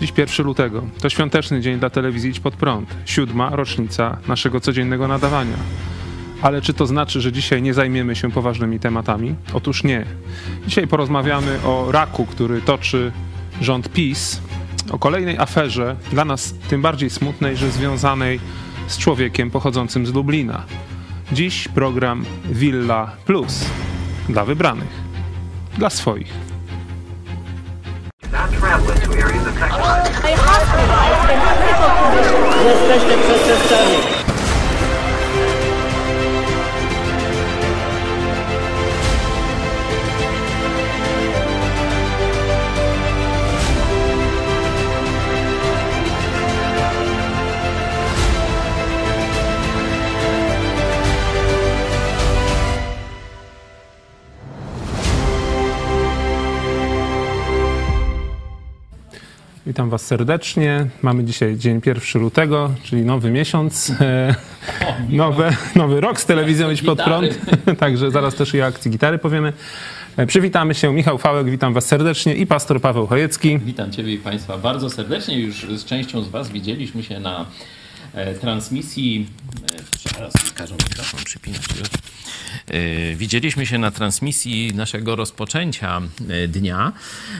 Dziś 1 lutego. To świąteczny dzień dla telewizji Idź Pod Prąd. Siódma rocznica naszego codziennego nadawania. Ale czy to znaczy, że dzisiaj nie zajmiemy się poważnymi tematami? Otóż nie. Dzisiaj porozmawiamy o raku, który toczy rząd PiS, o kolejnej aferze, dla nas tym bardziej smutnej, że związanej z człowiekiem pochodzącym z Lublina. Dziś program Villa Plus dla wybranych, dla swoich. Not by Jesteście przestępcami. Witam Was serdecznie. Mamy dzisiaj dzień 1 lutego, czyli nowy miesiąc. Nowe, nowy rok z telewizją Idź Pod Prąd. Także zaraz też i o akcji gitary powiemy. E, Przywitamy się. Michał Fałek, witam Was serdecznie i pastor Paweł Chojecki. Witam Ciebie i Państwa bardzo serdecznie. Już z częścią z Was widzieliśmy się na e, transmisji. E, teraz każą mikrofon przypinać. E, Widzieliśmy się na transmisji naszego rozpoczęcia e, dnia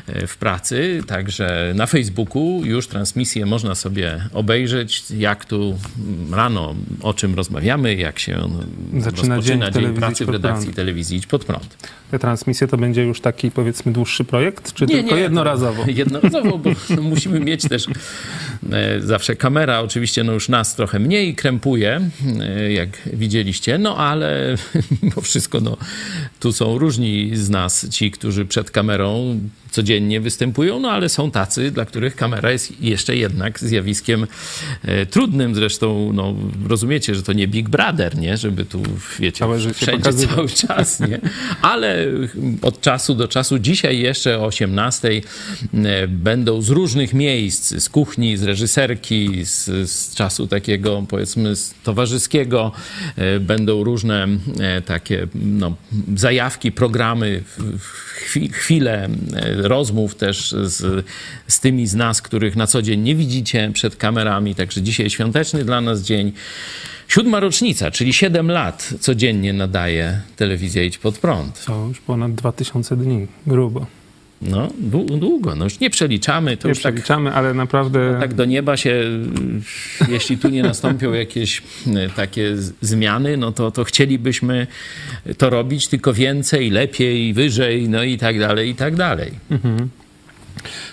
e, w pracy, także na Facebooku już transmisję można sobie obejrzeć, jak tu mm, rano o czym rozmawiamy, jak się mm, Zaczyna rozpoczyna dzień dzień pracy w redakcji Prąd. telewizji Idź Pod Prąd. Te transmisje to będzie już taki powiedzmy dłuższy projekt, czy tylko jednorazowo? to Jednorazowo, bo no, musimy mieć też e, zawsze kamera, oczywiście no już nas trochę mniej krępuje, e, jak widzieliście, no ale wszystko no, tu są różni z nas ci, którzy przed kamerą codziennie występują, no ale są tacy, dla których kamera jest jeszcze jednak zjawiskiem e, trudnym. Zresztą, no, rozumiecie, że to nie Big Brother, nie? Żeby tu, wiecie, Całe życie wszędzie cały czas, nie? Ale od czasu do czasu, dzisiaj jeszcze o 18 e, będą z różnych miejsc, z kuchni, z reżyserki, z, z czasu takiego powiedzmy towarzyskiego, e, będą różne takie no, zajawki, programy, chwile rozmów też z, z tymi z nas, których na co dzień nie widzicie przed kamerami, także dzisiaj świąteczny dla nas dzień. Siódma rocznica, czyli 7 lat codziennie nadaje telewizja Idź Pod Prąd. To już ponad 2000 dni, grubo. No, dłu- długo, no już nie przeliczamy, to Nie już tak, przeliczamy, ale naprawdę tak do nieba się, jeśli tu nie nastąpią jakieś y, takie zmiany, no to, to chcielibyśmy to robić tylko więcej, lepiej, wyżej, no i tak dalej, i tak dalej.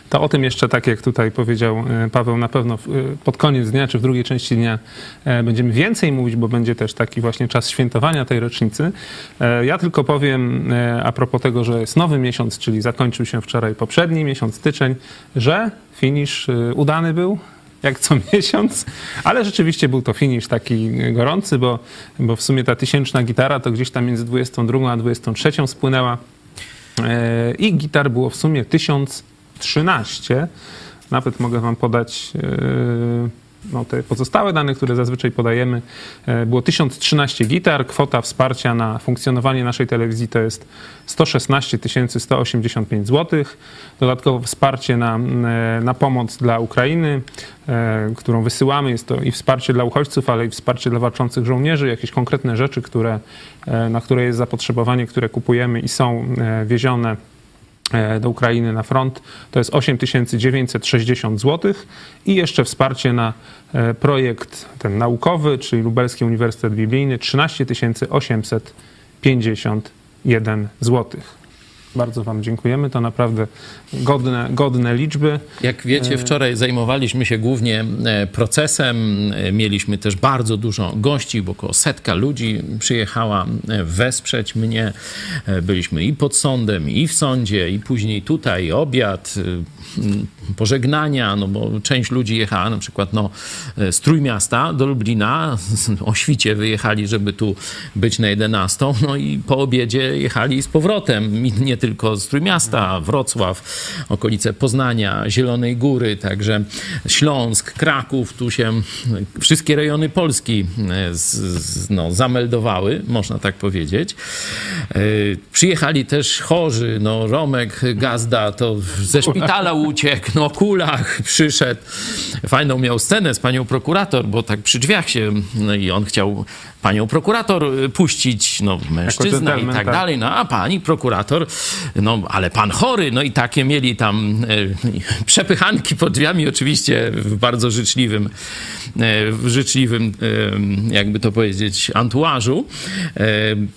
To o tym jeszcze, tak jak tutaj powiedział e, Paweł, na pewno e, pod koniec dnia, czy w drugiej części dnia e, będziemy więcej mówić, bo będzie też taki właśnie czas świętowania tej rocznicy. Ja tylko powiem a propos tego, że jest nowy miesiąc, czyli zakończył się wczoraj poprzedni miesiąc, styczeń, że finisz udany był. Jak co miesiąc, ale rzeczywiście był to finisz taki gorący, bo, bo w sumie ta tysięczna gitara to gdzieś tam między 22 a 23 spłynęła. I gitar było w sumie 1013. Nawet mogę Wam podać e, no, te pozostałe dane, które zazwyczaj podajemy. E, Było 1013 gitar. Kwota wsparcia na funkcjonowanie naszej telewizji to jest 116 185 zł. Dodatkowo wsparcie na, e, na pomoc dla Ukrainy, którą wysyłamy. Jest to i wsparcie dla uchodźców, ale i wsparcie dla walczących żołnierzy. Jakieś konkretne rzeczy, które, na które jest zapotrzebowanie, które kupujemy i są wiezione do Ukrainy na front, to jest 8960 zł i jeszcze wsparcie na e, projekt ten naukowy, czyli Lubelski Uniwersytet Biblijny 13 851 zł. Bardzo Wam dziękujemy, to naprawdę godne, godne liczby. Jak wiecie, wczoraj zajmowaliśmy się głównie e, procesem. E, Mieliśmy też bardzo dużo gości, bo około setka ludzi przyjechała e, wesprzeć mnie. E, Byliśmy i pod sądem, i w sądzie, i później tutaj obiad, e, pożegnania, no bo część ludzi jechała na przykład no, e, z Trójmiasta do Lublina, o świcie wyjechali, żeby tu być na 11, no i po obiedzie jechali z powrotem. Nie tylko z Trójmiasta, Wrocław, okolice Poznania, Zielonej Góry, także Śląsk, Kraków, tu się wszystkie rejony Polski e, z, z, no, zameldowały, można tak powiedzieć. E, Przyjechali też chorzy, no Romek Gazda to ze szpitala uciekł, no kulach przyszedł. Fajną miał scenę z panią prokurator, bo tak przy drzwiach się, no i on chciał panią prokurator y, puścić, no mężczyzna i tak tak. dalej, no a pani prokurator, no ale pan chory, no i takie mieli tam e, przepychanki pod drzwiami, oczywiście w bardzo życzliwym, e, w życzliwym, e, jakby to powiedzieć, antuażu.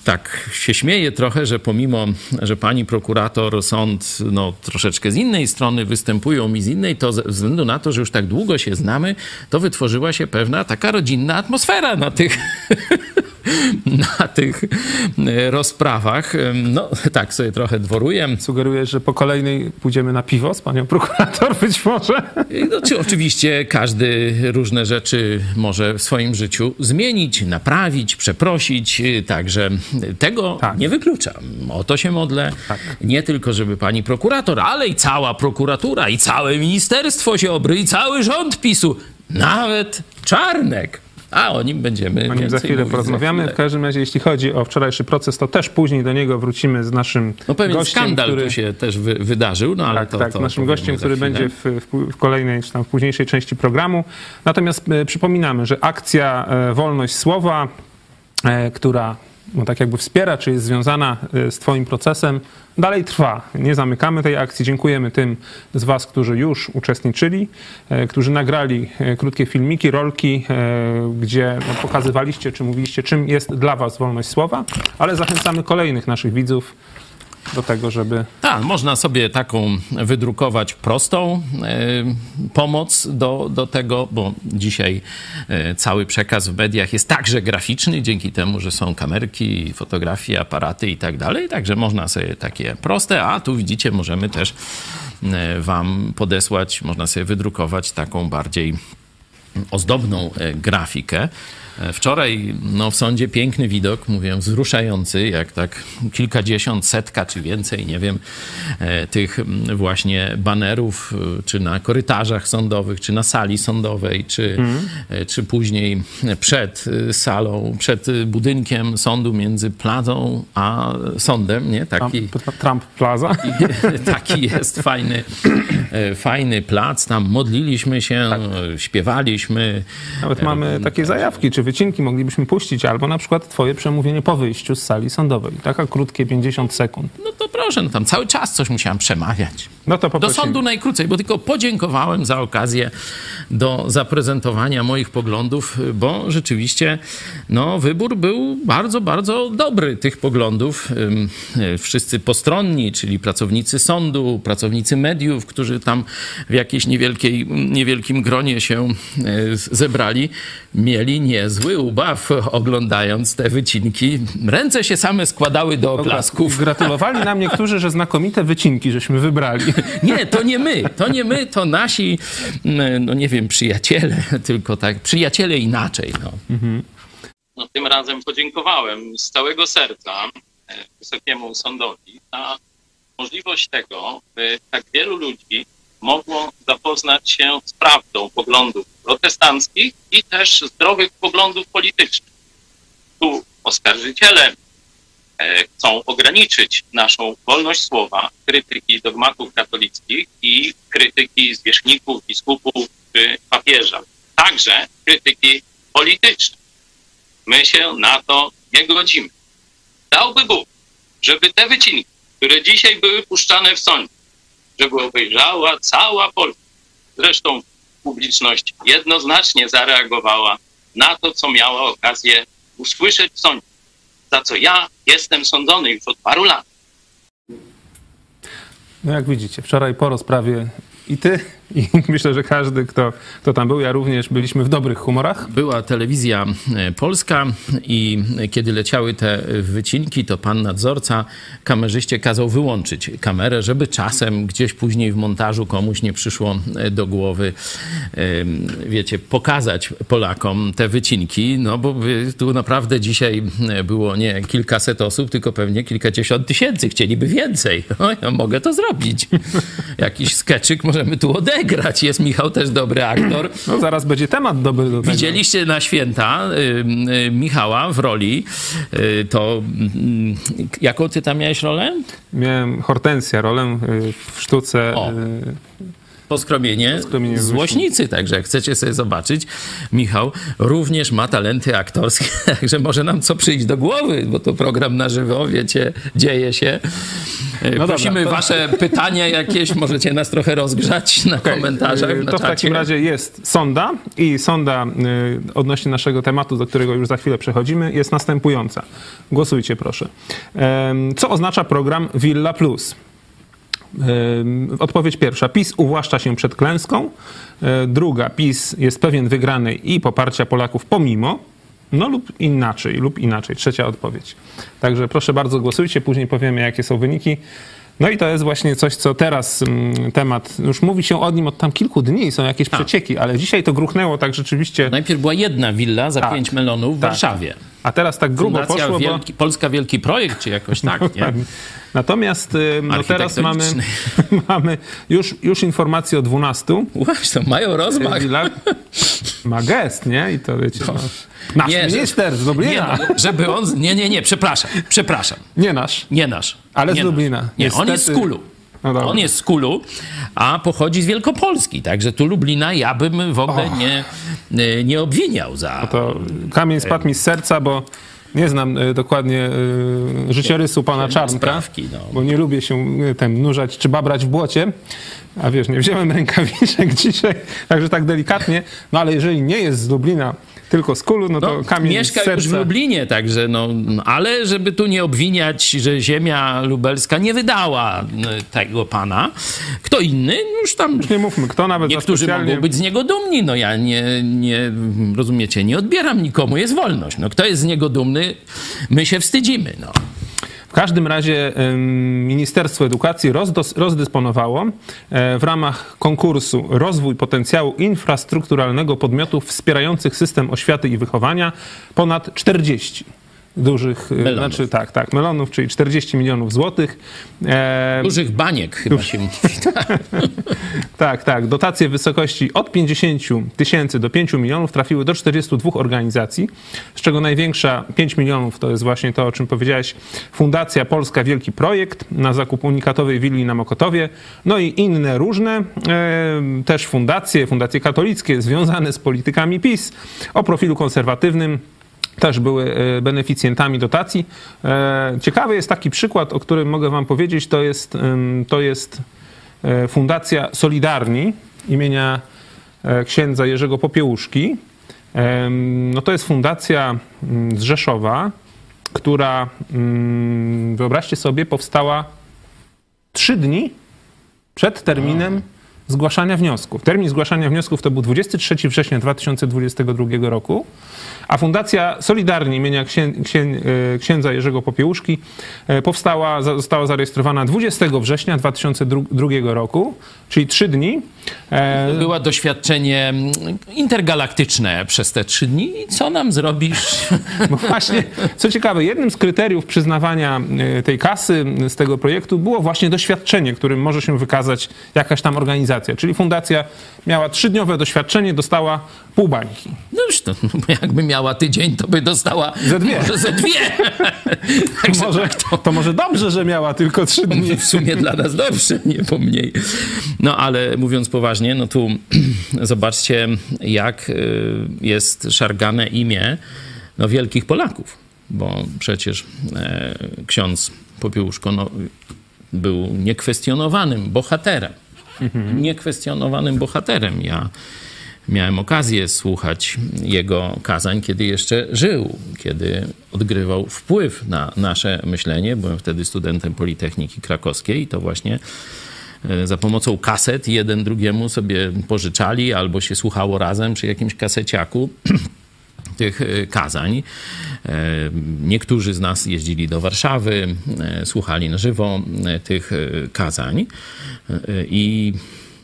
Tak się śmieję trochę, że pomimo, że pani prokurator, sąd, no troszeczkę z innej strony występują mi z innej, to ze względu na to, że już tak długo się znamy, to wytworzyła się pewna taka rodzinna atmosfera na tych na tych e, rozprawach. No, tak sobie trochę dworuję. Sugerujesz, że po kolejnej pójdziemy na piwo z panią prokurator być może? No, czy oczywiście każdy różne rzeczy może w swoim życiu zmienić, naprawić, przeprosić, także tego Tak. nie wykluczam. O to się modlę. Nie tylko, żeby pani prokurator, ale i cała prokuratura, i całe ministerstwo Ziobry, i cały rząd PiSu, nawet Czarnek. A o nim będziemy O nim za chwilę porozmawiamy. chwilę. W każdym razie, jeśli chodzi o wczorajszy proces, to też później do niego wrócimy z naszym No pewien gościem, skandal który... tu się też wy, wydarzył, no ale Tak, to, tak, to naszym gościem, który będzie w, w, w kolejnej, czy tam w późniejszej części programu. Natomiast e, przypominamy, że akcja e, Wolność Słowa, e, która no, tak jakby wspiera, czy jest związana e, z Twoim procesem, dalej trwa. Nie zamykamy tej akcji. Dziękujemy tym z Was, którzy już uczestniczyli, e, którzy nagrali e, krótkie filmiki, rolki, e, gdzie no, pokazywaliście, czy mówiliście, czym jest dla Was wolność słowa, ale zachęcamy kolejnych naszych widzów do tego, żeby Tak, można sobie taką wydrukować prostą e, pomoc do, do tego, bo dzisiaj e, cały przekaz w mediach jest także graficzny, dzięki temu, że są kamerki, fotografie, aparaty i tak dalej. Także można sobie takie proste, a tu widzicie, możemy też e, Wam podesłać, można sobie wydrukować taką bardziej ozdobną grafikę. E, Wczoraj no, w sądzie piękny widok, mówię, wzruszający, jak tak kilkadziesiąt, setka czy więcej, nie wiem, e, tych mm, właśnie banerów, e, czy na korytarzach sądowych, czy na sali sądowej, czy, e, czy później przed salą, przed budynkiem sądu między plazą a sądem, nie? Taki, Trump, Trump Plaza. taki jest fajny, fajny plac. Tam modliliśmy się, e, śpiewaliśmy. Nawet mamy takie zajawki, czy wycinki moglibyśmy puścić, albo na przykład twoje przemówienie po wyjściu z sali sądowej. Taka krótkie 50 sekund. No to proszę, no tam cały czas coś musiałem przemawiać. No to Do sądu najkrócej, bo tylko podziękowałem za okazję do zaprezentowania moich poglądów, bo rzeczywiście no, wybór był bardzo, bardzo dobry tych poglądów. Y, Wszyscy postronni, czyli pracownicy sądu, pracownicy mediów, którzy tam w jakiejś niewielkiej, niewielkim gronie się y, zebrali, mieli niezły ubaw oglądając te wycinki. Ręce się same składały do oklasków. Gratulowali nam niektórzy, że znakomite wycinki żeśmy wybrali. Nie, to nie my, to nie my, to nasi, mm, no nie wiem, przyjaciele, tylko tak, przyjaciele inaczej, no. no, tym razem podziękowałem z całego serca e, Wysokiemu Sądowi za możliwość tego, by tak wielu ludzi mogło zapoznać się z prawdą poglądów protestanckich i też zdrowych poglądów politycznych. Tu oskarżyciele e, chcą ograniczyć naszą wolność słowa, krytyki dogmatów katolickich i krytyki zwierzchników, biskupów czy papieża. Także krytyki politycznej. My się na to nie godzimy. Dałby Bóg, żeby te wycinki, które dzisiaj były puszczane w sądzie, żeby obejrzała cała Polska. Zresztą publiczność jednoznacznie zareagowała na to, co miała okazję usłyszeć w sądzie, za co ja jestem sądzony już od paru lat. No jak widzicie, wczoraj po rozprawie i ty I myślę, że każdy, kto, kto tam był, ja również, byliśmy w dobrych humorach. Była telewizja e, polska i kiedy leciały te wycinki, to pan nadzorca kamerzyście kazał wyłączyć kamerę, żeby czasem gdzieś później w montażu komuś nie przyszło e, do głowy, em, wiecie, pokazać Polakom te wycinki, no bo tu naprawdę dzisiaj e, było nie kilkaset osób, tylko pewnie kilkadziesiąt tysięcy. Chcieliby więcej. O, ja mogę to zrobić. Jakiś skeczyk możemy tu odegrać. Jest Michał też dobry aktor. No zaraz będzie temat dobry do tego. Widzieliście na święta y, y, Michała w roli, y, to y, jaką ty tam miałeś rolę? Miałem Hortensja, rolę y, w sztuce O. Poskromienie, Poskromienie złośnicy, także jak chcecie sobie zobaczyć, Michał również ma talenty aktorskie, także może nam co przyjść do głowy, bo to program na żywo, wiecie, dzieje się. Y, No Prosimy dobra, to- wasze pytania jakieś, możecie nas trochę rozgrzać na Okej, komentarzach, y, na To w czacie. takim razie jest sonda i sonda y, odnośnie naszego tematu, do którego już za chwilę przechodzimy, jest następująca. Głosujcie proszę. Co oznacza program Villa Plus? Odpowiedź pierwsza. PiS uwłaszcza się przed klęską. E, Druga. PiS jest pewien wygranej i poparcia Polaków pomimo. No lub inaczej, lub inaczej. Trzecia odpowiedź. Także proszę bardzo głosujcie, później powiemy jakie są wyniki. No i to jest właśnie coś, co teraz mm, temat, już mówi się o nim od tam kilku dni, są jakieś przecieki, ale dzisiaj to gruchnęło tak rzeczywiście, Najpierw była jedna willa za Tak. 5 melonów w Tak. Warszawie. a teraz tak grubo Fundacja poszło, bo... Wielki, Polska Wielki Projekt, czy jakoś tak, nie? Natomiast y, no teraz mamy, mamy już, już informacje o 12 Właśnie, mają rozmach. Ma gest, nie? I to wiecie, no, nasz Nie, minister z Nie, Lublina. no, żeby on... Nie, nie, nie, przepraszam, przepraszam. Nie nasz. Nie nasz. Ale z nie Lublina. Nasz. Nie, on Niestety- jest z Kulu. No on jest z Kulu, a pochodzi z Wielkopolski. Także tu Lublina ja bym w ogóle nie, nie, nie obwiniał za... To kamień spadł mi z serca, bo nie znam y, dokładnie y, życiorysu pana Czarnka, sprawki, no. bo nie lubię się tem nurzać czy babrać w błocie. A wiesz, nie wziąłem rękawiczek dzisiaj, także tak delikatnie. No ale jeżeli nie jest z Lublina, tylko z Kulu, no to No, kamień mieszka już w Lublinie, także no, ale żeby tu nie obwiniać, że ziemia lubelska nie wydała y, tego pana, kto inny, no już tam Nie mówmy, kto nawet Niektórzy specjalnie... mogą być z niego dumni. No ja nie, nie, rozumiecie, nie odbieram nikomu, jest wolność. No kto jest z niego dumny, my się wstydzimy. No. W każdym razie Ministerstwo Edukacji rozdysponowało e, w ramach konkursu Rozwój potencjału infrastrukturalnego podmiotów wspierających system oświaty i wychowania ponad 40 dużych, e, Melonów. znaczy tak, tak, melonów, czyli 40 milionów złotych. E, Dużych baniek chyba się mówi. tak, tak. Dotacje w wysokości od 50 tysięcy do 5 milionów trafiły do 42 organizacji, z czego największa 5 milionów to jest właśnie to, o czym powiedziałeś, Fundacja Polska Wielki Projekt na zakup unikatowej willi na Mokotowie, no i inne różne, e, też fundacje, fundacje katolickie związane z politykami PiS o profilu konserwatywnym też były e, beneficjentami dotacji. E, Ciekawy jest taki przykład, o którym mogę wam powiedzieć, to jest, to jest e, Fundacja Solidarni imienia księdza Jerzego Popiełuszki. No to jest fundacja mm, z Rzeszowa, która, mm, wyobraźcie sobie, powstała trzy dni przed terminem zgłaszania wniosków. Termin zgłaszania wniosków to był 23 września 2022 roku, a Fundacja Solidarni imienia e, księdza Jerzego Popiełuszki e, powstała, została zarejestrowana 20 września 2002 roku, czyli trzy dni. E, Było doświadczenie mm, intergalaktyczne przez te trzy dni. I co nam zrobisz? Bo właśnie, co ciekawe, jednym z kryteriów przyznawania e, tej kasy z tego projektu było właśnie doświadczenie, którym może się wykazać jakaś tam organizacja. Czyli fundacja miała trzydniowe doświadczenie, dostała pół bańki. No już to, no, jakby miała tydzień, to by dostała Ze dwie. może ze dwie. Także Może, tak to to może dobrze, że miała tylko trzy dni. w sumie dla nas dobrze, nie pomniej. No ale mówiąc poważnie, no tu zobaczcie, jak y, jest szargane imię no, wielkich Polaków, bo przecież e, ksiądz Popiełuszko no, był niekwestionowanym bohaterem. Niekwestionowanym bohaterem. Ja miałem okazję słuchać jego kazań, kiedy jeszcze żył, kiedy odgrywał wpływ na nasze myślenie. Byłem wtedy studentem Politechniki Krakowskiej i to właśnie za pomocą kaset jeden drugiemu sobie pożyczali albo się słuchało razem przy jakimś kaseciaku tych e, kazań. E, Niektórzy z nas jeździli do Warszawy, e, słuchali na żywo e, tych e, kazań E, i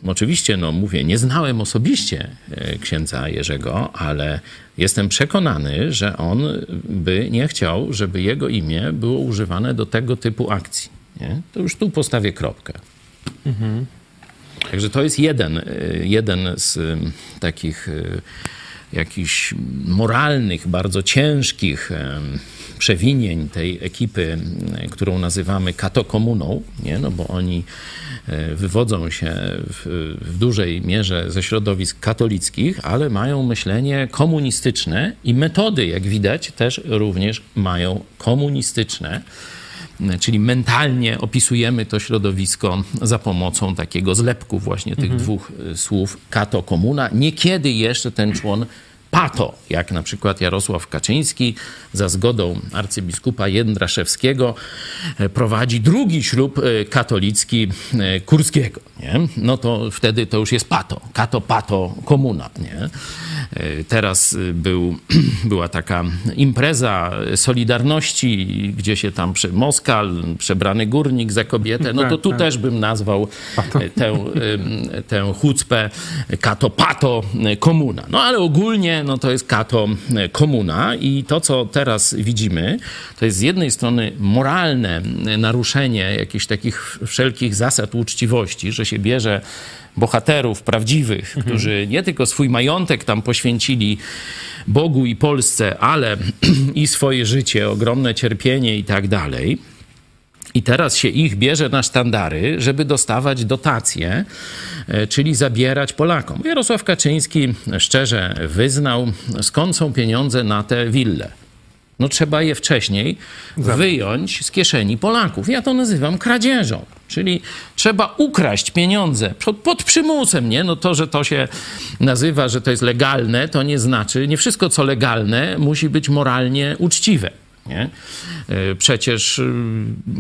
oczywiście, no mówię, nie znałem osobiście e, księdza Jerzego, ale jestem przekonany, że on by nie chciał, żeby jego imię było używane do tego typu akcji. Nie? To już tu postawię kropkę. Także to jest jeden, y, jeden z y, takich y, jakichś moralnych, bardzo ciężkich przewinień tej ekipy, którą nazywamy katokomuną, nie? No bo oni wywodzą się w, w dużej mierze ze środowisk katolickich, ale mają myślenie komunistyczne i metody, jak widać, też również mają komunistyczne czyli mentalnie opisujemy to środowisko za pomocą takiego zlepku właśnie tych dwóch y, słów kato komuna. Niekiedy jeszcze ten człon pato, jak na przykład Jarosław Kaczyński za zgodą arcybiskupa Jędraszewskiego e, prowadzi drugi ślub e, katolicki e, Kurskiego. Nie? No to wtedy to już jest pato, kato pato komuna. Nie? Teraz był, była taka impreza Solidarności, gdzie się tam przy Moskal, przebrany górnik za kobietę. No to Tak, tu tak. też bym nazwał tę, tę chucpę kato pato komuna. No ale ogólnie no to jest kato y, komuna i to, co teraz widzimy, to jest z jednej strony moralne y, naruszenie jakichś takich wszelkich zasad uczciwości, że się bierze bohaterów prawdziwych, którzy nie tylko swój majątek tam poświęcili Bogu i Polsce, ale i swoje życie, ogromne cierpienie i tak dalej. I teraz się ich bierze na sztandary, żeby dostawać dotacje, e, czyli zabierać Polakom. Jarosław Kaczyński szczerze wyznał, skąd są pieniądze na te wille. No trzeba je wcześniej wyjąć z kieszeni Polaków. Ja to nazywam kradzieżą. Czyli trzeba ukraść pieniądze pod, pod przymusem, nie? No to, że to się nazywa, że to jest legalne, to nie znaczy, nie wszystko co legalne musi być moralnie uczciwe. Nie? E, Przecież y,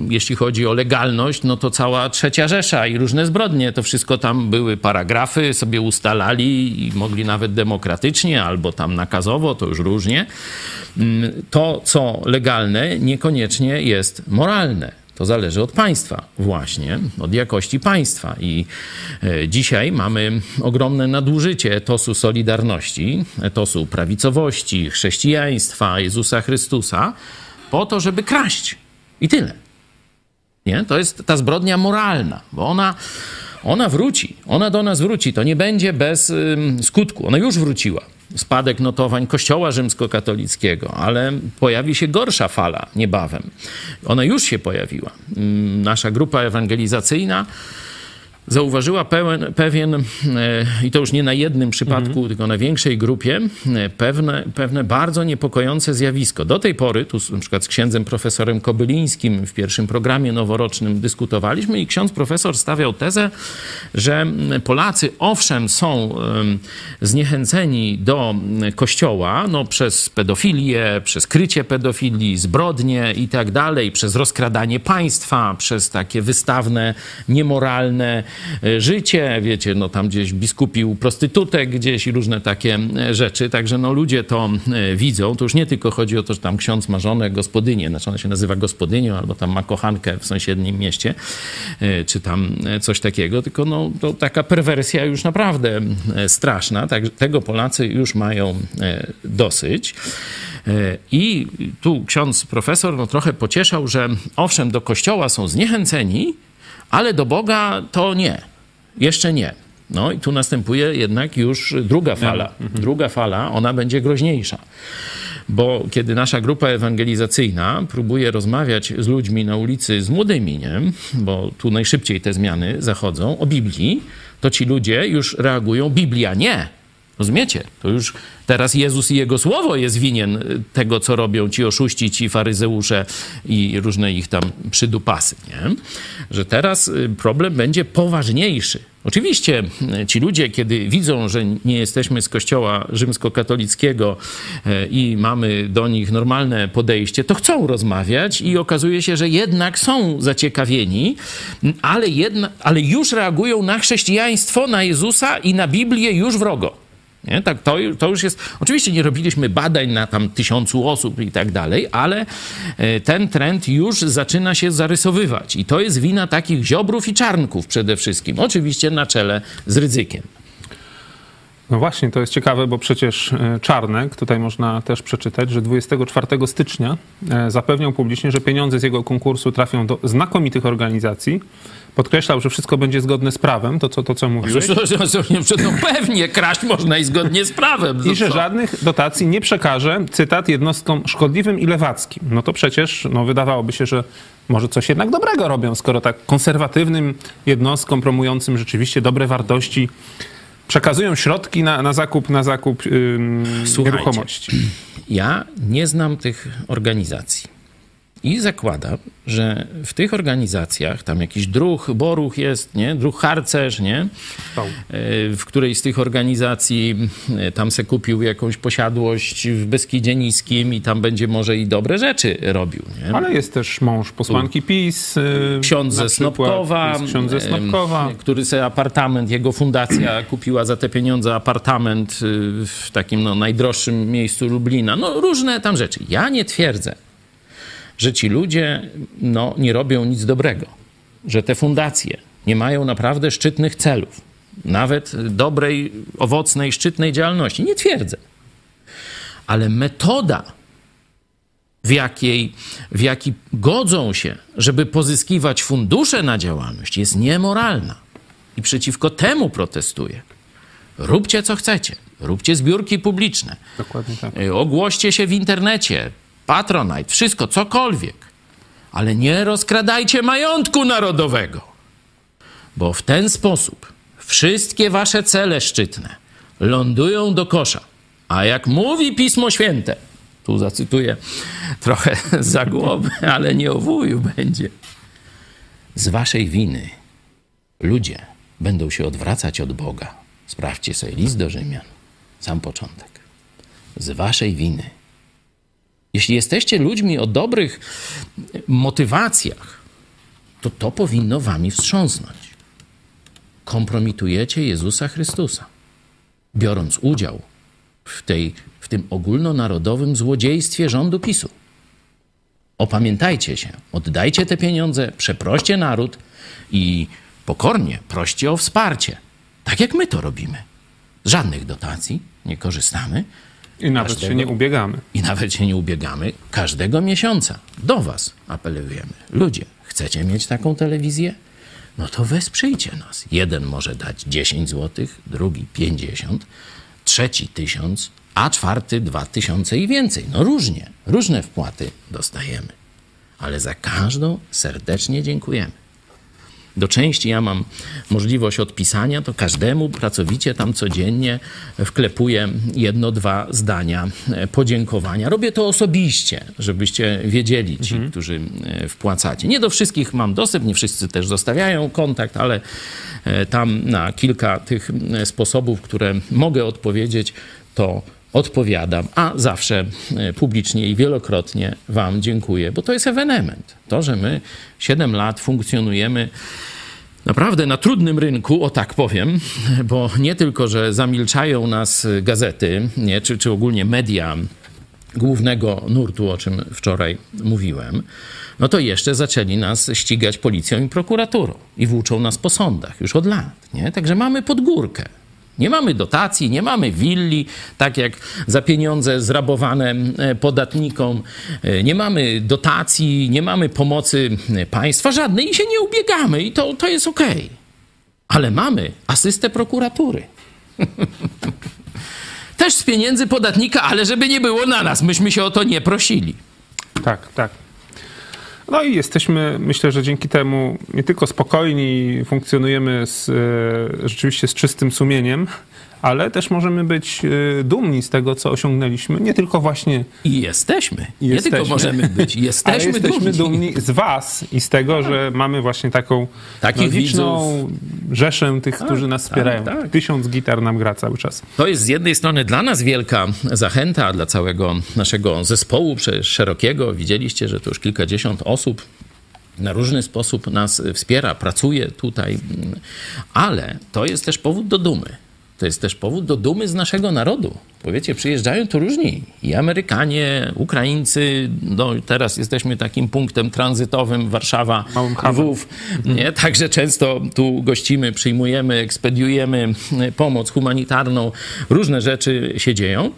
jeśli chodzi o legalność, no to cała trzecia Rzesza i różne zbrodnie, to wszystko tam były paragrafy, sobie ustalali i mogli nawet demokratycznie albo tam nakazowo, to już różnie. Mm, To, co legalne, niekoniecznie jest moralne. To zależy od państwa, właśnie, od jakości państwa. I e, dzisiaj mamy ogromne nadużycie etosu solidarności, etosu prawicowości, chrześcijaństwa, Jezusa Chrystusa, po to, żeby kraść. I tyle. Nie? To jest ta zbrodnia moralna, bo ona, ona wróci. Ona do nas wróci. To nie będzie bez skutku. Ona już wróciła. Spadek notowań Kościoła rzymskokatolickiego, ale pojawi się gorsza fala niebawem. Ona już się pojawiła. Nasza grupa ewangelizacyjna zauważyła pełen, pewien, e, i to już nie na jednym przypadku, tylko na większej grupie, e, pewne, pewne bardzo niepokojące zjawisko. Do tej pory, tu na przykład z księdzem profesorem Kobylińskim w pierwszym programie noworocznym dyskutowaliśmy i ksiądz profesor stawiał tezę, że Polacy owszem są zniechęceni do kościoła no, przez pedofilię, przez krycie pedofilii, zbrodnie i tak dalej, przez rozkradanie państwa, przez takie wystawne, niemoralne życie, wiecie, no tam gdzieś biskupił prostytutek gdzieś i różne takie e, rzeczy, także no ludzie to e, widzą, to już nie tylko chodzi o to, że tam ksiądz ma żonę, gospodynię, znaczy ona się nazywa gospodynią, albo tam ma kochankę w sąsiednim mieście, e, czy tam e, coś takiego, tylko no to taka perwersja już naprawdę e, straszna, tak, tego Polacy już mają e, dosyć. E, I tu ksiądz profesor no, trochę pocieszał, że owszem, do kościoła są zniechęceni, ale do Boga to nie. Jeszcze nie. No i tu następuje jednak już druga fala. Druga fala, ona będzie groźniejsza. Bo kiedy nasza grupa ewangelizacyjna próbuje rozmawiać z ludźmi na ulicy, z młodymi, nie? bo tu najszybciej te zmiany zachodzą, o Biblii, to ci ludzie już reagują: Biblia nie, Rozumiecie? To już teraz Jezus i Jego Słowo jest winien y, tego, co robią ci oszuści, ci faryzeusze i różne ich tam przydupasy, nie? Że teraz y, problem będzie poważniejszy. Oczywiście y, ci ludzie, kiedy widzą, że nie jesteśmy z kościoła rzymskokatolickiego i mamy do nich normalne podejście, to chcą rozmawiać i okazuje się, że jednak są zaciekawieni, ale, jedna, ale już reagują na chrześcijaństwo, na Jezusa i na Biblię już wrogo. Nie? Tak, to, to już jest. Oczywiście nie robiliśmy badań na tam tysiącu osób i tak dalej, ale e, ten trend już zaczyna się zarysowywać. I to jest wina takich ziobrów i czarnków przede wszystkim. Oczywiście na czele z ryzykiem. No właśnie, to jest ciekawe, bo przecież e, Czarnek, tutaj można też przeczytać, że 24 stycznia e, zapewniał publicznie, że pieniądze z jego konkursu trafią do znakomitych organizacji. Podkreślał, że wszystko będzie zgodne z prawem, to co, to, co mówiłeś. No pewnie, kraść można i zgodnie z prawem. I że żadnych dotacji nie przekaże, cytat, jednostkom szkodliwym i lewackim. No to przecież no, wydawałoby się, że może coś jednak dobrego robią, skoro tak konserwatywnym jednostkom promującym rzeczywiście dobre wartości przekazują środki na, na zakup, na zakup ym, nieruchomości. Ja nie znam tych organizacji. I zakładam, że w tych organizacjach, tam jakiś druh, boruch jest, nie? Druh harcerz, nie? E, w której z tych organizacji e, tam se kupił jakąś posiadłość w Beskidzie Niskim i tam będzie może i dobre rzeczy robił, nie? Ale jest też mąż posłanki PiS. E, ksiądz ze Snopkowa. Ksiądz ze Snopkowa. Który se apartament, jego fundacja kupiła za te pieniądze apartament w takim no, najdroższym miejscu Lublina. No różne tam rzeczy. Ja nie twierdzę, że ci ludzie no, nie robią nic dobrego, że te fundacje nie mają naprawdę szczytnych celów, nawet dobrej, owocnej, szczytnej działalności. Nie twierdzę. Ale metoda, w jakiej, w jaki godzą się, żeby pozyskiwać fundusze na działalność, jest niemoralna. I przeciwko temu protestuję. Róbcie co chcecie. Róbcie zbiórki publiczne. Dokładnie tak. Ogłoście się w internecie. Patronite, wszystko, cokolwiek. Ale nie rozkradajcie majątku narodowego, bo w ten sposób wszystkie wasze cele szczytne lądują do kosza. A jak mówi Pismo Święte, tu zacytuję trochę za głowy, ale nie o wuju będzie. Z waszej winy ludzie będą się odwracać od Boga. Sprawdźcie sobie list do Rzymian, sam początek. Z waszej winy jeśli jesteście ludźmi o dobrych motywacjach, to to powinno wami wstrząsnąć. Kompromitujecie Jezusa Chrystusa, biorąc udział w, tej, w tym ogólnonarodowym złodziejstwie rządu PiSu. Opamiętajcie się, oddajcie te pieniądze, przeproście naród i pokornie proście o wsparcie. Tak jak my to robimy. Żadnych dotacji nie korzystamy, i nawet każdego, się nie ubiegamy. I nawet się nie ubiegamy. Każdego miesiąca do Was apelujemy. Ludzie, chcecie mieć taką telewizję? No to wesprzyjcie nas. Jeden może dać 10 zł, drugi 50, trzeci 1000, a czwarty 2000 i więcej. No różnie, różne wpłaty dostajemy. Ale za każdą serdecznie dziękujemy do części ja mam możliwość odpisania, to każdemu pracowicie tam codziennie wklepuję jedno, dwa zdania e, podziękowania. Robię to osobiście, żebyście wiedzieli ci, mhm. którzy e, wpłacacie. Nie do wszystkich mam dostęp, nie wszyscy też zostawiają kontakt, ale e, tam na kilka tych sposobów, które mogę odpowiedzieć, to odpowiadam, a zawsze e, publicznie i wielokrotnie Wam dziękuję, bo to jest ewenement. To, że my 7 lat funkcjonujemy naprawdę na trudnym rynku, o tak powiem, bo nie tylko, że zamilczają nas gazety, nie, czy, czy ogólnie media głównego nurtu, o czym wczoraj mówiłem, no to jeszcze zaczęli nas ścigać policją i prokuraturą i włóczą nas po sądach już od lat. Nie? Także mamy podgórkę. Nie mamy dotacji, nie mamy willi, tak jak za pieniądze zrabowane e, podatnikom. E, nie mamy dotacji, nie mamy pomocy e, państwa żadnej i się nie ubiegamy i to, to jest okej. Okay. Ale mamy asystę prokuratury. Też z pieniędzy podatnika, ale żeby nie było na nas. Myśmy się o to nie prosili. Tak, tak. No i jesteśmy, myślę, że dzięki temu nie tylko spokojni, funkcjonujemy z, e, rzeczywiście z czystym sumieniem, ale też możemy być e, dumni z tego, co osiągnęliśmy. Nie tylko właśnie I jesteśmy. Nie jesteśmy. tylko możemy być, jesteśmy, ale jesteśmy dumni. dumni z was i z tego, że mamy właśnie taką Takich no, liczną rzeszę tych, którzy nas tak, wspierają. tak. Tysiąc gitar nam gra cały czas. To jest z jednej strony dla nas wielka zachęta, dla całego naszego zespołu przecież szerokiego. Widzieliście, że to już kilkadziesiąt osób na różny sposób nas wspiera, pracuje tutaj, ale to jest też powód do dumy. To jest też powód do dumy z naszego narodu. Bo wiecie, przyjeżdżają tu różni i Amerykanie, Ukraińcy, no teraz jesteśmy takim punktem tranzytowym Warszawa. Lwów, nie? Także często tu gościmy, przyjmujemy, ekspediujemy pomoc humanitarną, różne rzeczy się dzieją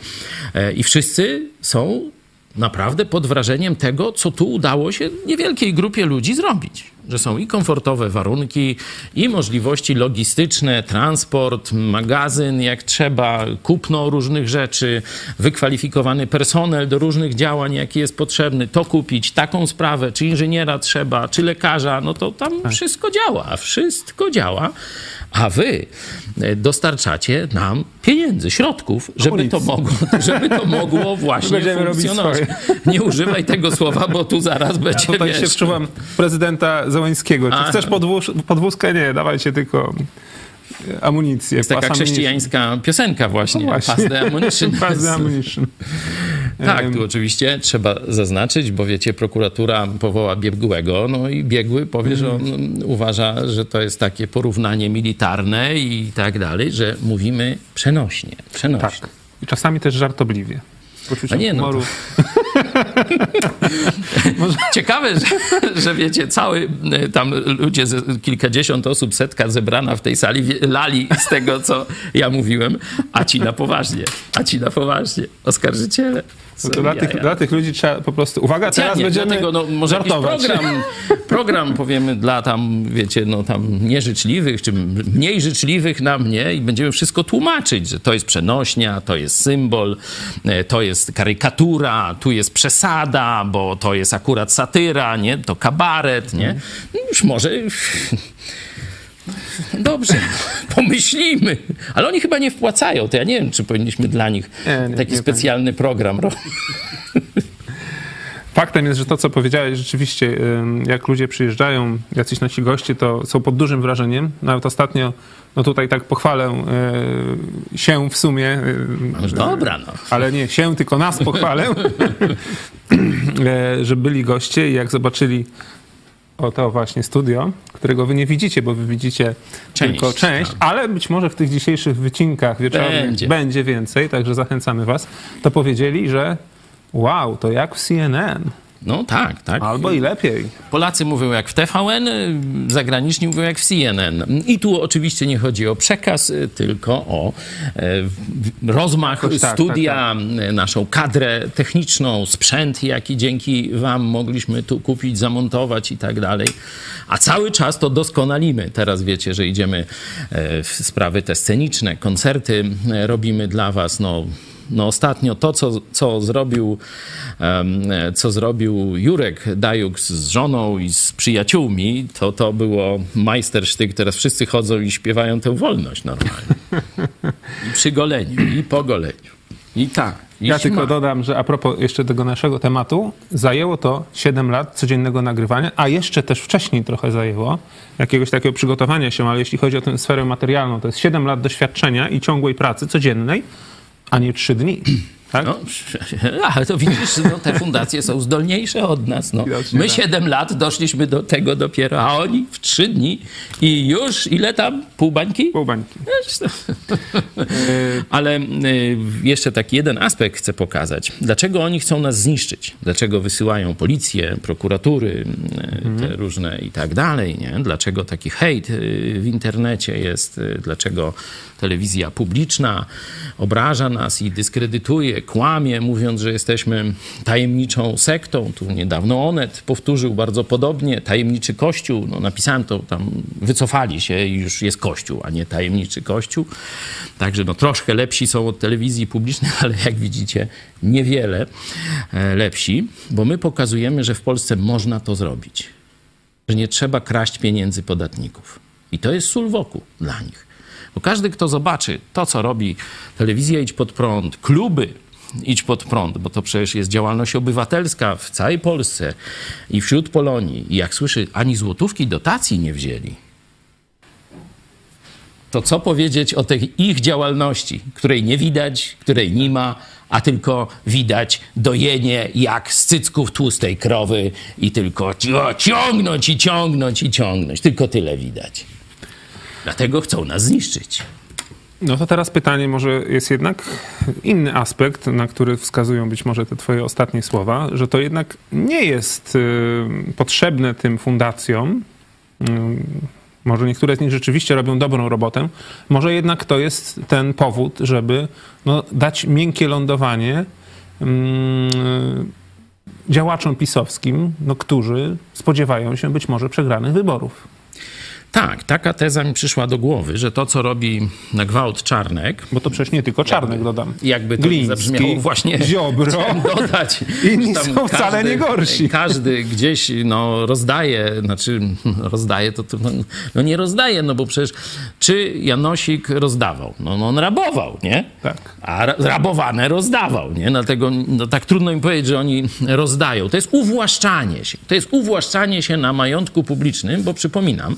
E, i wszyscy są naprawdę pod wrażeniem tego, co tu udało się niewielkiej grupie ludzi zrobić. Że są i komfortowe warunki, i możliwości logistyczne, transport, magazyn jak trzeba, kupno różnych rzeczy, wykwalifikowany personel do różnych działań, jaki jest potrzebny, to kupić, taką sprawę, czy inżyniera trzeba, czy lekarza, no to tam wszystko działa, wszystko działa. A wy e, dostarczacie nam pieniędzy, środków, żeby to mogło, żeby to mogło właśnie Będziemy funkcjonować. Nie używaj tego słowa, bo tu zaraz będzie, Tutaj wiesz, się wczuwam prezydenta Zełańskiego. Czy Aha. chcesz podwóz, podwózkę? Nie, dawajcie tylko amunicję. jest taka chrześcijańska piosenka właśnie, No właśnie. Pass the Ammunition. Pass the ammunition. Tak, tu oczywiście trzeba zaznaczyć, bo wiecie, prokuratura powoła biegłego, no i biegły powie, że on Mhm. uważa, że to jest takie porównanie militarne i tak dalej, że mówimy przenośnie, przenośnie. Tak. I czasami też żartobliwie. Z poczuciem A nie, no humoru. Ciekawe, że, że wiecie, cały e, tam ludzie, kilkadziesiąt osób, setka zebrana w tej sali lali z tego, co ja mówiłem, a ci na poważnie, a ci na poważnie, oskarżyciele. No to dla, tych, dla tych ludzi trzeba po prostu... Uwaga, teraz Specjalnie, będziemy dlatego, no, może żartować. program, program powiemy dla tam, wiecie, no tam nieżyczliwych, czy mniej życzliwych na mnie i będziemy wszystko tłumaczyć, że to jest przenośnia, to jest symbol, e, to jest karykatura, tu jest przesada, bo to jest akurat satyra, nie? To kabaret, nie? No Już może... Dobrze, pomyślimy. Ale oni chyba nie wpłacają, to ja nie wiem, czy powinniśmy dla nich Nie, nie, taki nie, specjalny program robić. Faktem jest, że to, co powiedziałeś, rzeczywiście, jak ludzie przyjeżdżają, jacyś nasi goście, to są pod dużym wrażeniem. Nawet ostatnio, no tutaj tak pochwalę y, się w sumie. y, No dobra, no. ale nie się, tylko nas pochwalę, e, że byli goście i jak zobaczyli oto właśnie studio, którego wy nie widzicie, bo wy widzicie Część, tylko część, tak. ale być może w tych dzisiejszych wycinkach wieczornych Będzie. będzie. więcej, także zachęcamy was, to powiedzieli, że wow, to jak w CNN, No tak, tak. albo i lepiej. Polacy mówią jak w TVN, y, zagraniczni mówią jak w CNN. I tu oczywiście nie chodzi o przekaz, y, tylko o w- rozmach Jakoś tak, studia, y, naszą kadrę techniczną, sprzęt, jaki dzięki wam mogliśmy tu kupić, zamontować i tak dalej. A cały czas to doskonalimy. Teraz wiecie, że idziemy w sprawy te sceniczne, koncerty robimy dla was, no no ostatnio to, co, co, zrobił, co zrobił Jurek Dajuk z żoną i z przyjaciółmi, to to było majstersztyk. Teraz wszyscy chodzą i śpiewają tę wolność normalnie. I przy goleniu, i po goleniu. I tak. I Ja tylko dodam, że a propos jeszcze tego naszego tematu, zajęło to 7 lat codziennego nagrywania, a jeszcze też wcześniej trochę zajęło jakiegoś takiego przygotowania się, ale jeśli chodzi o tę sferę materialną, to jest 7 lat doświadczenia i ciągłej pracy codziennej, a nie 3 dni. Tak? No, ale to widzisz, no, te fundacje są zdolniejsze od nas. No. My tak. 7 lat doszliśmy do tego dopiero, a oni w 3 dni i już ile tam? Pół bańki? Pół bańki. Ale y, jeszcze taki jeden aspekt chcę pokazać. Dlaczego oni chcą nas zniszczyć? Dlaczego wysyłają policję, prokuratury, y, te różne i tak dalej? Nie? Dlaczego taki hejt y, w internecie jest? Dlaczego telewizja publiczna obraża nas i dyskredytuje kłamie, mówiąc, że jesteśmy tajemniczą sektą. Tu niedawno Onet powtórzył bardzo podobnie, tajemniczy kościół. No, napisałem to tam, wycofali się i już jest kościół, a nie tajemniczy kościół. Także no, troszkę lepsi są od telewizji publicznej, ale jak widzicie, niewiele e, lepsi, bo my pokazujemy, że w Polsce można to zrobić. Że nie trzeba kraść pieniędzy podatników. I to jest sól wokół dla nich. Bo każdy, kto zobaczy to, co robi telewizja Idź Pod Prąd, kluby Idź Pod Prąd, bo to przecież jest działalność obywatelska w całej Polsce i wśród Polonii. I jak słyszy, ani złotówki dotacji nie wzięli, to co powiedzieć o tej ich działalności, której nie widać, której nie ma, a tylko widać dojenie jak z cycków tłustej krowy i tylko ciągnąć i ciągnąć i ciągnąć. Tylko tyle widać. Dlatego chcą nas zniszczyć. No to teraz pytanie może jest jednak inny aspekt, na który wskazują być może te twoje ostatnie słowa, że to jednak nie jest y, potrzebne tym fundacjom. Y, może niektóre z nich rzeczywiście robią dobrą robotę. Może jednak to jest ten powód, żeby no, dać miękkie lądowanie y, działaczom pisowskim, no, którzy spodziewają się być może przegranych wyborów. Tak, taka teza mi przyszła do głowy, że to, co robi na gwałt Czarnek... Bo to przecież nie tylko Czarnek, dodam. Jakby to Gliński, zabrzmiało właśnie... Ziobro. dodać. Inni są wcale nie gorsi. Każdy gdzieś no, rozdaje, znaczy rozdaje to, to no, no nie rozdaje, no bo przecież czy Janosik rozdawał? No, no on rabował, nie? Tak. A ra- rabowane rozdawał, nie? Dlatego no, tak trudno im powiedzieć, że oni rozdają. To jest uwłaszczanie się. To jest uwłaszczanie się na majątku publicznym, bo przypominam,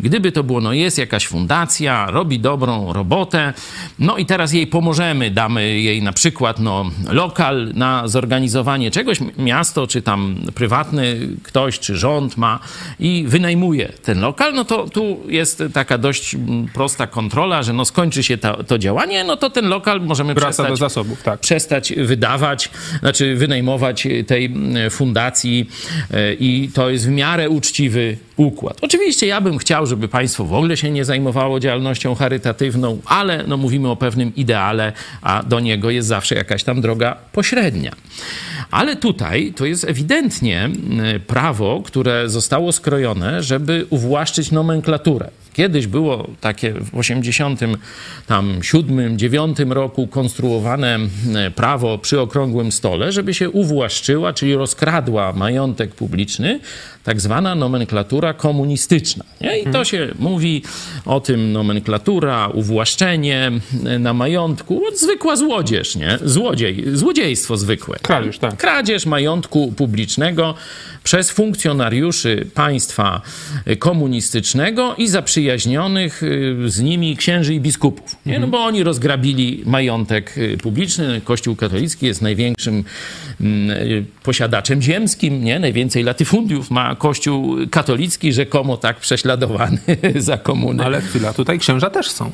gdyby to było, no jest jakaś fundacja, robi dobrą robotę, no i teraz jej pomożemy, damy jej na przykład no, lokal na zorganizowanie czegoś, miasto czy tam prywatny ktoś, czy rząd ma i wynajmuje ten lokal, no to tu jest taka dość prosta kontrola, że no skończy się ta, to działanie, no to ten lokal możemy przestać do zasobów, tak. przestać wydawać, znaczy wynajmować tej fundacji e, i to jest w miarę uczciwy układ. Oczywiście ja bym chciał, żeby państwo w ogóle się nie zajmowało działalnością charytatywną, ale no mówimy o pewnym ideale, a do niego jest zawsze jakaś tam droga pośrednia. Ale tutaj to jest ewidentnie mm, prawo, które zostało skrojone, żeby uwłaszczyć nomenklaturę. Kiedyś było takie w 87, 9 roku konstruowane prawo przy okrągłym stole, żeby się uwłaszczyła, czyli rozkradła majątek publiczny, tak zwana nomenklatura komunistyczna. Nie? I to się mówi o tym nomenklatura, uwłaszczenie mm, na majątku, zwykła złodzież, nie? Złodziej, złodziejstwo zwykłe. Kradzież, tak. Kradzież majątku publicznego przez funkcjonariuszy państwa komunistycznego i zaprzyjaźnionych y, z nimi księży i biskupów. Nie? No bo oni rozgrabili majątek y, publiczny. Kościół katolicki jest największym mm, y, posiadaczem ziemskim. Nie? Najwięcej latyfundiów ma Kościół katolicki, rzekomo tak prześladowany za komuny. Ale chwila, tutaj księża też są.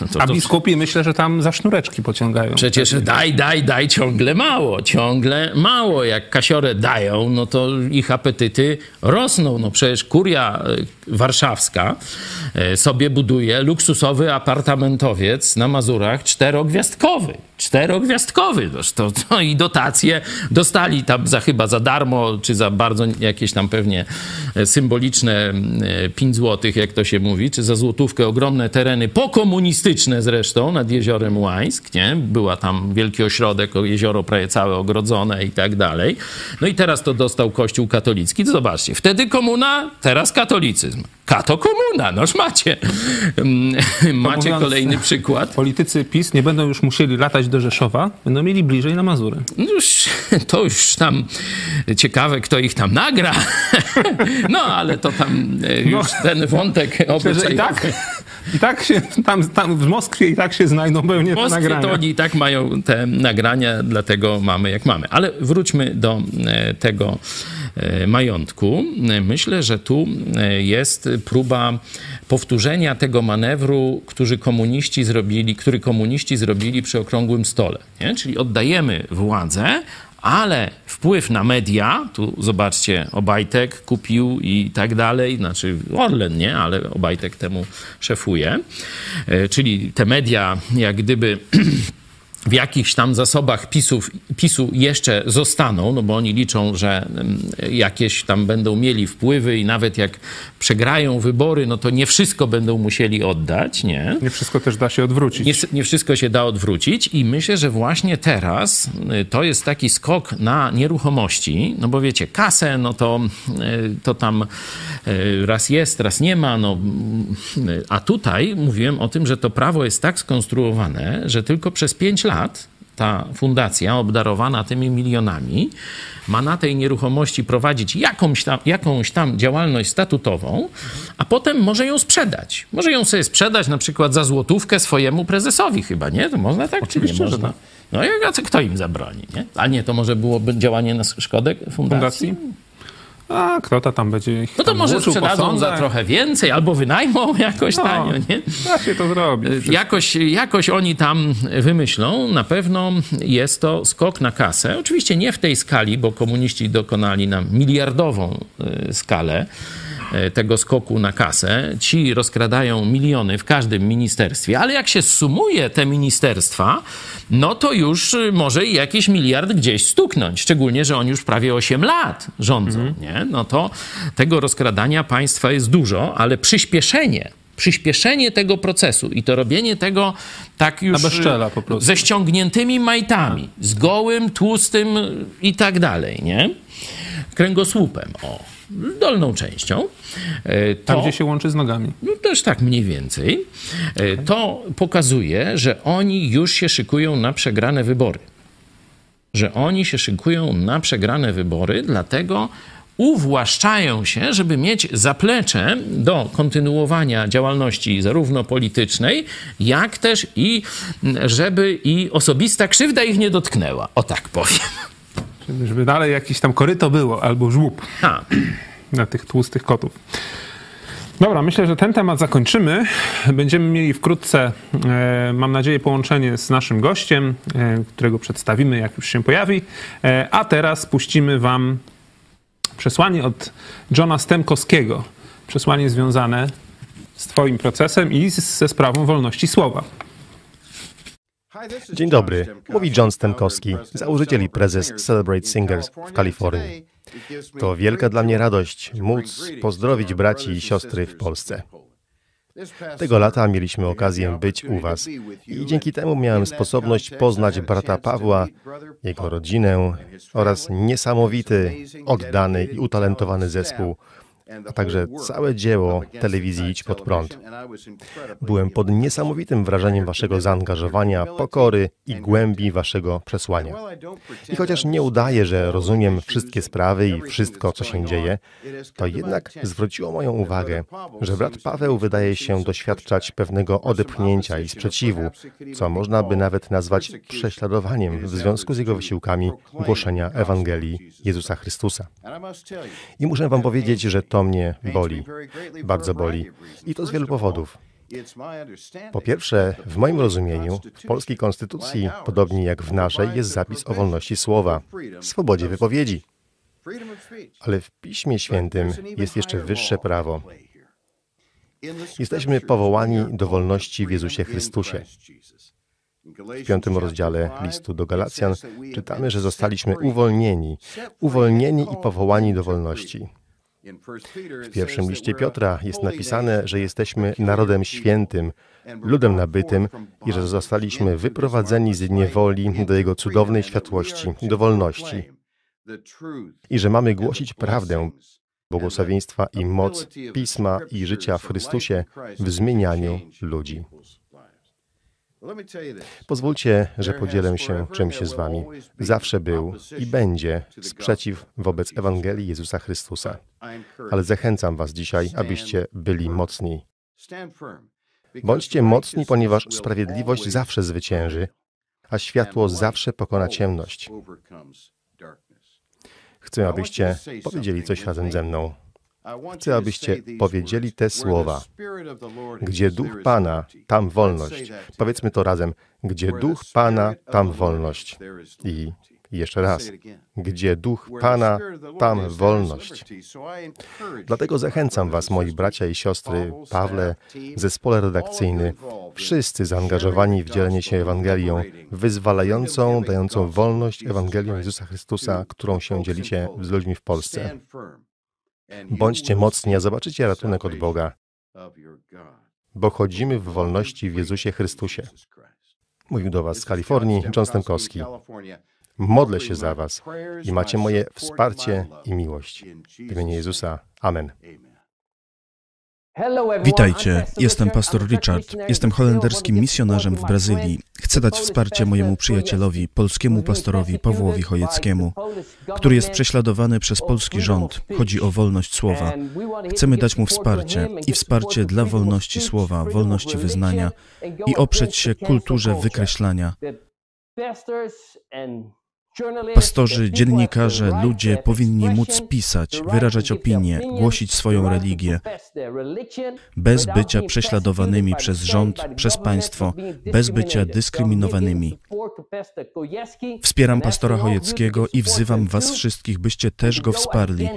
No to, A to, biskupi myślę, że tam za sznureczki pociągają. Przecież daj, daj, daj ciągle mało, ciągle mało. Jak kasiorę dają, no to ich apetyty rosną. No przecież kuria warszawska e, sobie buduje luksusowy apartamentowiec na Mazurach czterogwiazdkowy. Czterogwiazdkowy. To, to i dotacje dostali tam za chyba za darmo, czy za bardzo jakieś tam pewnie e, symboliczne 5 złotych, jak to się mówi, czy za złotówkę ogromne tereny pokomunistyczne zresztą nad jeziorem Łańsk, nie? Była tam wielki ośrodek, jezioro prawie całe ogrodzone i tak dalej. No i teraz to dostał Kościół katolicki. To zobaczcie, wtedy komuna, teraz katolicyzm. Kato komuna, noż macie. Macie mówiąc- kolejny przykład. Politycy PiS nie będą już musieli latać do Rzeszowa, będą mieli bliżej na Mazury. No Już, to już tam ciekawe, kto ich tam nagra. No, ale to tam e, już ten wątek obyczajowy. i tak, i tak się, tam, tam w Moskwie i tak się znajdą pewnie W te nagrania. to oni i tak mają te nagrania, dlatego mamy jak mamy. Ale wróćmy do e, tego majątku. E, Myślę, że tu e, jest próba powtórzenia tego manewru, który komuniści zrobili, który komuniści zrobili przy okrągłym stole. Nie? Czyli oddajemy władzę, ale wpływ na media, tu zobaczcie, Obajtek kupił i tak dalej, znaczy Orlen nie, ale Obajtek temu szefuje, E, czyli te media jak gdyby w jakichś tam zasobach PiSów, PiSu jeszcze zostaną, no bo oni liczą, że mm, jakieś tam będą mieli wpływy i nawet jak przegrają wybory, no to nie wszystko będą musieli oddać, nie? Nie wszystko też da się odwrócić. Nie, nie wszystko się da odwrócić i myślę, że właśnie teraz y, to jest taki skok na nieruchomości, no bo wiecie, kasę, no to, y, to tam y, raz jest, raz nie ma, no a tutaj mówiłem o tym, że to prawo jest tak skonstruowane, że tylko przez 5 lat ta fundacja obdarowana tymi milionami ma na tej nieruchomości prowadzić jakąś tam, jakąś tam działalność statutową, a potem może ją sprzedać. Może ją sobie sprzedać na przykład za złotówkę swojemu prezesowi chyba, nie? To można tak Oczywiście, czy nie można? tak. No i kto im zabroni, nie? A nie, to może byłoby działanie na szkodę fundacji? Fundacji? A kto to tam będzie ich No to może po sprzedadzą za trochę więcej albo wynajmą jakoś No. tanio, nie? Da się to zrobić. Jakoś, jakoś oni tam wymyślą. Na pewno jest to skok na kasę. Oczywiście nie w tej skali, bo komuniści dokonali nam miliardową y, skalę tego skoku na kasę. Ci rozkradają miliony w każdym ministerstwie, ale jak się sumuje te ministerstwa, no to już y, może i jakiś miliard gdzieś stuknąć. Szczególnie, że oni już prawie 8 lat rządzą, nie? No to tego rozkradania państwa jest dużo, ale przyspieszenie przyspieszenie tego procesu i to robienie tego tak już prostu. ze ściągniętymi majtami, z gołym, tłustym i tak dalej, nie? Kręgosłupem, o, dolną częścią. E, To, Tam, gdzie się łączy z nogami. no też tak mniej więcej. E, To pokazuje, że oni już się szykują na przegrane wybory. Że oni się szykują na przegrane wybory, dlatego uwłaszczają się, żeby mieć zaplecze do kontynuowania działalności zarówno politycznej, jak też i żeby i osobista krzywda ich nie dotknęła. O tak powiem. Żeby- dalej jakieś tam koryto było, albo żłób na tych tłustych kotów. Dobra, myślę, że ten temat zakończymy. Będziemy mieli wkrótce, e, mam nadzieję, połączenie z naszym gościem, e, którego przedstawimy, jak już się pojawi. E, a teraz puścimy Wam przesłanie od Johna Stemkowskiego. Przesłanie związane z Twoim procesem i ze sprawą wolności słowa. Dzień dobry, mówi John Stenkowski, założyciel i prezes Celebrate Singers w Kalifornii. To wielka dla mnie radość móc pozdrowić braci i siostry w Polsce. Tego lata mieliśmy okazję być u Was i dzięki temu miałem sposobność poznać brata Pawła, jego rodzinę oraz niesamowity, oddany i utalentowany zespół, a także całe dzieło telewizji Idź Pod Prąd. Byłem pod niesamowitym wrażeniem Waszego zaangażowania, pokory i głębi Waszego przesłania. I chociaż nie udaję, że rozumiem wszystkie sprawy i wszystko, co się dzieje, to jednak zwróciło moją uwagę, że brat Paweł wydaje się doświadczać pewnego odepchnięcia i sprzeciwu, co można by nawet nazwać prześladowaniem w związku z jego wysiłkami głoszenia Ewangelii Jezusa Chrystusa. I muszę Wam powiedzieć, że to mnie boli, bardzo boli. I to z wielu powodów. Po pierwsze, w moim rozumieniu, w polskiej konstytucji, podobnie jak w naszej, jest zapis o wolności słowa, swobodzie wypowiedzi. Ale w Piśmie Świętym jest jeszcze wyższe prawo. Jesteśmy powołani do wolności w Jezusie Chrystusie. W piątym rozdziale listu do Galacjan czytamy, że zostaliśmy uwolnieni, uwolnieni i powołani do wolności. W pierwszym liście Piotra jest napisane, że jesteśmy narodem świętym, ludem nabytym i że zostaliśmy wyprowadzeni z niewoli do Jego cudownej światłości, do wolności. I że mamy głosić prawdę, błogosławieństwa i moc Pisma i życia w Chrystusie w zmienianiu ludzi. Pozwólcie, że podzielę się czymś z Wami. Zawsze był i będzie sprzeciw wobec Ewangelii Jezusa Chrystusa. Ale zachęcam Was dzisiaj, abyście byli mocni. Bądźcie mocni, ponieważ sprawiedliwość zawsze zwycięży, a światło zawsze pokona ciemność. Chcę, abyście powiedzieli coś razem ze mną. Chcę, abyście powiedzieli te słowa. Gdzie duch Pana, tam wolność. Powiedzmy to razem. Gdzie duch Pana, tam wolność. I jeszcze raz. Gdzie duch Pana, tam wolność. Dlatego zachęcam Was, moi bracia i siostry, Pawle, zespole redakcyjny, wszyscy zaangażowani w dzielenie się Ewangelią, wyzwalającą, dającą wolność Ewangelią Jezusa Chrystusa, którą się dzielicie z ludźmi w Polsce. Bądźcie mocni, a zobaczycie ratunek od Boga, bo chodzimy w wolności w Jezusie Chrystusie. Mówił do Was z Kalifornii John Stankowski. Modlę się za Was i macie moje wsparcie i miłość. W imieniu Jezusa. Amen. Witajcie, jestem pastor Richard. Jestem holenderskim misjonarzem w Brazylii. Chcę dać wsparcie mojemu przyjacielowi, polskiemu pastorowi Pawłowi Chojeckiemu, który jest prześladowany przez polski rząd. Chodzi o wolność słowa. Chcemy dać mu wsparcie i wsparcie dla wolności słowa, wolności wyznania i oprzeć się kulturze wykreślania. Pastorzy, dziennikarze, ludzie powinni móc pisać, wyrażać opinie, głosić swoją religię, bez bycia prześladowanymi przez rząd, przez państwo, bez bycia dyskryminowanymi. Wspieram pastora Chojeckiego i wzywam Was wszystkich, byście też go wsparli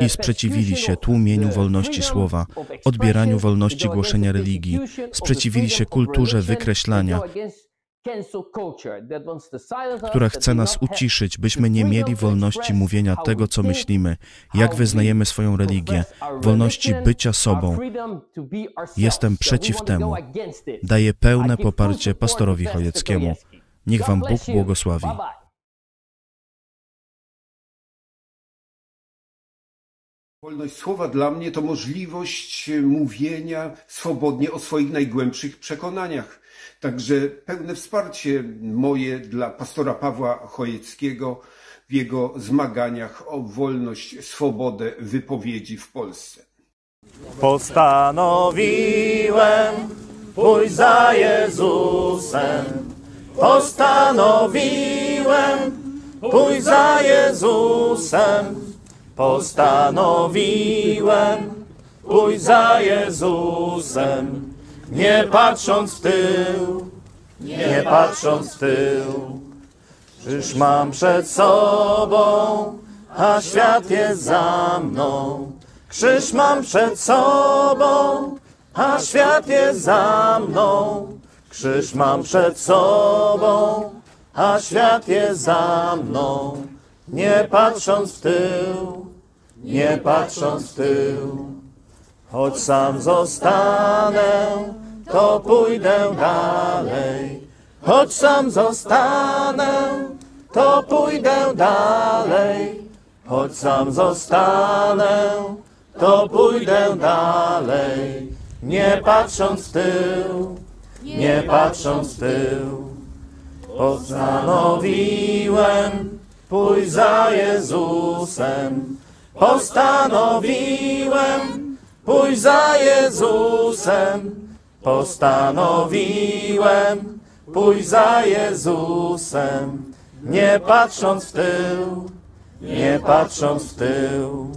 i sprzeciwili się tłumieniu wolności słowa, odbieraniu wolności głoszenia religii, sprzeciwili się kulturze wykreślania, która chce nas uciszyć, byśmy nie mieli wolności mówienia tego, co myślimy, jak wyznajemy swoją religię, wolności bycia sobą. Jestem przeciw temu. Daję pełne poparcie pastorowi Chojeckiemu. Niech Wam Bóg błogosławi. Wolność słowa dla mnie to możliwość mówienia swobodnie o swoich najgłębszych przekonaniach. Także pełne wsparcie moje dla pastora Pawła Chojeckiego w jego zmaganiach o wolność, swobodę wypowiedzi w Polsce. Postanowiłem pójść za Jezusem. Postanowiłem pójść za Jezusem. Postanowiłem pójść za Jezusem. Nie patrząc w tył, nie patrząc w tył. Czyż mam przed sobą, a świat jest za mną. Krzyż mam przed sobą, a świat jest za mną. Krzyż mam przed sobą, a świat jest za mną. Nie patrząc w tył, nie patrząc w tył. Choć sam zostanę, to pójdę dalej. Choć sam zostanę, to pójdę dalej. Choć sam zostanę, to pójdę dalej. Nie patrząc w tył, nie patrząc w tył. Postanowiłem pójść za Jezusem. Postanowiłem pójść za Jezusem. Postanowiłem pójść za Jezusem. Nie patrząc w tył, nie patrząc w tył.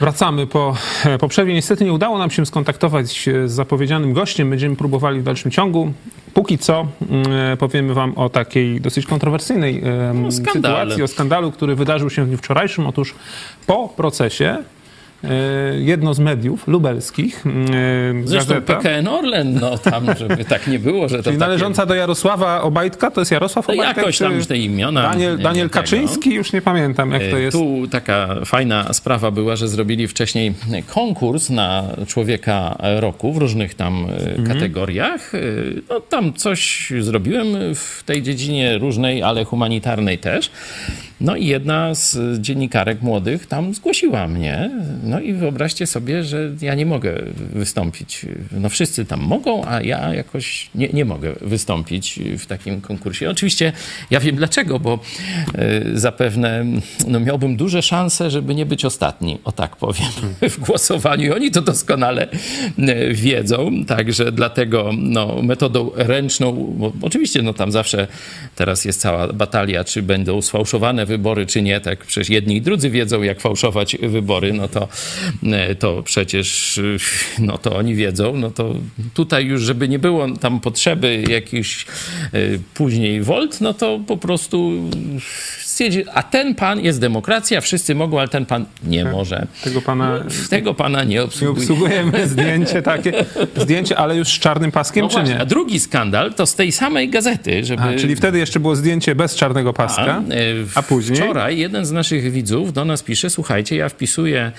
Wracamy po, po przerwie. Niestety nie udało nam się skontaktować z zapowiedzianym gościem. Będziemy próbowali w dalszym ciągu. Póki co mm, powiemy wam o takiej dosyć kontrowersyjnej skandale. sytuacji, o skandalu, który wydarzył się w dniu wczorajszym. Otóż po procesie e, jedno z mediów lubelskich, e, Zresztą gazeta, PKN Orlen, no tam, żeby tak nie było, że to czyli takie... należąca do Jarosława Obajtka, to jest Jarosław To Obajtek? jakoś tam już te imiona, Daniel, nie, Daniel tego. Kaczyński? Już nie pamiętam, jak to E, jest. Tu taka fajna sprawa była, że zrobili wcześniej konkurs na człowieka roku w różnych tam e, Mhm. kategoriach. E, No tam coś zrobiłem w tej dziedzinie różnej, ale humanitarnej też. No i jedna z dziennikarek młodych tam zgłosiła mnie. No i wyobraźcie sobie, że ja nie mogę wystąpić. No wszyscy tam mogą, a ja jakoś nie, nie mogę wystąpić w takim konkursie. Oczywiście ja wiem dlaczego, bo e, zapewne no, miałbym duże szanse, żeby nie być ostatni, o tak powiem, w głosowaniu. I oni to doskonale e, wiedzą, także dlatego no, metodą ręczną, bo oczywiście no, tam zawsze teraz jest cała batalia, czy będą sfałszowane fałszowane wybory, czy nie. Tak przecież jedni i drudzy wiedzą, jak fałszować wybory, no to, e, to przecież no to oni wiedzą. No to tutaj już, żeby nie było tam potrzeby jakichś e, później wolt, no to po prostu stwierdzi, a ten pan jest demokracja, wszyscy mogą, ale ten pan nie może. Tego pana Tego pana nie nie obsługuje. obsługujemy. Zdjęcie takie. Zdjęcie, ale już z czarnym paskiem, No czy właśnie, nie? a drugi skandal to z tej samej gazety, żeby... A, czyli wtedy jeszcze było zdjęcie bez czarnego paska, A, e, a później? Wczoraj jeden z naszych widzów do nas pisze, słuchajcie, ja wpisuję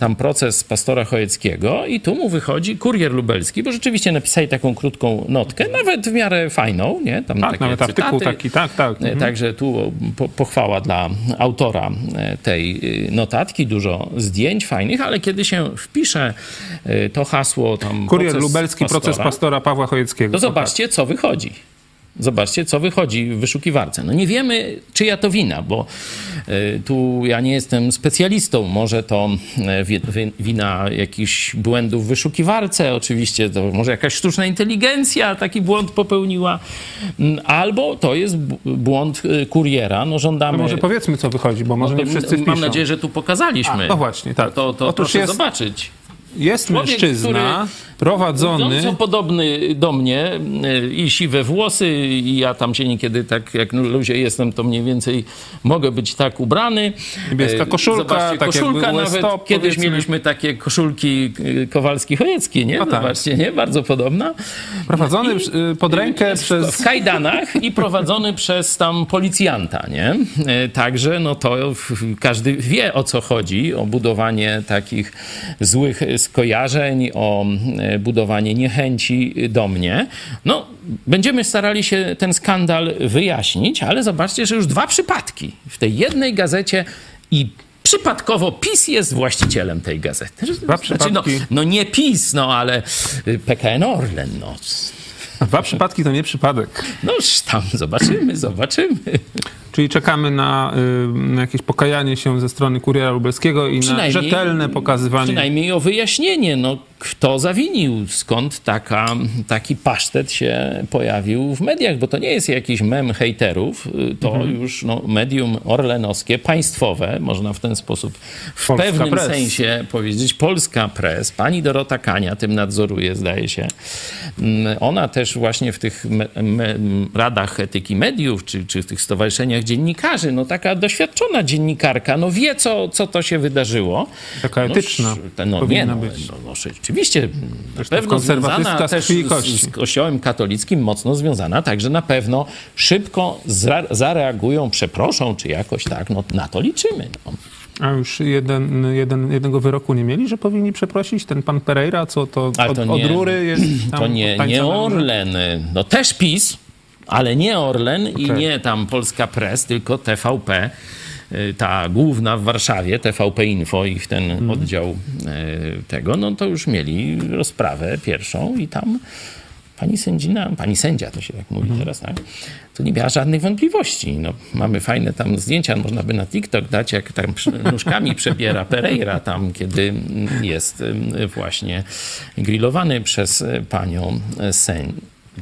tam proces pastora Chojeckiego i tu mu wychodzi kurier lubelski, bo rzeczywiście napisali taką krótką notkę, nawet w miarę fajną, nie? Tam Tak, nawet artykuł cytaty. taki, tak, tak. E, Mhm. Także tu po, pochwała dla autora e, tej e, notatki, dużo zdjęć fajnych, ale kiedy się wpisze e, to hasło tam Kurier proces lubelski, proces pastora, pastora Pawła Chojeckiego. to zobaczcie, co wychodzi. Zobaczcie, co wychodzi w wyszukiwarce. No nie wiemy, czyja to wina, bo y, tu ja nie jestem specjalistą. Może to wi- wina jakichś błędów w wyszukiwarce, oczywiście, to może jakaś sztuczna inteligencja taki błąd popełniła, Mm, albo to jest błąd y, kuriera. No żądamy... No może powiedzmy, co wychodzi, bo może No nie wszyscy. Mam nadzieję, że tu pokazaliśmy. A, no właśnie, tak. To, to Otóż proszę jest- zobaczyć. Jest Człowiek, mężczyzna prowadzony... Są podobny do mnie y, i siwe włosy i ja tam się niekiedy tak jak luzie jestem, to mniej więcej mogę być tak ubrany. Niebieska Y, koszulka, Zobaczcie, tak koszulka nawet. US-top, Kiedyś powiedzmy. mieliśmy takie koszulki y, Kowalski-Chojecki, nie? No tak. Zobaczcie, nie? Bardzo podobna. Prowadzony y, pod rękę przez... W kajdanach i prowadzony przez tam policjanta, nie? E, Także no to każdy wie o co chodzi, o budowanie takich złych skojarzeń, o e, budowanie niechęci do mnie. No, będziemy starali się ten skandal wyjaśnić, ale zobaczcie, że już dwa przypadki w tej jednej gazecie i Przypadkowo PiS jest właścicielem tej gazety. Dwa Znaczy, no, przypadki. no nie PiS, no ale y, PKN Orlen, no. Dwa przypadki to nie przypadek. Noż tam zobaczymy, zobaczymy. Czyli czekamy na, y, na jakieś pokajanie się ze strony kuriera lubelskiego i na rzetelne pokazywanie. Przynajmniej o wyjaśnienie, no, kto zawinił, skąd taka, taki pasztet się pojawił w mediach, bo to nie jest jakiś mem hejterów, y, to Mhm. już no, medium orlenowskie, państwowe, można w ten sposób w Polska pewnym Press. sensie powiedzieć, Polska Press, pani Dorota Kania tym nadzoruje, zdaje się. Mm, Ona też właśnie w tych me, me, radach etyki mediów, czy, czy w tych stowarzyszeniach dziennikarzy, no taka doświadczona dziennikarka, no wie, co, co to się wydarzyło. Taka No, etyczna sz- No, nie, no, być. no, no, oczywiście, na Zresztą pewno związana z też i z, z kościołem katolickim, mocno związana, także na pewno szybko za, zareagują, przeproszą, czy jakoś tak, no na to liczymy. No. A już jeden, jeden, jednego wyroku nie mieli, że powinni przeprosić? Ten pan Pereira, co to, od, to od nie- rury jest tam To nie, nie? Orlen, no też PiS, ale nie Orlen i Okej. nie tam Polska Press, tylko TVP, ta główna w Warszawie, TVP Info, ich ten Mhm. oddział y, tego, no to już mieli rozprawę pierwszą i tam pani sędzina, pani sędzia to się tak mówi Mhm. teraz, tak? To nie miała żadnych wątpliwości. No, mamy fajne tam zdjęcia, można by na TikTok dać, jak tam nóżkami przebiera Pereira tam, kiedy jest y, właśnie grillowany przez y, panią y, sędzię.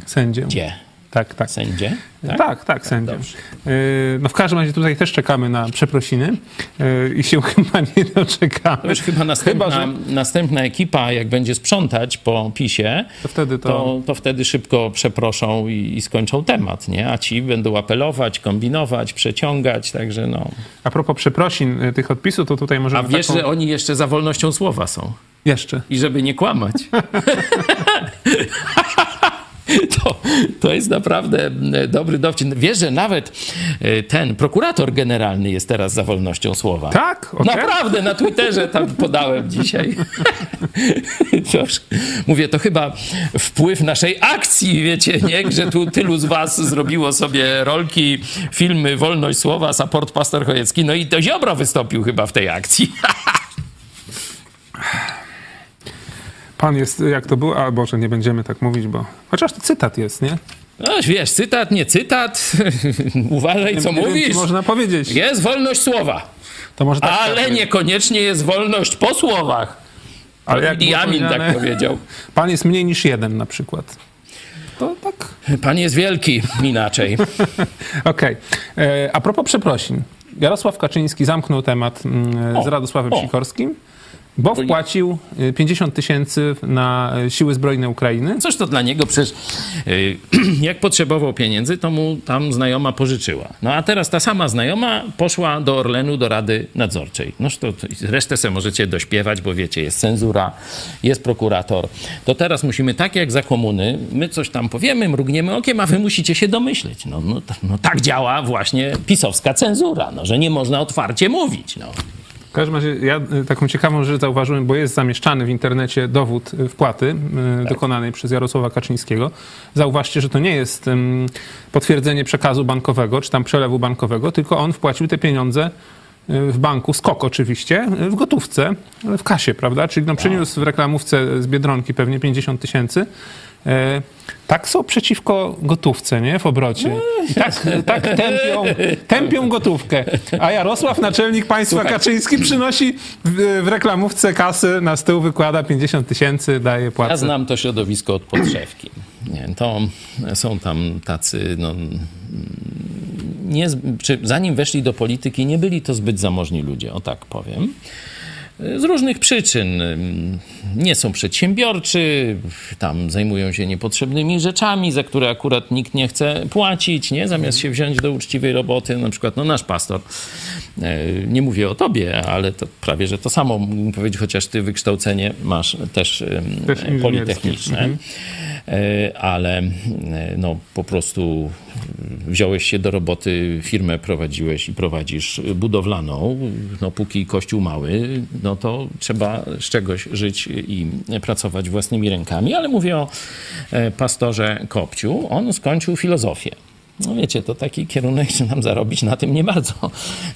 Sędzię. Tak, tak. Sędzie? Tak, tak, sędzia. Dobrze. Yy, No w każdym razie tutaj też czekamy na przeprosiny yy, i się chyba nie doczekamy. To już chyba następna, Chyba, że następna ekipa, jak będzie sprzątać po PiSie, to wtedy to... to, to wtedy szybko przeproszą i, i skończą temat, nie? A ci będą apelować, kombinować, przeciągać, także no. A propos przeprosin yy, tych odpisów, to tutaj możemy A wiesz, taką... że oni jeszcze za wolnością słowa są. Jeszcze. I żeby nie kłamać. To, to jest naprawdę dobry dowcid. Wiesz, że nawet e, ten prokurator generalny jest teraz za wolnością słowa. Tak? Okej. Naprawdę, na Twitterze tam podałem dzisiaj. Trosz- Mówię, to chyba wpływ naszej akcji, wiecie, nie? Że tu tylu z was zrobiło sobie rolki, filmy Wolność Słowa, Support Pastor Chojecki, no i to Ziobro wystąpił chyba w tej akcji. Pan jest, jak to było? A Boże, nie będziemy tak mówić, bo... Chociaż to cytat jest, nie? No wiesz, cytat, nie cytat, uważaj co nie wiem, mówisz. czy można powiedzieć. Jest wolność słowa, To może tak ale tak, niekoniecznie jest wolność po słowach. Ale jak I było Amin tak powiedział. Pan jest mniej niż jeden na przykład. To tak. Pan jest wielki, inaczej. Okej. E, A propos przeprosin. Jarosław Kaczyński zamknął temat mm, O, z Radosławem o. Sikorskim, bo wpłacił y, 50 tysięcy na y, siły zbrojne Ukrainy. Coś to dla niego przecież, y, jak potrzebował pieniędzy, to mu tam znajoma pożyczyła. No a teraz ta sama znajoma poszła do Orlenu, do Rady Nadzorczej. Noż to, resztę sobie możecie dośpiewać, bo wiecie, jest cenzura, jest prokurator. To teraz musimy, tak jak za komuny, my coś tam powiemy, mrugniemy okiem, a wy musicie się domyśleć. No, no, no tak działa właśnie pisowska cenzura, no, że nie można otwarcie mówić. No. W każdym razie ja y, taką ciekawą rzecz zauważyłem, bo jest zamieszczany w internecie dowód y, wpłaty y, dokonanej przez Jarosława Kaczyńskiego. Zauważcie, że to nie jest potwierdzenie przekazu bankowego, czy tam przelewu bankowego, tylko on wpłacił te pieniądze w banku, skok oczywiście, w gotówce, ale w kasie, prawda? Czyli no, przyniósł w reklamówce z Biedronki pewnie 50 tysięcy. E, Tak są przeciwko gotówce, nie? W obrocie. I tak, tak tępią, tępią gotówkę. A Jarosław, naczelnik państwa Kaczyński, przynosi w, w reklamówce kasy, na stół wykłada 50 tysięcy, daje płacę. Ja znam to środowisko od podszewki. Nie, to są tam tacy, no, nie, czy zanim weszli do polityki, nie byli to zbyt zamożni ludzie, o tak powiem. Z różnych przyczyn. Nie są przedsiębiorczy, tam zajmują się niepotrzebnymi rzeczami, za które akurat nikt nie chce płacić, nie? Zamiast się wziąć do uczciwej roboty, na przykład no, nasz pastor, e, nie mówię o tobie, ale to prawie, że to samo mógłbym powiedzieć, chociaż ty wykształcenie masz też, Też politechniczne. Mhm. E, ale e, no, po prostu wziąłeś się do roboty, firmę prowadziłeś i prowadzisz budowlaną. No, póki kościół mały, no to trzeba z czegoś żyć i pracować własnymi rękami. Ale mówię o e, pastorze Kopciu. On skończył filozofię. No wiecie, to taki kierunek, że nam zarobić na tym nie bardzo.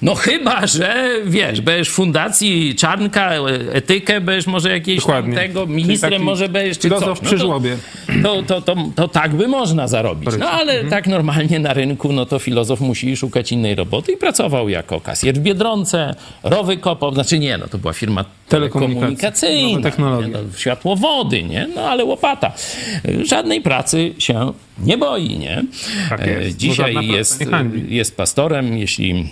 No chyba, że wiesz, będziesz fundacji Czarnka, etykę będziesz może Dokładnie. tego, ministrem może będziesz, czy coś. przy żłobie. To, to, to, to tak by można zarobić. No ale tak normalnie na rynku, no to filozof musi szukać innej roboty i pracował jako kasjer w Biedronce, rowy kopał, znaczy nie, no to była firma telekomunikacyjna, nowe technologie. nie, no, światłowody, nie? No ale łopata. Żadnej pracy się nie boi, nie? Tak E, jest, Dzisiaj jest, jest pastorem, jeśli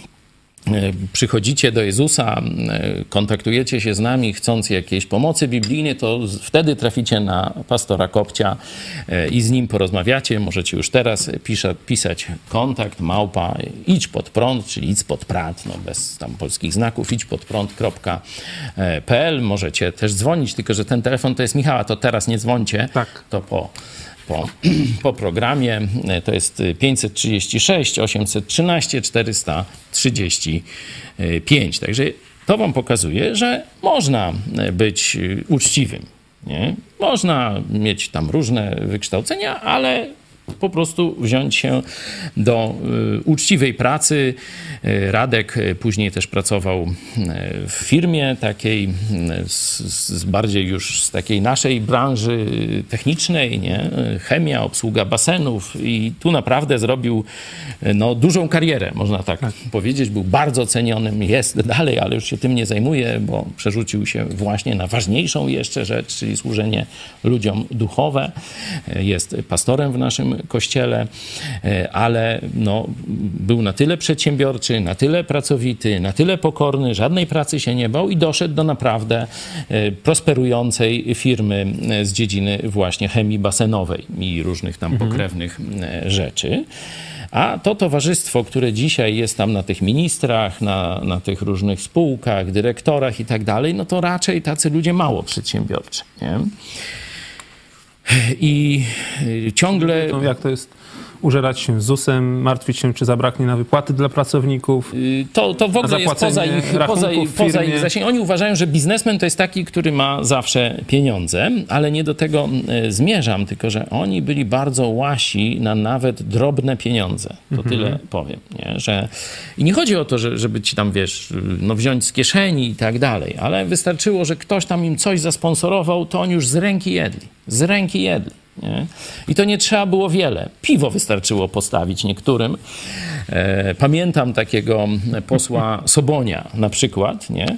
e, przychodzicie do Jezusa, e, kontaktujecie się z nami, chcąc jakiejś pomocy biblijnej, to wtedy traficie na pastora Kopcia i z nim porozmawiacie. Możecie już teraz pisza, pisać kontakt małpa idź pod prąd, czyli idź pod prąd, no bez tam polskich znaków, idź pod prąd.pl. Możecie też dzwonić, tylko że ten telefon to jest Michała, to teraz nie dzwońcie, Tak. to po po, po programie. To jest 536 813 435. Także to wam pokazuje, że można być uczciwym. Nie? Można mieć tam różne wykształcenia, ale po prostu wziąć się do y, uczciwej pracy. Y, Radek y, później też pracował w firmie takiej, z, z bardziej już z takiej naszej branży technicznej, nie? Chemia, obsługa basenów i tu naprawdę zrobił no, dużą karierę, można tak, powiedzieć. Był bardzo cenionym, jest dalej, ale już się tym nie zajmuje, bo przerzucił się właśnie na ważniejszą jeszcze rzecz, czyli służenie ludziom duchowe. Jest pastorem w naszym kościele, y, ale no, był na tyle przedsiębiorczy, na tyle pracowity, na tyle pokorny, żadnej pracy się nie bał i doszedł do naprawdę y, prosperującej firmy y, z dziedziny właśnie chemii basenowej i różnych tam pokrewnych y, rzeczy. A to towarzystwo, które dzisiaj jest tam na tych ministrach, na, na tych różnych spółkach, dyrektorach i tak dalej, no to raczej tacy ludzie mało przedsiębiorczy. Nie? I y, ciągle jak to jest użerać się ZUS-em, martwić się, czy zabraknie na wypłaty dla pracowników. Y, To, to w ogóle jest poza ich, poza, poza ich zasięgiem. Oni uważają, że biznesmen to jest taki, który ma zawsze pieniądze, ale nie do tego y, zmierzam, tylko że oni byli bardzo łasi na nawet drobne pieniądze. To Mhm. tyle powiem. Nie? Że, I nie chodzi o to, że, żeby ci tam, wiesz, no wziąć z kieszeni i tak dalej, ale wystarczyło, że ktoś tam im coś zasponsorował, to oni już z ręki jedli. Z ręki jedli. Nie? I to nie trzeba było wiele. Piwo wystarczyło postawić niektórym. E, pamiętam takiego posła Sobonia na przykład, nie?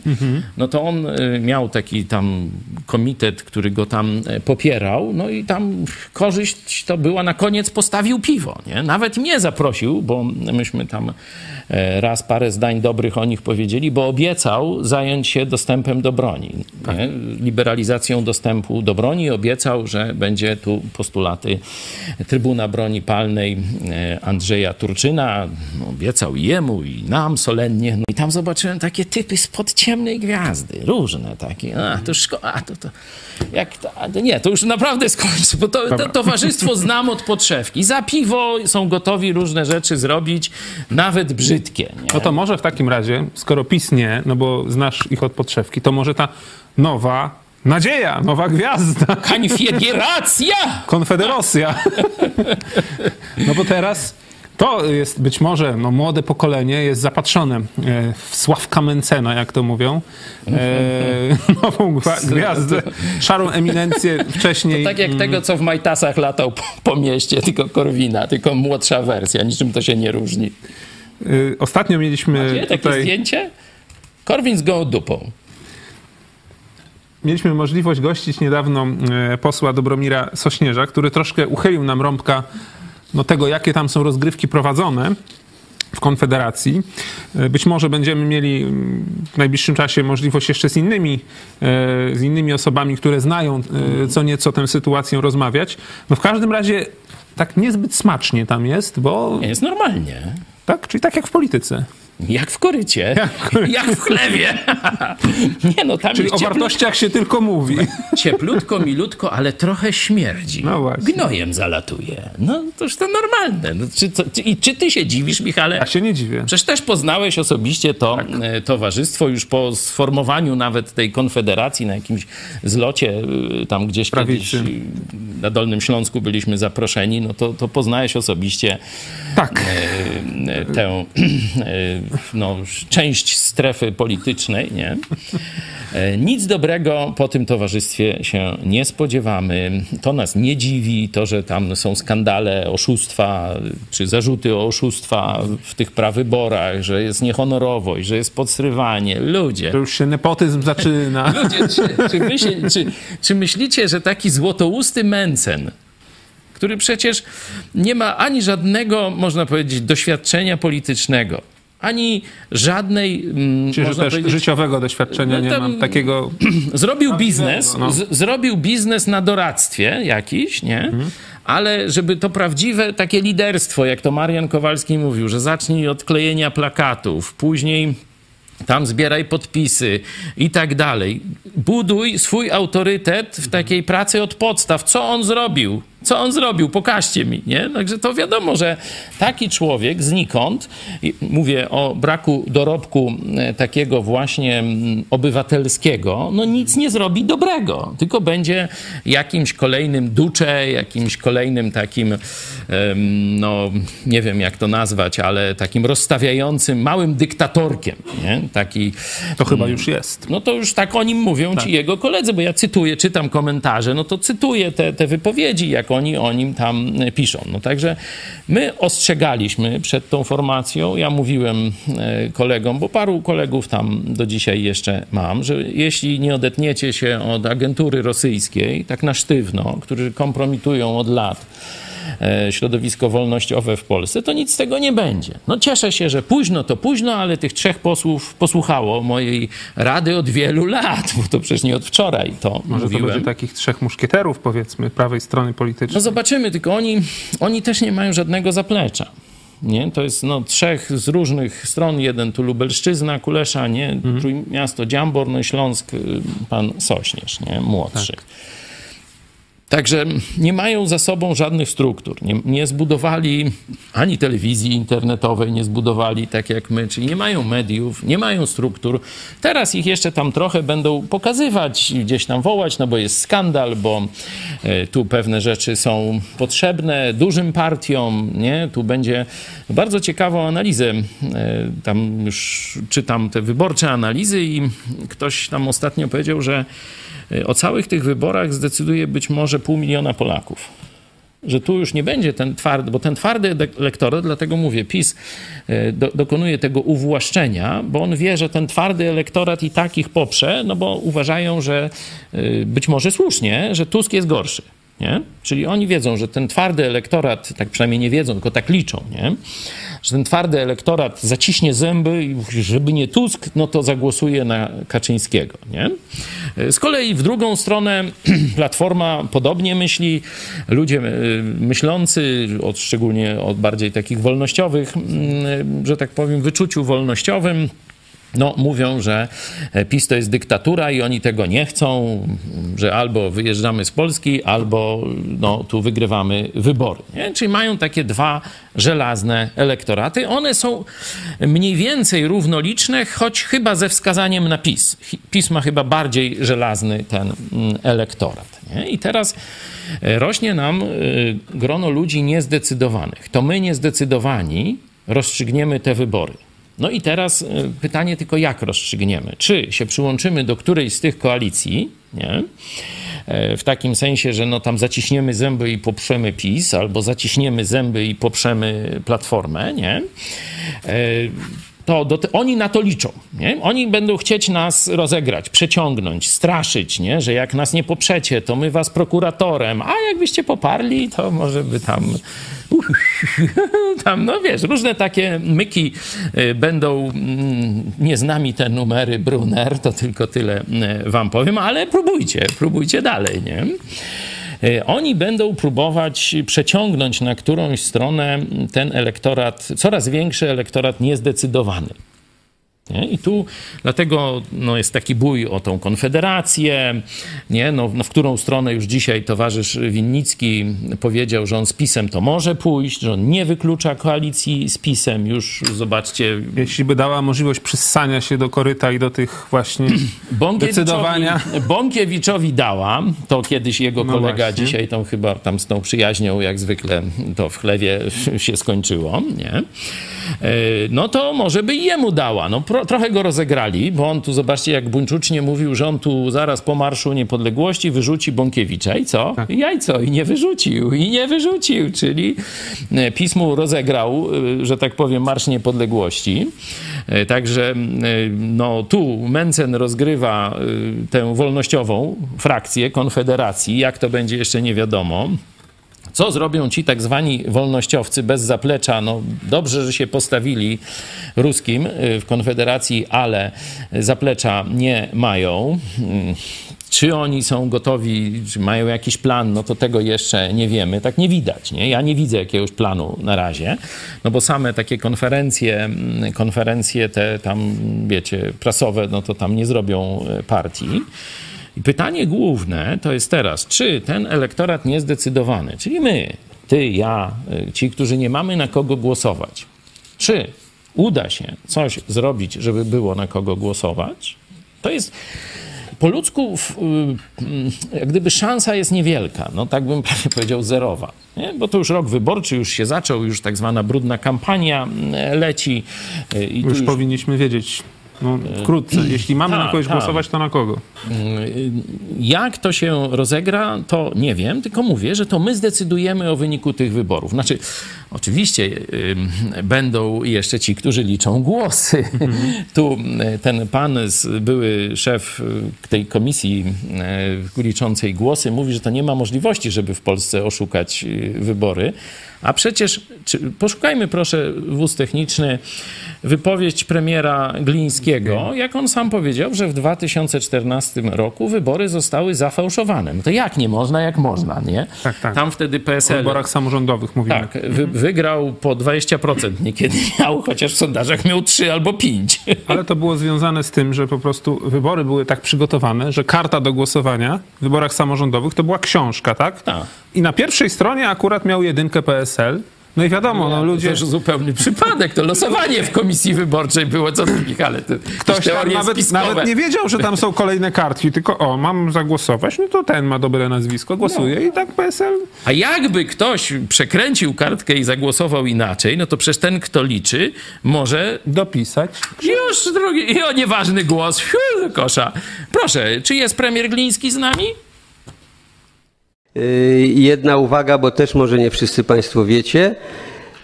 No to on e, miał taki tam komitet, który go tam e, popierał, no i tam korzyść to była na koniec postawił piwo, nie? Nawet mnie zaprosił, bo myśmy tam raz parę zdań dobrych o nich powiedzieli, bo obiecał zająć się dostępem do broni, nie? liberalizacją dostępu do broni. Obiecał, że będzie tu postulaty Trybuna Broni Palnej e, Andrzeja Turczyna. No, obiecał jemu i nam solennie. No i tam zobaczyłem takie typy spod ciemnej gwiazdy, różne takie. A, to szkoda, to, to, jak to, a, nie, to już naprawdę skończę, bo to, to towarzystwo znam od podszewki. Za piwo są gotowi różne rzeczy zrobić, nawet brzydkie. Nie? No to może w takim razie, skoro PiS nie, no bo znasz ich od podszewki, to może ta nowa nadzieja, nowa gwiazda, Konfederacja! konfederacja. No bo teraz to jest być może, no młode pokolenie jest zapatrzone e, w Sławka Mencena, jak to mówią. E, nową gwiazdę, szarą eminencję wcześniej. Tak jak tego, co w majtasach latał po, mieście, tylko Korwina, tylko młodsza wersja, niczym to się nie różni. E, Ostatnio mieliśmy Gdzie takie tutaj... zdjęcie? Korwin z gołą dupą. Mieliśmy możliwość gościć niedawno e, posła Dobromira Sośnierza, który troszkę uchylił nam rąbka no, tego, jakie tam są rozgrywki prowadzone w Konfederacji. E, Być może będziemy mieli mm, w najbliższym czasie możliwość jeszcze z innymi, e, z innymi osobami, które znają co nieco tę sytuację rozmawiać. No w każdym razie tak niezbyt smacznie tam jest, bo Jest normalnie. tak, czyli tak jak w polityce. Jak w korycie. Jak w chlewie. Nie no, tam Czyli o wartościach się tylko mówi. cieplutko, milutko, ale trochę śmierdzi. No właśnie. Gnojem zalatuje. No toż to normalne. No, czy, I czy ty się dziwisz, Michale? Ja się nie dziwię. Przecież też poznałeś osobiście to e, towarzystwo już po sformowaniu nawet tej konfederacji na jakimś zlocie e, tam gdzieś Prawicy. kiedyś na Dolnym Śląsku byliśmy zaproszeni, no to, to poznałeś osobiście Tak. e, tę no, część strefy politycznej, nie? E, Nic dobrego po tym towarzystwie się nie spodziewamy. To nas nie dziwi, to, że tam są skandale, oszustwa, czy zarzuty o oszustwa w tych prawyborach, że jest niehonorowość, że jest podstrywanie. Ludzie, To już się nepotyzm zaczyna. Ludzie, czy, czy, wy się, czy, czy myślicie, że taki złotousty Mencen, który przecież nie ma ani żadnego, można powiedzieć, doświadczenia politycznego, ani żadnej, mm, Myślę, że można też życiowego doświadczenia No nie mam takiego. zrobił biznes, no. z, zrobił biznes na doradztwie jakiś, nie? Mhm. Ale żeby to prawdziwe takie liderstwo, jak to Marian Kowalski mówił, że zacznij od klejenia plakatów, później tam zbieraj podpisy i tak dalej. Buduj swój autorytet w takiej pracy od podstaw. Co on zrobił? Co on zrobił? Pokażcie mi, nie? Także to wiadomo, że taki człowiek znikąd, mówię o braku dorobku e, takiego właśnie mm, obywatelskiego, no nic nie zrobi dobrego, tylko będzie jakimś kolejnym ducze, jakimś kolejnym takim, no nie wiem jak to nazwać, ale takim rozstawiającym małym dyktatorkiem, nie? Taki, To chyba już jest. no to już tak o nim mówią ci jego koledzy, bo ja cytuję, czytam komentarze, no to cytuję te, te wypowiedzi, jak oni o nim tam piszą. No także my ostrzegaliśmy przed tą formacją, ja mówiłem e, kolegom, bo paru kolegów tam do dzisiaj jeszcze mam, że jeśli nie odetniecie się od agentury rosyjskiej, tak na sztywno, którzy kompromitują od lat, środowisko wolnościowe w Polsce, to nic z tego nie będzie. No cieszę się, że późno to późno, ale tych trzech posłów posłuchało mojej rady od wielu lat, bo to przecież nie od wczoraj to Może to mówiłem. będzie takich trzech muszkieterów, powiedzmy, prawej strony No politycznej. zobaczymy, tylko oni, oni też nie mają żadnego zaplecza. Nie? To jest no, trzech z różnych stron. Jeden tu Lubelszczyzna, Kulesza, nie? Mhm. Trójmiasto Dziambor, no Śląsk, y, pan Sośnierz, nie? młodszy. Tak. Także nie mają za sobą żadnych struktur. Nie, nie zbudowali ani telewizji internetowej, nie zbudowali tak jak my, czyli nie mają mediów, nie mają struktur. Teraz ich jeszcze tam trochę będą pokazywać, gdzieś tam wołać, no bo jest skandal, bo e, tu pewne rzeczy są potrzebne dużym partiom, nie? Tu będzie bardzo ciekawą analizę. e, Tam już czytam te wyborcze analizy i ktoś tam ostatnio powiedział, że o całych tych wyborach zdecyduje być może pół miliona Polaków że tu już nie będzie ten twardy, bo ten twardy elektorat, dlatego mówię, PiS y, do, dokonuje tego uwłaszczenia, bo on wie, że ten twardy elektorat i tak ich poprze, no bo uważają, że y, być może słusznie, że Tusk jest gorszy. Nie? Czyli oni wiedzą, że ten twardy elektorat, tak przynajmniej nie wiedzą, tylko tak liczą, nie? Że ten twardy elektorat zaciśnie zęby i żeby nie Tusk, no to zagłosuje na Kaczyńskiego. Nie? Z kolei w drugą stronę Platforma podobnie myśli, ludzie y, myślący, od, szczególnie od bardziej takich wolnościowych, mm, że tak powiem, wyczuciu wolnościowym, no, mówią, że PiS to jest dyktatura i oni tego nie chcą, że albo wyjeżdżamy z Polski, albo no, tu wygrywamy wybory. Nie? Czyli mają takie dwa żelazne elektoraty. One są mniej więcej równoliczne, choć chyba ze wskazaniem na PiS. PiS ma chyba bardziej żelazny ten mm, elektorat. Nie? I teraz rośnie nam y, grono ludzi niezdecydowanych. To my niezdecydowani rozstrzygniemy te wybory. No i teraz y, pytanie tylko, jak rozstrzygniemy? Czy się przyłączymy do którejś z tych koalicji, nie? E, w takim sensie, że no tam zaciśniemy zęby i poprzemy PiS, albo zaciśniemy zęby i poprzemy Platformę, nie? To do, oni na to liczą. Nie? Oni będą chcieć nas rozegrać, przeciągnąć, straszyć, nie? że jak nas nie poprzecie, to my was prokuratorem, a jakbyście poparli, to może by tam tam, no wiesz, różne takie myki y, będą, mm, nie z nami te numery Brunner, to tylko tyle y, wam powiem, ale próbujcie, próbujcie dalej, nie? Y, oni będą próbować przeciągnąć na którąś stronę ten elektorat, coraz większy elektorat niezdecydowany. Nie? I tu dlatego no, jest taki bój o tą konfederację, nie? No, no, w którą stronę już dzisiaj towarzysz Winnicki powiedział, że on z PiSem to może pójść, że on nie wyklucza koalicji z PiSem. Już zobaczcie. Jeśli by dała możliwość przyssania się do koryta i do tych właśnie decydowania. Bąkiewiczowi dała, to kiedyś jego no kolega właśnie. dzisiaj tą chyba tam z tą przyjaźnią, jak zwykle to w chlewie się skończyło, nie? E, no to może by jemu dała. No pro, trochę go rozegrali, bo on tu, zobaczcie, jak buńczucznie mówił, że on tu zaraz po Marszu Niepodległości wyrzuci Bąkiewicza. I co? Tak. I jajco. I nie wyrzucił. I nie wyrzucił. Czyli e, pismu rozegrał, e, że tak powiem, Marsz Niepodległości. Także no, tu Mencen rozgrywa tę wolnościową frakcję Konfederacji. Jak to będzie jeszcze nie wiadomo. Co zrobią ci tak zwani wolnościowcy bez zaplecza? No dobrze, że się postawili ruskim y, w Konfederacji, ale zaplecza nie mają. Mm, czy oni są gotowi, czy mają jakiś plan, no to tego jeszcze nie wiemy. Tak nie widać. Nie? Ja nie widzę jakiegoś planu na razie, no bo same takie konferencje, mm, konferencje te tam, wiecie, prasowe, no to tam nie zrobią y, partii. I pytanie główne to jest teraz, czy ten elektorat niezdecydowany, czyli my, ty, ja, y, ci, którzy nie mamy na kogo głosować, czy uda się coś zrobić, żeby było na kogo głosować? To jest po ludzku, y, jak gdyby szansa jest niewielka, no tak bym prawie powiedział zerowa, nie? bo to już rok wyborczy, już się zaczął, już tak zwana brudna kampania y, leci. I już, już powinniśmy wiedzieć, no, wkrótce. Jeśli mamy ta, na kogoś ta. głosować, to na kogo? Jak to się rozegra, to nie wiem, tylko mówię, że to my zdecydujemy o wyniku tych wyborów. Znaczy, oczywiście y, będą jeszcze ci, którzy liczą głosy. Mhm. Tu ten pan, były szef tej komisji y, liczącej głosy, mówi, że to nie ma możliwości, żeby w Polsce oszukać y, wybory. A przecież, czy, poszukajmy proszę wóz techniczny, wypowiedź premiera Glińskiego, jak on sam powiedział, że w 2014 roku wybory zostały zafałszowane. No to jak nie można, jak można, nie? Tak, tak. Tam wtedy PSL... W wyborach samorządowych mówimy. Tak, wy, wygrał po 20%, niekiedy miał, chociaż w sondażach miał 3 albo 5. Ale to było związane z tym, że po prostu wybory były tak przygotowane, że karta do głosowania w wyborach samorządowych to była książka, tak? Tak. I na pierwszej stronie akurat miał jedynkę PSL, No i wiadomo, no To ludzie... też zupełny przypadek, to losowanie w komisji wyborczej było, co ty, Michale, to Ktoś tam nawet, spiskowe. nawet nie wiedział, że tam są kolejne kartki, tylko o, mam zagłosować, no to ten ma dobre nazwisko, głosuje i tak PSL... A jakby ktoś przekręcił kartkę i zagłosował inaczej, no to przecież ten, kto liczy, może Dopisać. już drugi, i o nieważny głos, fiu, kosza. Proszę, czy jest premier Gliński z nami? Y, Jedna uwaga, bo też może nie wszyscy Państwo wiecie.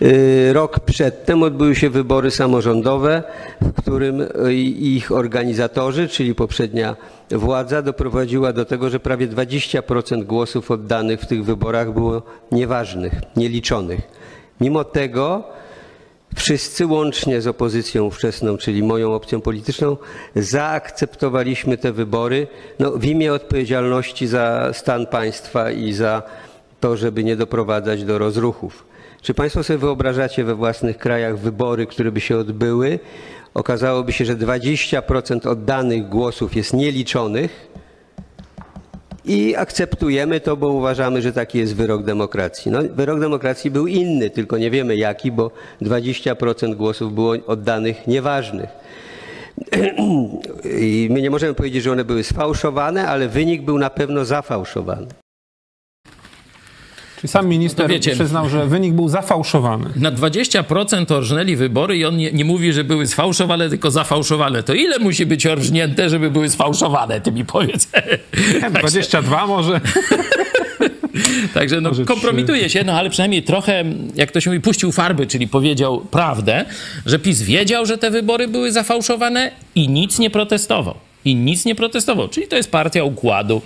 Y, Rok przedtem odbyły się wybory samorządowe, w którym y, ich organizatorzy, czyli poprzednia władza, doprowadziła do tego, że prawie 20% głosów oddanych w tych wyborach było nieważnych, nieliczonych. Mimo tego Wszyscy łącznie z opozycją ówczesną, czyli moją opcją polityczną, zaakceptowaliśmy te wybory no, w imię odpowiedzialności za stan państwa i za to, żeby nie doprowadzać do rozruchów. Czy Państwo sobie wyobrażacie we własnych krajach wybory, które by się odbyły? Okazałoby się, że 20% oddanych głosów jest nieliczonych, i akceptujemy to, bo uważamy, że taki jest wyrok demokracji. No, wyrok demokracji był inny, tylko nie wiemy jaki, bo 20% głosów było oddanych nieważnych. I my nie możemy powiedzieć, że one były sfałszowane, ale wynik był na pewno zafałszowany. Czyli sam minister No wiecie- przyznał, że wynik był zafałszowany. Na 20% orżnęli wybory i on nie, nie mówi, że były sfałszowane, tylko zafałszowane. To ile musi być orżnięte, żeby były sfałszowane? Ty mi powiedz. 22 może. Także no, kompromituje się, no ale przynajmniej trochę, jak to się mówi, puścił farby, czyli powiedział prawdę, że PiS wiedział, że te wybory były zafałszowane i nic nie protestował. I nic nie protestował, czyli to jest partia układu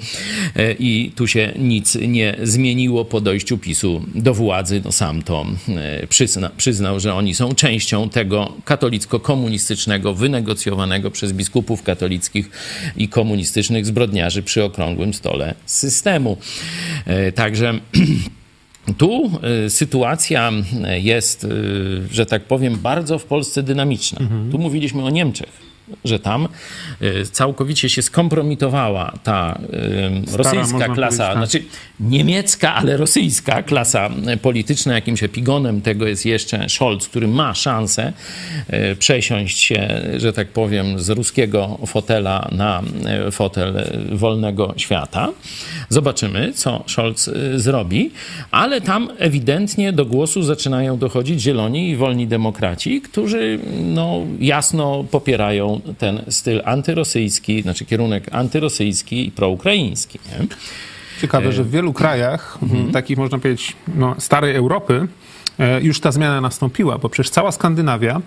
e, i tu się nic nie zmieniło po dojściu PiSu do władzy. No sam to e, przyzna, przyznał, że oni są częścią tego katolicko-komunistycznego, wynegocjowanego przez biskupów katolickich i komunistycznych zbrodniarzy przy okrągłym stole systemu. E, Także tu sytuacja jest, że tak powiem, bardzo w Polsce dynamiczna. Tu mówiliśmy o Niemczech. Że tam y, całkowicie się skompromitowała ta y, rosyjska można klasa, tak. znaczy niemiecka, ale rosyjska klasa y, polityczna. Jakimś epigonem tego jest jeszcze Scholz, który ma szansę przesiąść się, że tak powiem, z ruskiego fotela na fotel wolnego świata. Zobaczymy, co Scholz zrobi, ale tam ewidentnie do głosu zaczynają dochodzić zieloni i wolni demokraci, którzy no, jasno popierają ten styl antyrosyjski, znaczy kierunek antyrosyjski i proukraiński. Nie? Ciekawe, że w wielu krajach, Mhm. takich można powiedzieć no, starej Europy, e, już ta zmiana nastąpiła, bo przecież cała Skandynawia,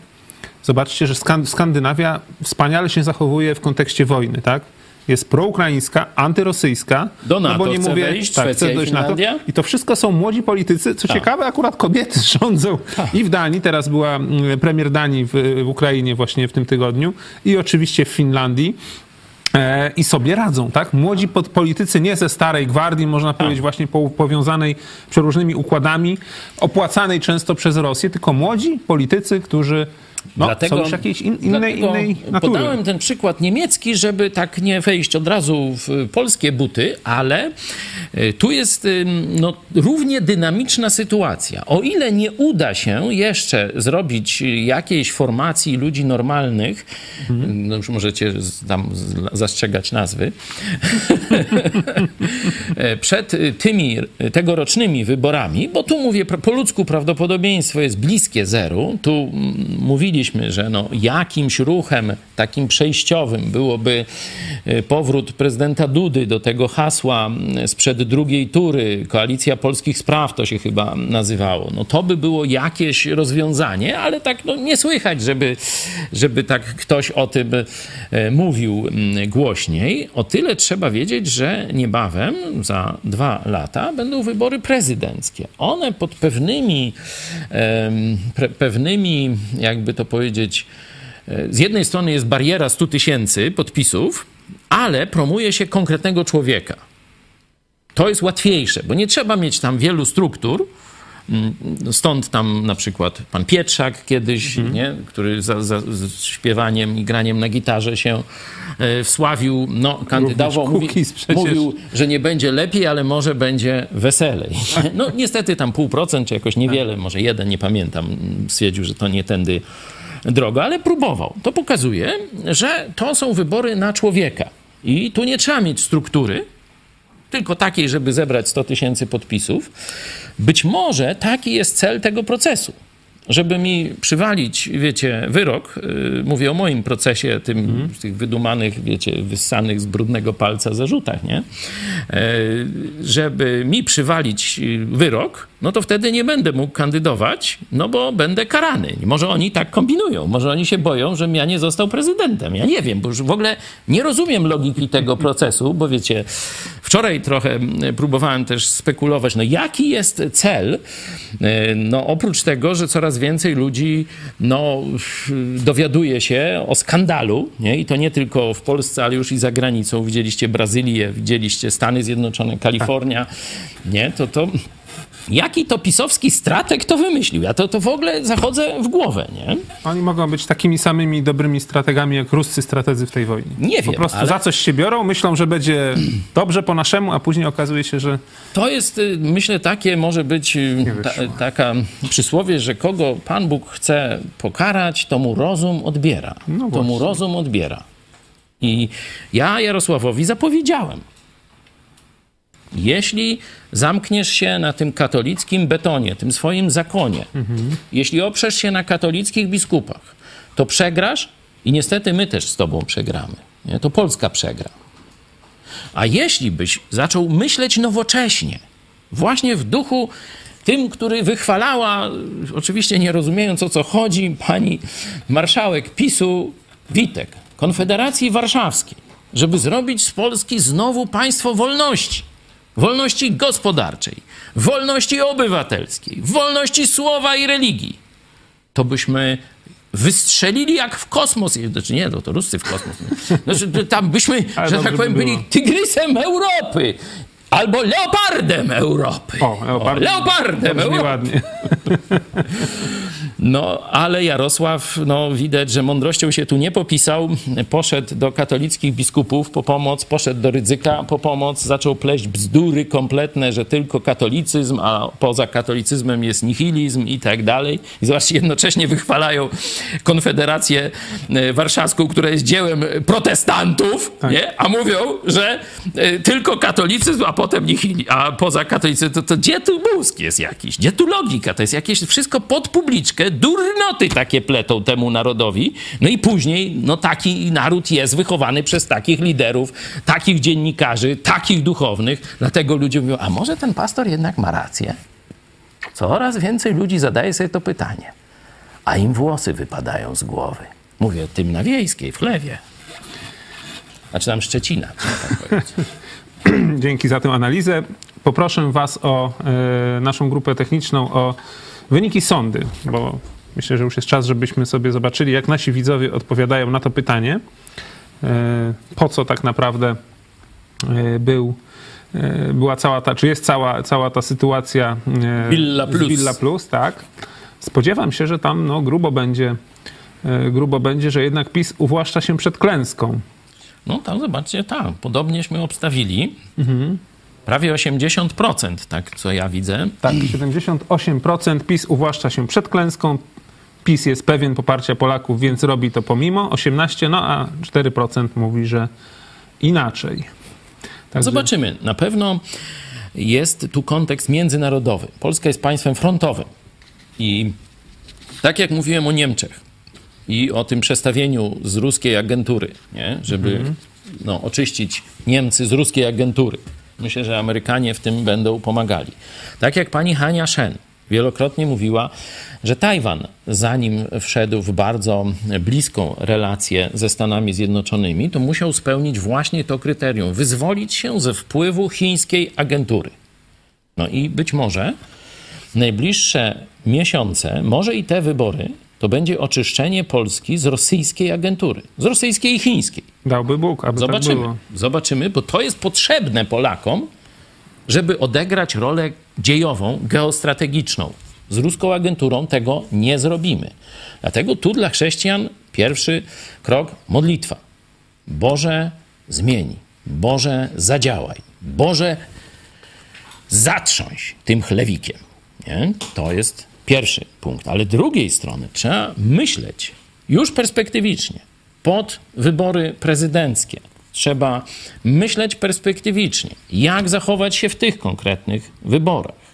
zobaczcie, że Skan- Skandynawia wspaniale się zachowuje w kontekście wojny, tak? Jest proukraińska, antyrosyjska. Do no NATO bo nie chce mówię, wejść, tak, Szwecja chce dojść NATO. I to wszystko są młodzi politycy. Co Tak. ciekawe, akurat kobiety rządzą i w Danii, teraz była mm, premier Danii w, w Ukrainie właśnie w tym tygodniu i oczywiście w Finlandii. E, I sobie radzą, tak? Młodzi politycy nie ze starej gwardii, można powiedzieć, właśnie po, powiązanej przeróżnymi układami, opłacanej często przez Rosję, tylko młodzi politycy, którzy no, są już jakiejś in, innej, dlatego innej natury. Podałem ten przykład niemiecki, żeby tak nie wejść od razu w polskie buty, ale y, tu jest y, no, równie dynamiczna sytuacja. O ile nie uda się jeszcze zrobić jakiejś formacji ludzi normalnych, Mhm. no już możecie tam zastrzegać nazwy, e, przed y, tymi y, tegorocznymi wyborami, bo tu mówię, po ludzku prawdopodobieństwo jest bliskie zeru. Tu mm, że no, jakimś ruchem takim przejściowym byłoby y, powrót prezydenta Dudy do tego hasła sprzed drugiej tury, Koalicja Polskich Spraw to się chyba nazywało. No to by było jakieś rozwiązanie, ale tak no, nie słychać, żeby, żeby tak ktoś o tym e, mówił głośniej. O tyle trzeba wiedzieć, że niebawem, za dwa lata, będą wybory prezydenckie. One pod pewnymi, pewnymi jakby to powiedzieć, e, z jednej strony jest bariera 100 tysięcy podpisów, ale promuje się konkretnego człowieka. To jest łatwiejsze, bo nie trzeba mieć tam wielu struktur, Stąd tam na przykład pan Pietrzak kiedyś, nie? który za, za, z śpiewaniem i graniem na gitarze się e, wsławił, no, kandydował, mówi, mówił, że nie będzie lepiej, ale może będzie weselej. No niestety tam pół procent, czy jakoś niewiele, może jeden, nie pamiętam, stwierdził, że to nie tędy droga, ale próbował. To pokazuje, że to są wybory na człowieka. I tu nie trzeba mieć struktury, tylko takiej, żeby zebrać 100 tysięcy podpisów. Być może taki jest cel tego procesu. Żeby mi przywalić, wiecie, wyrok, yy, mówię o moim procesie, tym, tych wydumanych, wiecie, wyssanych z brudnego palca zarzutach, nie? Yy, żeby mi przywalić yy, wyrok, no to wtedy nie będę mógł kandydować, no bo będę karany. Może oni tak kombinują, może oni się boją, żebym ja nie został prezydentem. Ja nie wiem, bo już w ogóle nie rozumiem logiki tego procesu, bo wiecie, wczoraj trochę mm, próbowałem też spekulować, no jaki jest cel, e, no oprócz tego, że coraz więcej ludzi, no dowiaduje się o skandalu, nie? i to nie tylko w Polsce, ale już i za granicą. Widzieliście Brazylię, widzieliście Stany Zjednoczone, Kalifornia, nie? To to... Jaki to pisowski strateg to wymyślił? Ja to, to w ogóle zachodzę w głowę, nie? Oni mogą być takimi samymi dobrymi strategami, jak ruscy strategzy w tej wojnie. Nie Po wiem, prostu ale- za coś się biorą, myślą, że będzie dobrze po naszemu, a później okazuje się, że To jest, y, myślę, takie może być y, ta, taka przysłowie, że kogo Pan Bóg chce pokarać, to mu rozum odbiera. No to mu rozum odbiera. I ja Jarosławowi zapowiedziałem, jeśli zamkniesz się na tym katolickim betonie, tym swoim zakonie, jeśli oprzesz się na katolickich biskupach, to przegrasz i niestety my też z tobą przegramy. Nie? To Polska przegra. A jeśli byś zaczął myśleć nowocześnie, właśnie w duchu tym, który wychwalała, oczywiście nie rozumiejąc o co chodzi, pani marszałek PiSu Witek, Konfederacji Warszawskiej, żeby zrobić z Polski znowu państwo wolności. Wolności gospodarczej, wolności obywatelskiej, wolności słowa i religii. To byśmy wystrzelili jak w kosmos. Znaczy nie, to, to Ruscy w kosmos. Znaczy, tam byśmy, Ale że tak powiem, by byli tygrysem Europy. Albo leopardem Europy. o, leopard, leopardem brzmi Europy. ładnie. No, ale Jarosław, no widać, że mądrością się tu nie popisał. Poszedł do katolickich biskupów po pomoc, poszedł do Rydzyka po pomoc, zaczął pleść bzdury kompletne, że tylko katolicyzm, a poza katolicyzmem jest nihilizm i tak dalej. I zobaczcie, jednocześnie wychwalają Konfederację e, Warszawską, która jest dziełem protestantów, nie? a mówią, że e, tylko katolicyzm, a potem nihilizm, a poza katolicyzmem, to, to gdzie tu mózg jest jakiś? Gdzie tu logika? To jest jakieś wszystko pod publiczkę, durnoty takie pletą temu narodowi. No i później, no taki naród jest wychowany przez takich liderów, takich dziennikarzy, takich duchownych. Dlatego ludzie mówią, a może ten pastor jednak ma rację? Coraz więcej ludzi zadaje sobie to pytanie. A im włosy wypadają z głowy. Mówię tym na wiejskiej, w chlewie. Znaczy tam Szczecina, tak powiedzieć. Dzięki za tę analizę. Poproszę Was o e, naszą grupę techniczną o wyniki sądy, bo myślę, że już jest czas, żebyśmy sobie zobaczyli, jak nasi widzowie odpowiadają na to pytanie. E, po co tak naprawdę e, był, była cała ta, czy jest cała, cała ta sytuacja Villa Plus. Villa Plus, tak. Spodziewam się, że tam no, grubo będzie, grubo będzie, że jednak PiS uwłaszcza się przed klęską. No tam zobaczcie, tak, podobnieśmy obstawili. Prawie 80%, tak co ja widzę. Tak, 78% PiS uwłaszcza się przed klęską. PiS jest pewien poparcia Polaków, więc robi to pomimo. 18%, no a 4% mówi, że inaczej. Także Zobaczymy. Na pewno jest tu kontekst międzynarodowy. Polska jest państwem frontowym. I tak jak mówiłem o Niemczech i o tym przestawieniu z ruskiej agentury, nie? żeby no, oczyścić Niemcy z ruskiej agentury. Myślę, że Amerykanie w tym będą pomagali. Tak jak pani Hania Shen wielokrotnie mówiła, że Tajwan, zanim wszedł w bardzo bliską relację ze Stanami Zjednoczonymi, to musiał spełnić właśnie to kryterium wyzwolić się ze wpływu chińskiej agentury. No i być może najbliższe miesiące, może i te wybory, to będzie oczyszczenie Polski z rosyjskiej agentury, z rosyjskiej i chińskiej. dałby Bóg, aby tak Zobaczymy. było. Zobaczymy, bo to jest potrzebne Polakom żeby odegrać rolę dziejową, geostrategiczną. Z ruską agenturą tego nie zrobimy. Dlatego tu dla chrześcijan pierwszy krok modlitwa. Boże, zmieni. Boże, zadziałaj. Boże, zatrząść tym chlewikiem. Nie? To jest pierwszy punkt. Ale drugiej strony trzeba myśleć już perspektywicznie. Pod wybory prezydenckie trzeba myśleć perspektywicznie, jak zachować się w tych konkretnych wyborach.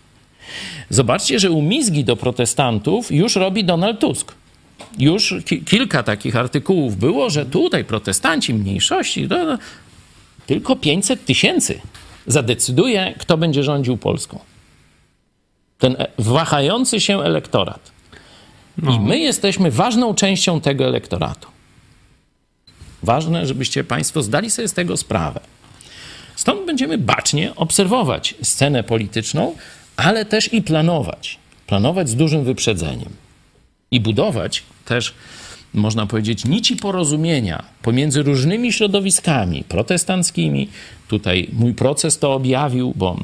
Zobaczcie, że umizgi do protestantów już robi Donald Tusk. Już ki kilka takich artykułów było, że tutaj protestanci mniejszości, to, to, tylko 500 tysięcy zadecyduje, kto będzie rządził Polską. Ten e, wahający się elektorat. No. I my jesteśmy ważną częścią tego elektoratu. Ważne, żebyście Państwo zdali sobie z tego sprawę. Stąd będziemy bacznie obserwować scenę polityczną, ale też i planować. Planować z dużym wyprzedzeniem. I budować też, można powiedzieć, nici porozumienia pomiędzy różnymi środowiskami protestanckimi. Tutaj mój proces to objawił, bo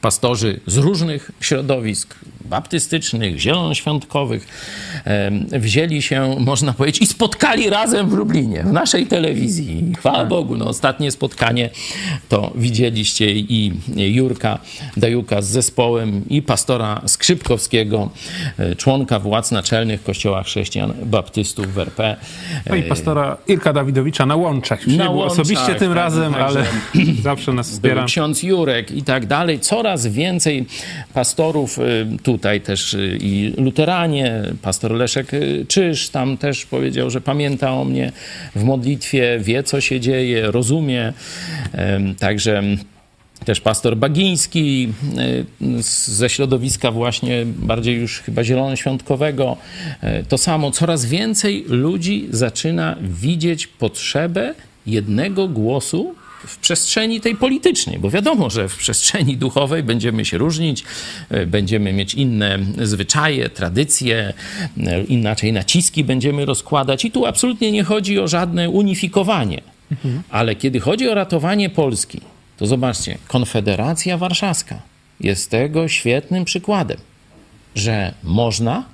pastorzy z różnych środowisk, baptystycznych, zielonoświątkowych, wzięli się, można powiedzieć, i spotkali razem w Lublinie, w naszej telewizji. Chwała tak. Bogu, no, ostatnie spotkanie to widzieliście i Jurka Dajuka z zespołem, i pastora Skrzypkowskiego, e, członka władz naczelnych Kościoła Chrześcijan Baptystów w RP. No i pastora Irka Dawidowicza na Łączach. Na nie Łączach, osobiście tym tak, razem, ale zawsze nas wspiera. Ksiądz Jurek i tak dalej. Coraz więcej pastorów tu tutaj też y, i luteranie, pastor Leszek y, Czyż tam też powiedział, że pamięta o mnie w modlitwie, wie co się dzieje, rozumie. Także też pastor Bagiński y, ze środowiska właśnie bardziej już chyba zielonoświątkowego. To samo, coraz więcej ludzi zaczyna widzieć potrzebę jednego głosu w przestrzeni tej politycznej, bo wiadomo, że w przestrzeni duchowej będziemy się różnić, e, będziemy mieć inne zwyczaje, tradycje, e, inaczej naciski będziemy rozkładać i tu absolutnie nie chodzi o żadne unifikowanie. Mhm. Ale kiedy chodzi o ratowanie Polski, to zobaczcie, Konfederacja Warszawska jest tego świetnym przykładem, że można,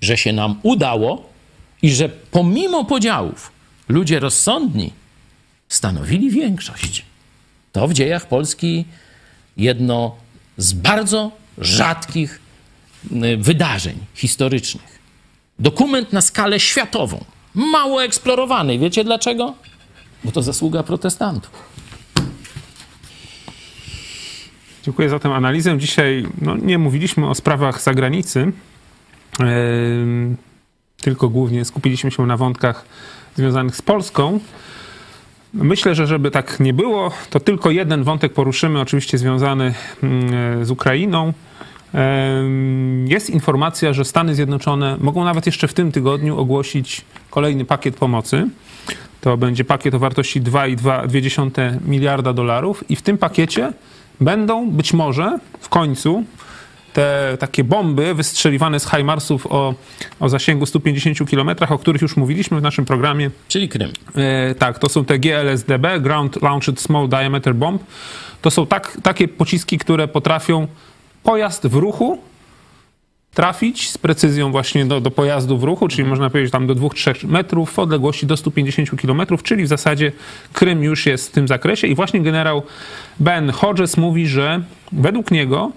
że się nam udało i że pomimo podziałów ludzie rozsądni stanowili większość. To w dziejach Polski jedno z bardzo rzadkich y, wydarzeń historycznych. Dokument na skalę światową, mało eksplorowany. Wiecie dlaczego? Bo to zasługa protestantów. Dziękuję za tę analizę. Dzisiaj no, nie mówiliśmy o sprawach zagranicy, yy, tylko głównie skupiliśmy się na wątkach związanych z Polską. Myślę, że żeby tak nie było, to tylko jeden wątek poruszymy, oczywiście związany mm, z Ukrainą. Jest informacja, że Stany Zjednoczone mogą nawet jeszcze w tym tygodniu ogłosić kolejny pakiet pomocy. To będzie pakiet o wartości 2,2 miliarda dolarów, i w tym pakiecie będą być może w końcu te takie bomby wystrzeliwane z HIMARSów o, o zasięgu 150 km, o których już mówiliśmy w naszym programie. Czyli Krym. E, tak, to są te GLSDB, Ground Launched Small Diameter Bomb. To są tak, takie pociski, które potrafią pojazd w ruchu trafić z precyzją właśnie do, do pojazdu w ruchu, czyli można powiedzieć tam do 2-3 metrów w odległości do 150 km, czyli w zasadzie Krym już jest w tym zakresie i właśnie generał Ben Hodges mówi, że według niego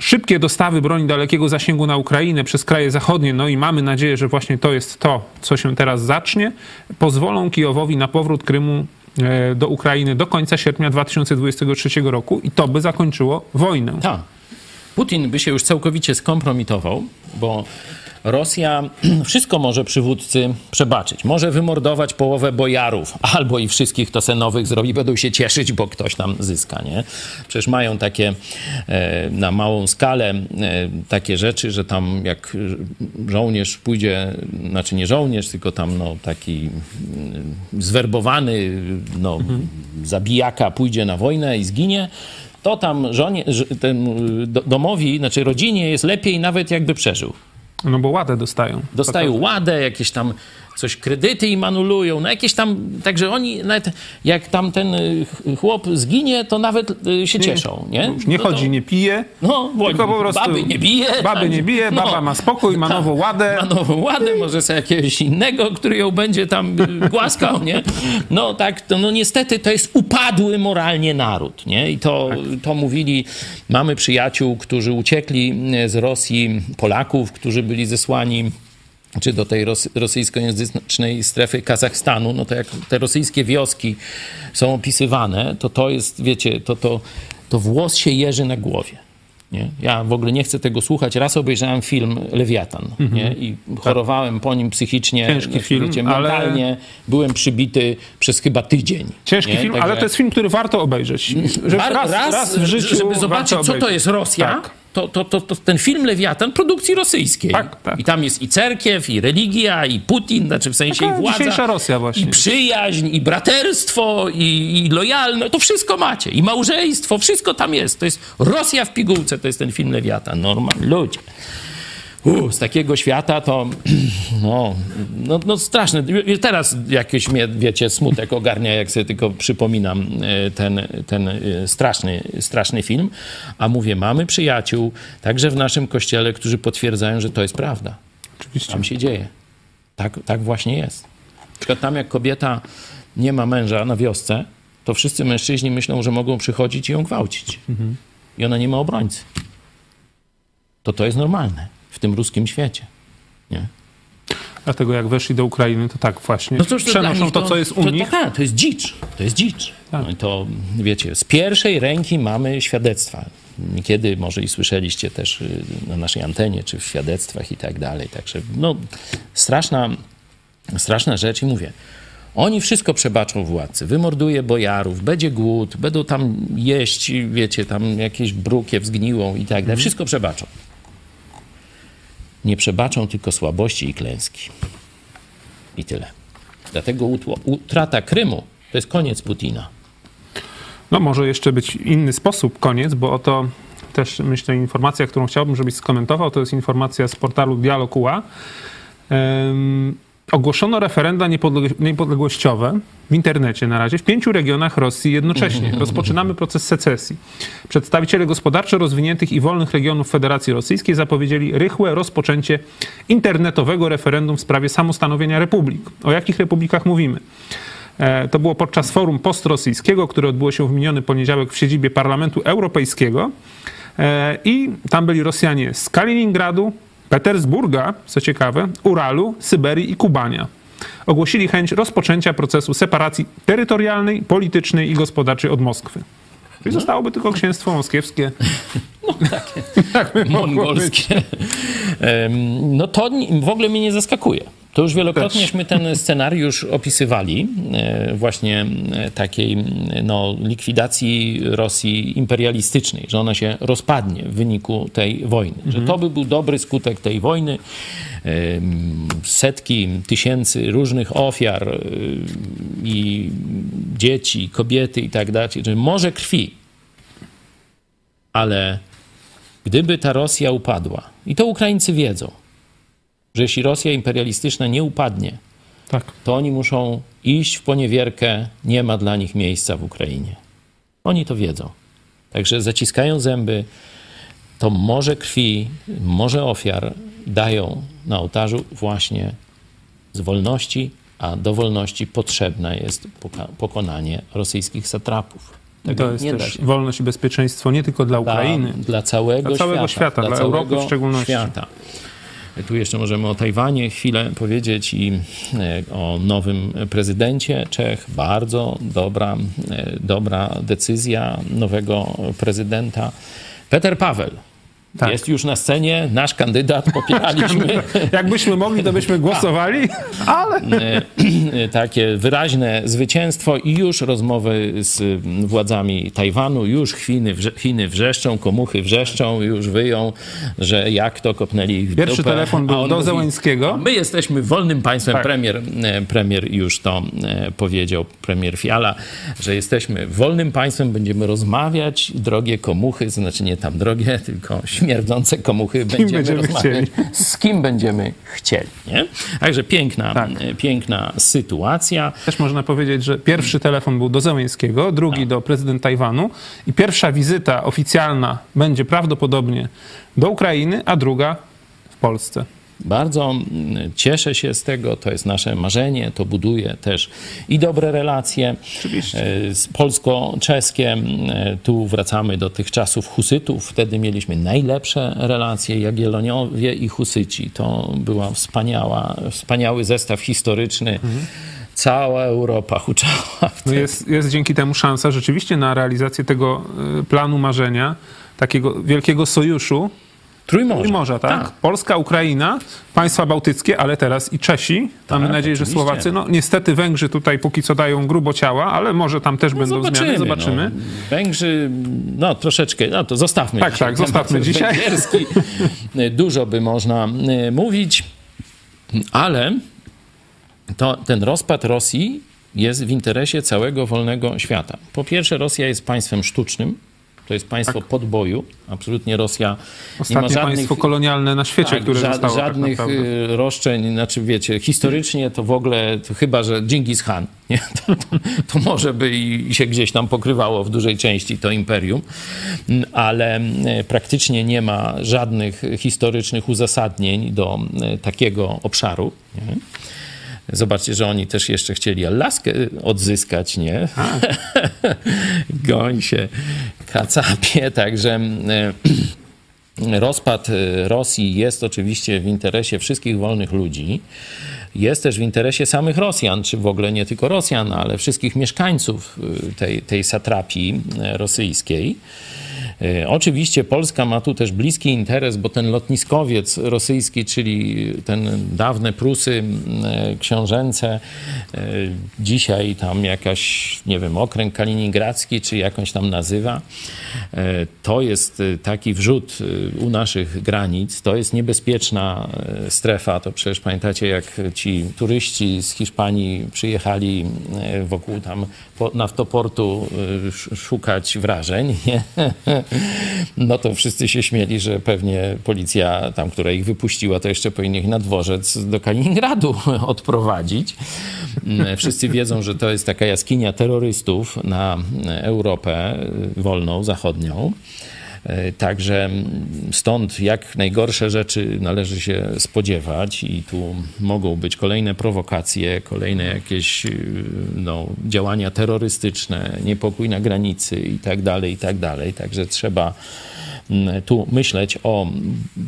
szybkie dostawy broni dalekiego zasięgu na Ukrainę przez kraje zachodnie, no i mamy nadzieję, że właśnie to jest to, co się teraz zacznie, pozwolą Kijowowi na powrót Krymu e, do Ukrainy do końca sierpnia 2023 roku i to by zakończyło wojnę. Tak. Putin by się już całkowicie skompromitował, bo Rosja wszystko może przywódcy przebaczyć. Może wymordować połowę bojarów, albo i wszystkich to nowych zrobi, będą się cieszyć, bo ktoś tam zyska, nie? Przecież mają takie e, na małą skalę e, takie rzeczy, że tam jak żołnierz pójdzie, znaczy nie żołnierz, tylko tam no, taki mm, zwerbowany no, mhm. zabijaka pójdzie na wojnę i zginie, to tam żonie, ten domowi, znaczy rodzinie jest lepiej nawet jakby przeżył. No bo ładę dostają. Dostają ładę, jakieś tam coś kredyty im anulują, no jakieś tam, także oni nawet jak tam ten y, ch- chłop zginie, to nawet y, się cieszą, nie? Nie No to- chodzi, nie pije. No, Tylko po prostu baby nie bije. Baby tak. nie bije, baba No. ma spokój, ma nową ładę. Ma nową ładę, może sobie jakiegoś innego, który ją będzie tam y, głaskał, nie? No tak, to, no niestety to jest upadły moralnie naród, nie? I to, Tak. to mówili, mamy przyjaciół, którzy uciekli z Rosji, Polaków, którzy byli zesłani czy do tej rosy, rosyjskojęzycznej strefy Kazachstanu, no to jak te rosyjskie wioski są opisywane, to to jest, wiecie, to, to, to włos się jeży na głowie. Nie? Ja w ogóle nie chcę tego słuchać. Raz obejrzałem film Lewiatan nie? i chorowałem po nim psychicznie. Mhm. Tak. Ciężki film, wiecie, ale- mentalnie byłem przybity przez chyba tydzień. Ciężki nie? film, Także- ale to jest film, który warto obejrzeć. Rar- raz, raz, w życiu żeby zobaczyć, co to jest Rosja, Tak. To, to, to, to ten film Lewiatan produkcji rosyjskiej. Tak, tak. I tam jest i cerkiew, i religia, i Putin, znaczy w sensie Taka i władza. dzisiejsza Rosja właśnie. I przyjaźń, i braterstwo, i, i lojalność. To wszystko macie. I małżeństwo, wszystko tam jest. To jest Rosja w pigułce, to jest ten film Lewiatan. Normal, ludzie. U, z takiego świata to no, no, no straszne. Teraz jakiś mnie, wiecie, smutek ogarnia, jak sobie tylko przypominam e, ten, ten e, straszny, straszny film. A mówię, mamy przyjaciół, także w naszym kościele, którzy potwierdzają, że to jest prawda. Oczywiście. Tam się dzieje. Tak, tak właśnie jest. Przykład tam, jak kobieta nie ma męża na wiosce, to wszyscy mężczyźni myślą, że mogą przychodzić i ją gwałcić. I ona nie ma obrońcy. To to jest normalne tym ruskim świecie. Nie? Dlatego jak weszli do Ukrainy, to tak właśnie No cóż, to przenoszą nich to, co jest u to, nich. To, to jest dzicz. To jest dzicz. Tak. No i to, wiecie, z pierwszej ręki mamy świadectwa. Niekiedy może i słyszeliście też y, na naszej antenie, czy w świadectwach i tak dalej. Także, no, straszna, straszna rzecz i mówię, oni wszystko przebaczą władcy. Wymorduje bojarów, będzie głód, będą tam jeść, wiecie, tam jakieś brukiew zgniłą i tak dalej. Wszystko przebaczą. Nie przebaczą tylko słabości i klęski. I tyle. Dlatego utrata Krymu to jest koniec Putina. No może jeszcze być inny sposób, koniec, bo oto też myślę informacja, którą chciałbym, żebyś skomentował, to jest informacja z portalu Dialog.ua. Um, ogłoszono referenda niepodleg- niepodległościowe w internecie na razie w pięciu regionach Rosji jednocześnie. Rozpoczynamy proces secesji. Przedstawiciele gospodarczo rozwiniętych i wolnych regionów Federacji Rosyjskiej zapowiedzieli rychłe rozpoczęcie internetowego referendum w sprawie samostanowienia republik. O jakich republikach mówimy? E, To było podczas forum postrosyjskiego, które odbyło się w miniony poniedziałek w siedzibie Parlamentu Europejskiego. E, I tam byli Rosjanie z Kaliningradu, Petersburga, co ciekawe, Uralu, Syberii i Kubania. Ogłosili chęć rozpoczęcia procesu separacji terytorialnej, politycznej i gospodarczej od Moskwy. Czyli zostałoby tylko księstwo moskiewskie. Tak by mogło być. Mongolskie. No to w ogóle mnie nie zaskakuje. To już wielokrotnieśmy ten scenariusz opisywali, e, właśnie e, takiej no, likwidacji Rosji imperialistycznej, że ona się rozpadnie w wyniku tej wojny. Że to by był dobry skutek tej wojny. Em, Setki tysięcy różnych ofiar e, i dzieci, kobiety i tak dalej, że morze krwi. Ale gdyby ta Rosja upadła, i to Ukraińcy wiedzą, że jeśli Rosja imperialistyczna nie upadnie, Tak. to oni muszą iść w poniewierkę, nie ma dla nich miejsca w Ukrainie. Oni to wiedzą. Także zaciskają zęby, to morze krwi, morze ofiar dają na ołtarzu właśnie z wolności, a do wolności potrzebne jest pokonanie rosyjskich satrapów. Tego To jest też wolność i bezpieczeństwo nie tylko dla Dla, Ukrainy. dla całego, Dla całego świata, świata, dla Europy w całego szczególności. Świata. Tu jeszcze możemy o Tajwanie chwilę powiedzieć i e, o nowym prezydencie Czech. Bardzo dobra, e, dobra decyzja nowego prezydenta. Peter Paweł. Tak. Jest już na scenie, nasz kandydat, popieraliśmy. Jakbyśmy mogli, to byśmy głosowali, ale E, takie wyraźne zwycięstwo i już rozmowy z władzami Tajwanu, już Chiny, Chiny wrzeszczą, komuchy wrzeszczą, już wyją, że jak to kopnęli ich w Pierwszy dupę. telefon był do mówi, Zełańskiego. My jesteśmy wolnym państwem. Tak. Premier, e, premier już to e, powiedział, premier Fiala, że jesteśmy wolnym państwem, będziemy rozmawiać, drogie komuchy, znaczy nie tam drogie, tylko śmierdzące komuchy będziemy, będziemy rozmawiać, z kim będziemy chcieli. Nie? Także piękna, Tak. piękna sytuacja. Też można powiedzieć, że pierwszy telefon był do Zełęńskiego, drugi do prezydenta Tajwanu i pierwsza wizyta oficjalna będzie prawdopodobnie do Ukrainy, a druga w Polsce. Bardzo mm, cieszę się z tego, to jest nasze marzenie, to buduje też i dobre relacje e, z polsko-czeskiem. E, Tu wracamy do tych czasów husytów, wtedy mieliśmy najlepsze relacje, Jagielloniowie i husyci. To była wspaniała, wspaniały zestaw historyczny. Cała Europa huczała. No jest, jest dzięki temu szansa rzeczywiście na realizację tego y, planu marzenia, takiego wielkiego sojuszu Trójmorza. Trójmorza, tak? Polska, Ukraina, państwa bałtyckie, ale teraz i Czesi. Mamy Tak, nadzieję, że oczywiście. Słowacy. No niestety Węgrzy tutaj póki co dają grubo ciała, ale może tam też będą zmiany, zobaczymy. No. Węgrzy, no troszeczkę, no to zostawmy Tak, dzisiaj tak, zostawmy temat dzisiaj. węgierski. Dużo by można y, mówić, ale to, ten rozpad Rosji jest w interesie całego wolnego świata. Po pierwsze, Rosja jest państwem sztucznym. To jest państwo podboju. Absolutnie Rosja nie ma Ostatnie żadnych państwo kolonialne na świecie, tak, które ża- zostało żadnych tak naprawdę. y, roszczeń, znaczy wiecie, historycznie to w ogóle, to chyba, że Dżingis Khan, nie? To, to, to może by i się gdzieś tam pokrywało w dużej części to imperium, Mm, ale mm, praktycznie nie ma żadnych historycznych uzasadnień do mm, takiego obszaru. Nie? Zobaczcie, że oni też jeszcze chcieli Alaskę odzyskać, nie? Goń się, kacapie, także... mm, Rozpad y, Rosji jest oczywiście w interesie wszystkich wolnych ludzi. Jest też w interesie samych Rosjan, czy w ogóle nie tylko Rosjan, ale wszystkich mieszkańców y, tej, tej satrapii rosyjskiej. Y, Oczywiście Polska ma tu też bliski interes, bo ten lotniskowiec rosyjski, czyli ten dawne Prusy y, książęce, y, dzisiaj tam jakaś, nie wiem, okręg kaliningradzki, czy jakąś tam nazywa, to jest taki wrzut u naszych granic, to jest niebezpieczna strefa. To przecież pamiętacie, jak ci turyści z Hiszpanii przyjechali wokół tam naftoportu y, sz- szukać wrażeń, nie? no to wszyscy się śmieli, że pewnie policja tam, która ich wypuściła, to jeszcze powinien ich na dworzec do Kaliningradu odprowadzić. Mm, Wszyscy wiedzą, że to jest taka jaskinia terrorystów na Europę y, wolną, zachodnią. Y, Także stąd jak najgorsze rzeczy należy się spodziewać i tu mogą być kolejne prowokacje, kolejne jakieś y, no, działania terrorystyczne, niepokój na granicy i tak dalej, i tak dalej. Także trzeba mm, tu myśleć o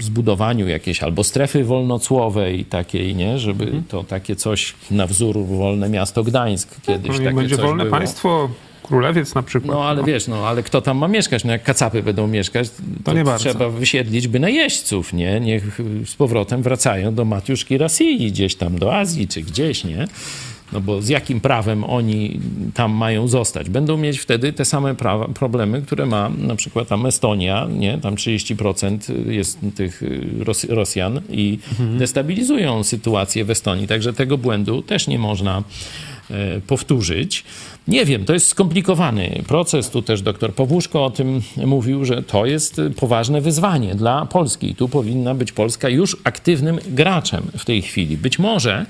zbudowaniu jakiejś albo strefy wolnocłowej takiej, nie, żeby to takie coś na wzór wolne miasto Gdańsk kiedyś No, takie będzie wolne było. państwo, królewiec na przykład. No ale wiesz, no ale kto tam ma mieszkać? No jak kacapy będą mieszkać, to, nie bardzo. trzeba wysiedlić by najeźdźców, nie? Niech z powrotem wracają do Matiuszki Rosji, gdzieś tam do Azji czy gdzieś, nie? No bo z jakim prawem oni tam mają zostać? Będą mieć wtedy te same prawa, problemy, które ma na przykład tam Estonia, nie? Tam 30% jest tych y, Ros Rosjan i destabilizują sytuację w Estonii. Także tego błędu też nie można e, powtórzyć. Nie wiem, to jest skomplikowany proces. Tu też doktor Powórzko o tym mówił, że to jest poważne wyzwanie dla Polski. I tu powinna być Polska już aktywnym graczem w tej chwili. Być może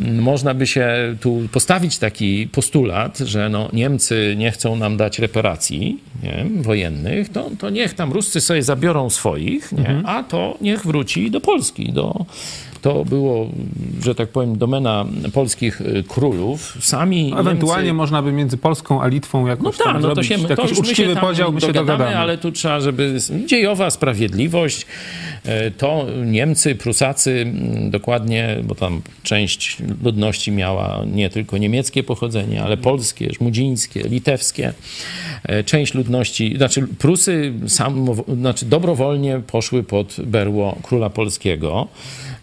mm, można by się tu postawić taki postulat, że no, Niemcy nie chcą nam dać reparacji nie, wojennych, to, to niech tam Ruscy sobie zabiorą swoich, nie, a to niech wróci do Polski, do, to było, że tak powiem, domena polskich y, królów. Sami Ewentualnie Niemcy... można by między Polską a Litwą No jakoś tak, tam no to się, to już my się uczciwy tam podział, my się dogadamy, dogadamy. ale tu trzeba, żeby dziejowa sprawiedliwość, e, to Niemcy, Prusacy dokładnie, bo tam część ludności miała nie tylko niemieckie pochodzenie, ale polskie, żmudzińskie, litewskie. E, Część ludności, znaczy Prusy sam, znaczy dobrowolnie poszły pod berło króla polskiego.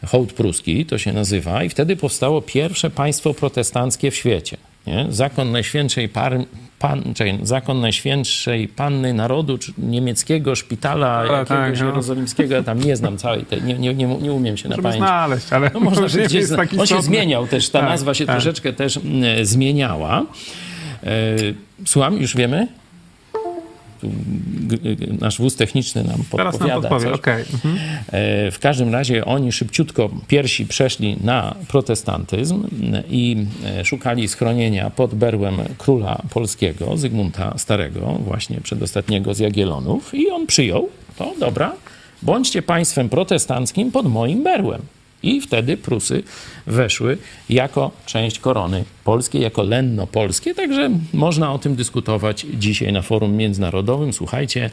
Hołd pruski to się nazywa i wtedy powstało pierwsze państwo protestanckie w świecie. Nie? Zakon Najświętszej par, pan, Zakon Najświętszej Panny Narodu czy niemieckiego szpitala jakiegoś tak, no. jerozolimskiego, ja tam nie znam całej tej, nie, nie, nie, nie umiem się na Żeby pamięć. znaleźć, ale No można by gdzieś On się zmieniał też, ta Tak, nazwa się tak. troszeczkę też mm, zmieniała. E, Słucham, już wiemy? Nasz wóz techniczny nam Teraz podpowiada. nam podpowie, okej. Mhm. E, W każdym razie oni szybciutko pierwsi przeszli na protestantyzm i e, szukali schronienia pod berłem króla polskiego, Zygmunta Starego, właśnie przedostatniego z Jagiellonów i on przyjął, to dobra, bądźcie państwem protestanckim pod moim berłem. I wtedy Prusy weszły jako część korony polskiej, jako lenno polskie, także można o tym dyskutować dzisiaj na forum międzynarodowym. Słuchajcie,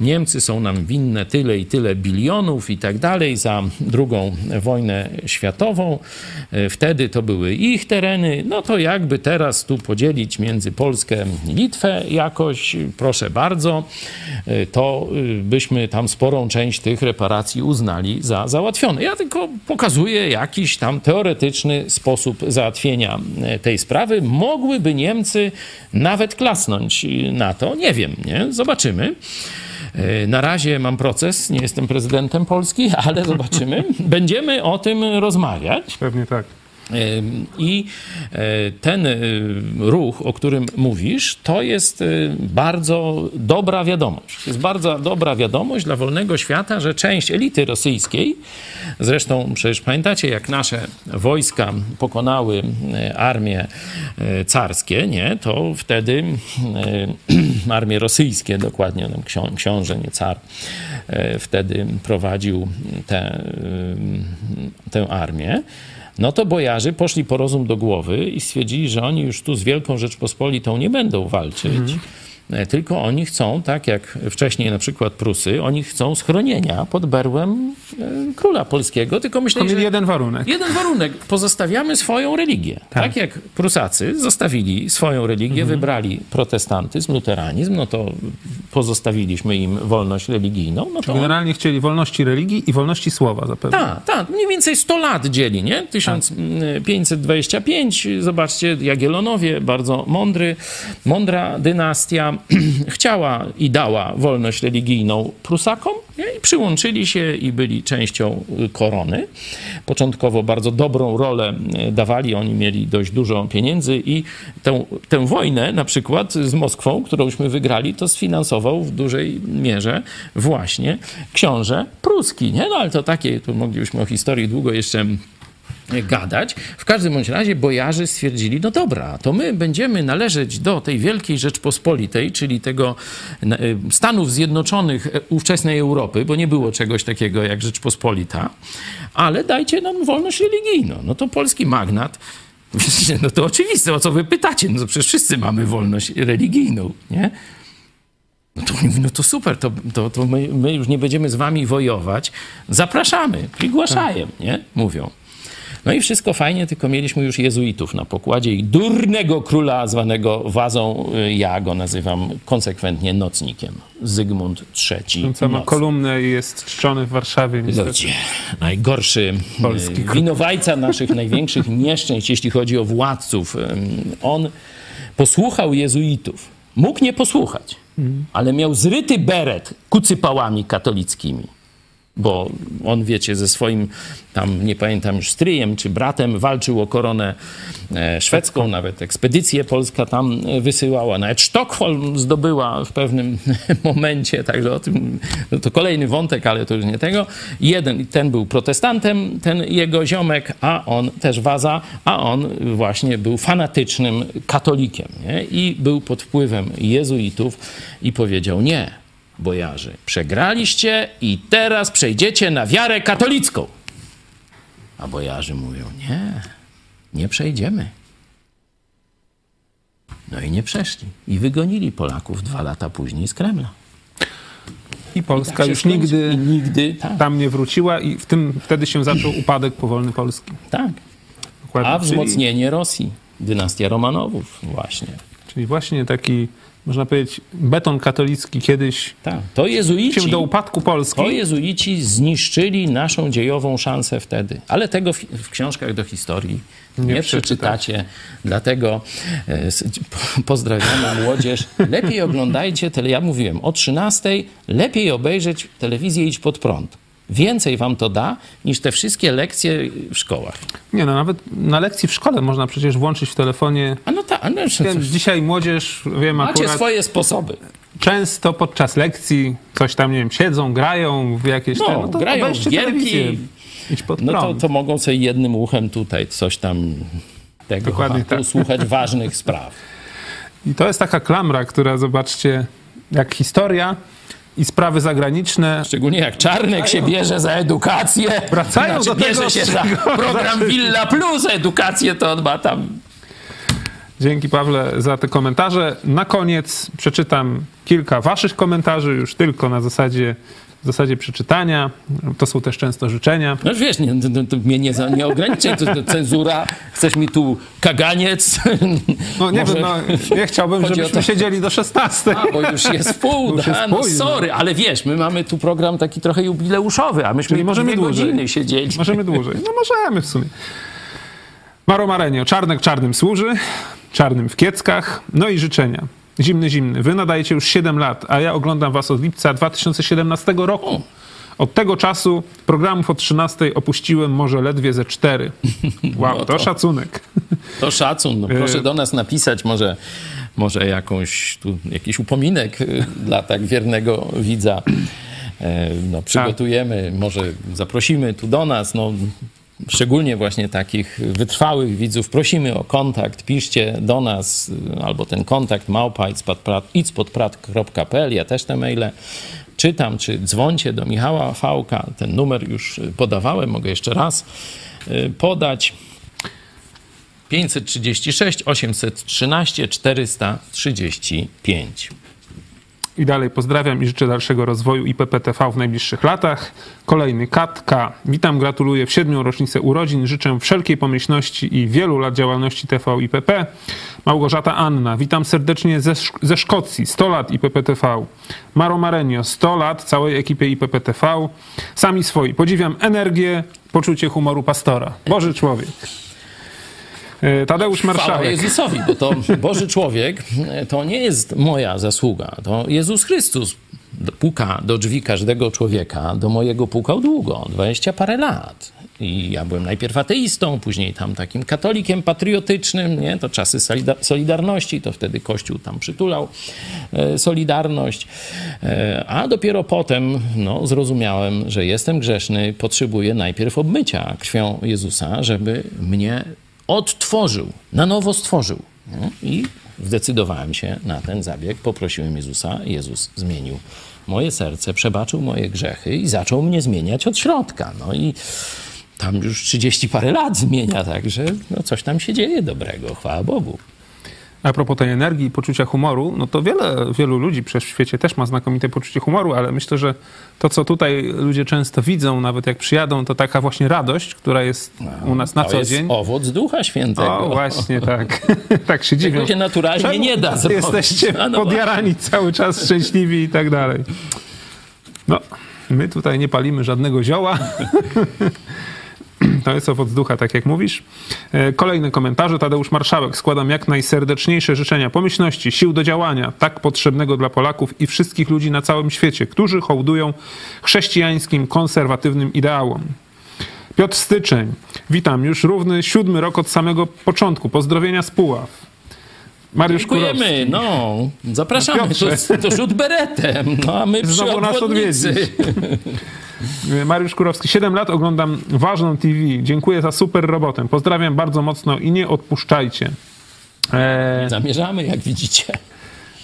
Niemcy są nam winne tyle i tyle bilionów i tak dalej za drugą wojnę światową. E, Wtedy to były ich tereny. No to jakby teraz tu podzielić między Polskę i Litwę jakoś, proszę bardzo, e, to y, byśmy tam sporą część tych reparacji uznali za załatwione. Ja tylko pokazuję jakiś tam teoretyczny sposób załatwienia e, tej sprawy. Mogłyby Niemcy nawet klasnąć na to. Nie wiem, nie? Zobaczymy. E, Na razie mam proces, nie jestem prezydentem Polski, ale zobaczymy. Będziemy o tym rozmawiać. Pewnie tak. I e, ten y, ruch, o którym mówisz, to jest y, bardzo dobra wiadomość. Jest bardzo dobra wiadomość dla wolnego świata, że część elity rosyjskiej, zresztą przecież pamiętacie, jak nasze wojska pokonały y, armie carskie, nie? to wtedy armie rosyjskie, dokładnie ksią- książę, nie car, wtedy prowadził tę armię no to bojarzy poszli po rozum do głowy i stwierdzili, że oni już tu z Wielką Rzeczpospolitą nie będą walczyć. e, Tylko oni chcą, tak jak wcześniej na przykład Prusy, oni chcą schronienia pod berłem e, króla polskiego. Tylko myślę, że jeden warunek. jeden warunek, pozostawiamy swoją religię. Tak, jak Prusacy zostawili swoją religię, Mhm. wybrali protestantyzm, luteranizm, no to pozostawiliśmy im wolność religijną. No to Generalnie chcieli wolności religii i wolności słowa zapewne. tak, tak, mniej więcej 100 lat dzieli, nie? 1525, zobaczcie, Jagiellonowie, bardzo mądry, mądra dynastia, chciała i dała wolność religijną Prusakom i przyłączyli się i byli częścią y, korony. Początkowo bardzo dobrą rolę y, dawali, oni mieli dość dużo pieniędzy i tę, tę wojnę na przykład z Moskwą, którąśmy wygrali, to sfinansował w dużej mierze właśnie książę pruski, nie? No ale to takie, tu moglibyśmy o historii długo jeszcze gadać. W każdym bądź razie bojarzy stwierdzili, no dobra, to my będziemy należeć do tej Wielkiej Rzeczpospolitej, czyli tego e, Stanów Zjednoczonych e, ówczesnej Europy, bo nie było czegoś takiego jak Rzeczpospolita, ale dajcie nam wolność religijną. No to polski magnat no to oczywiste, o co wy pytacie? No to przecież wszyscy mamy wolność religijną, nie? No to oni mówią, no to super, to, to, to my, my już nie będziemy z wami wojować. Zapraszamy, przygłaszajem, nie? Mówią. No i wszystko fajnie, tylko mieliśmy już jezuitów na pokładzie i durnego króla zwanego wazą, y, ja go nazywam konsekwentnie nocnikiem. Zygmunt III. Ten co ma Nocny. kolumnę i jest czczony w Warszawie. niestety. Ludzie, najgorszy Polski e, winowajca naszych największych nieszczęść, jeśli chodzi o władców. Em, On posłuchał jezuitów. Mógł nie posłuchać, ale miał zryty beret kucypałami katolickimi. Bo on, wiecie, ze swoim tam, nie pamiętam już, stryjem czy bratem walczył o koronę e, szwedzką, nawet ekspedycję Polska tam e, wysyłała, nawet Sztokholm zdobyła w pewnym momencie, także o tym, no to kolejny wątek, ale to już nie tego. Jeden, ten był protestantem, ten jego ziomek, a on też waza, a on właśnie był fanatycznym katolikiem nie? i był pod wpływem jezuitów i powiedział nie, bojarzy, przegraliście i teraz przejdziecie na wiarę katolicką. A bojarzy mówią, nie, nie przejdziemy. No i nie przeszli. I wygonili Polaków dwa lata później z Kremla. I Polska Tak się już skończy- nigdy i nigdy tak, tam nie wróciła i w tym wtedy się zaczął upadek powolny Polski. tak. Dokładnie. A wzmocnienie Rosji. Dynastia Romanowów właśnie. Czyli właśnie taki, można powiedzieć, beton katolicki kiedyś Tak. To jezuici... się do upadku Polski. To jezuici zniszczyli naszą dziejową szansę wtedy. Ale tego w, w książkach do historii nie, Nie przeczytacie. Dlatego e, pozdrawiana młodzież. Lepiej oglądajcie, tele, ja mówiłem, o 13 lepiej obejrzeć telewizję Idź Pod Prąd. Więcej wam to da niż te wszystkie lekcje w szkołach. Nie no, nawet na lekcji w szkole można przecież włączyć w telefonie. A no tak, no, Wiem, dzisiaj młodzież, wiem macie akurat, swoje sposoby. często podczas lekcji coś tam, nie wiem, siedzą, grają w jakieś... No, te, no to grają w gierki. No to, to mogą sobie jednym uchem tutaj coś tam tego, Dokładnie tak. słuchać ważnych spraw. I to jest taka klamra, która, zobaczcie, jak historia i sprawy zagraniczne Szczególnie jak Czarnek się bierze za edukację, Wracają znaczy do bierze tego, się za program. Villa Plus edukację, to on ma tam Dzięki Pawle za te komentarze. Na koniec przeczytam kilka waszych komentarzy, już tylko na zasadzie, w zasadzie przeczytania. To są też często życzenia. No wiesz, nie, to, to mnie nie, nie ograniczaj, to, to cenzura, chcesz mi tu kaganiec? No nie Może wiem, no, nie chciałbym, chodzi żebyśmy to- siedzieli do 16. A, bo już jest pół, Już jest no sorry, ale wiesz, my mamy tu program taki trochę jubileuszowy, a myśmy Czyli możemy dłużej. godziny siedzieli. Możemy dłużej. No możemy w sumie. Maro Marenio, czarnek czarnym służy, czarnym w kieckach, no i życzenia. Zimny, zimny. Wy nadajecie już 7 lat, a ja oglądam was od lipca 2017 roku. Od tego czasu programów o 13 opuściłem może ledwie ze 4. Wow, No to to- szacunek. To szacun. No, proszę Y- do nas napisać może, może jakąś tu, jakiś upominek y, dla tak wiernego widza. E, No, przygotujemy, może zaprosimy tu do nas. No, szczególnie właśnie takich wytrwałych widzów prosimy o kontakt. Piszcie do nas y, albo ten kontakt małpa. Ja też te maile czytam, czy dzwońcie do Michała Fałka. Ten numer już y, podawałem, mogę jeszcze raz y, podać. 536 813 435. I dalej pozdrawiam i życzę dalszego rozwoju IPPTV w najbliższych latach. Kolejny Katka. Witam, gratuluję w siedmią rocznicę urodzin. Życzę wszelkiej pomyślności i wielu lat działalności TV IPP. Małgorzata Anna. Witam serdecznie ze, ze Szkocji. 100 lat IPPTV. Maro Marenio. 100 lat całej ekipie IPPTV. Sami swoi. Podziwiam energię, poczucie humoru pastora. Boży człowiek. E, Tadeusz Chwała Marszałek. Jezusowi, bo to Boży człowiek to nie jest moja zasługa. To Jezus Chrystus puka do drzwi każdego człowieka. Do mojego pukał długo, 20 parę lat. I ja byłem najpierw ateistą, później tam takim katolikiem patriotycznym, nie? To czasy solida- Solidarności, to wtedy Kościół tam przytulał e, Solidarność. E, a dopiero potem no, zrozumiałem, że jestem grzeszny, potrzebuję najpierw obmycia krwią Jezusa, żeby mnie odtworzył, na nowo stworzył. No, I zdecydowałem się na ten zabieg, poprosiłem Jezusa, Jezus zmienił moje serce, przebaczył moje grzechy i zaczął mnie zmieniać od środka. No i tam już 30 parę lat zmienia, także no coś tam się dzieje dobrego, chwała Bogu. A propos tej energii i poczucia humoru, no to wiele, wielu ludzi w świecie też ma znakomite poczucie humoru, ale myślę, że to, co tutaj ludzie często widzą, nawet jak przyjadą, to taka właśnie radość, która jest u nas na to co jest dzień. owoc Ducha Świętego. O, właśnie tak. tak się dziwią. Tego się naturalnie Czemu nie da zrobić? Jesteście A no podjarani cały czas, szczęśliwi i tak dalej. No, my tutaj nie palimy żadnego zioła. To jest owoc ducha, tak jak mówisz. E, Kolejne komentarze. Tadeusz Marszałek. Składam jak najserdeczniejsze życzenia pomyślności, sił do działania, tak potrzebnego dla Polaków i wszystkich ludzi na całym świecie, którzy hołdują chrześcijańskim, konserwatywnym ideałom. Piotr Styczeń. Witam. Już równy siódmy rok od samego początku. Pozdrowienia z Puław. Mariusz Dziękujemy, Kurowski. no. Zapraszamy No, Piotrze. to, to rzut beretem, no a my przy Znowu nas obwodnicy. Mariusz Kurowski, 7 lat oglądam ważną TV. Dziękuję za super robotę. Pozdrawiam bardzo mocno i nie odpuszczajcie. Eee, Zamierzamy, jak widzicie.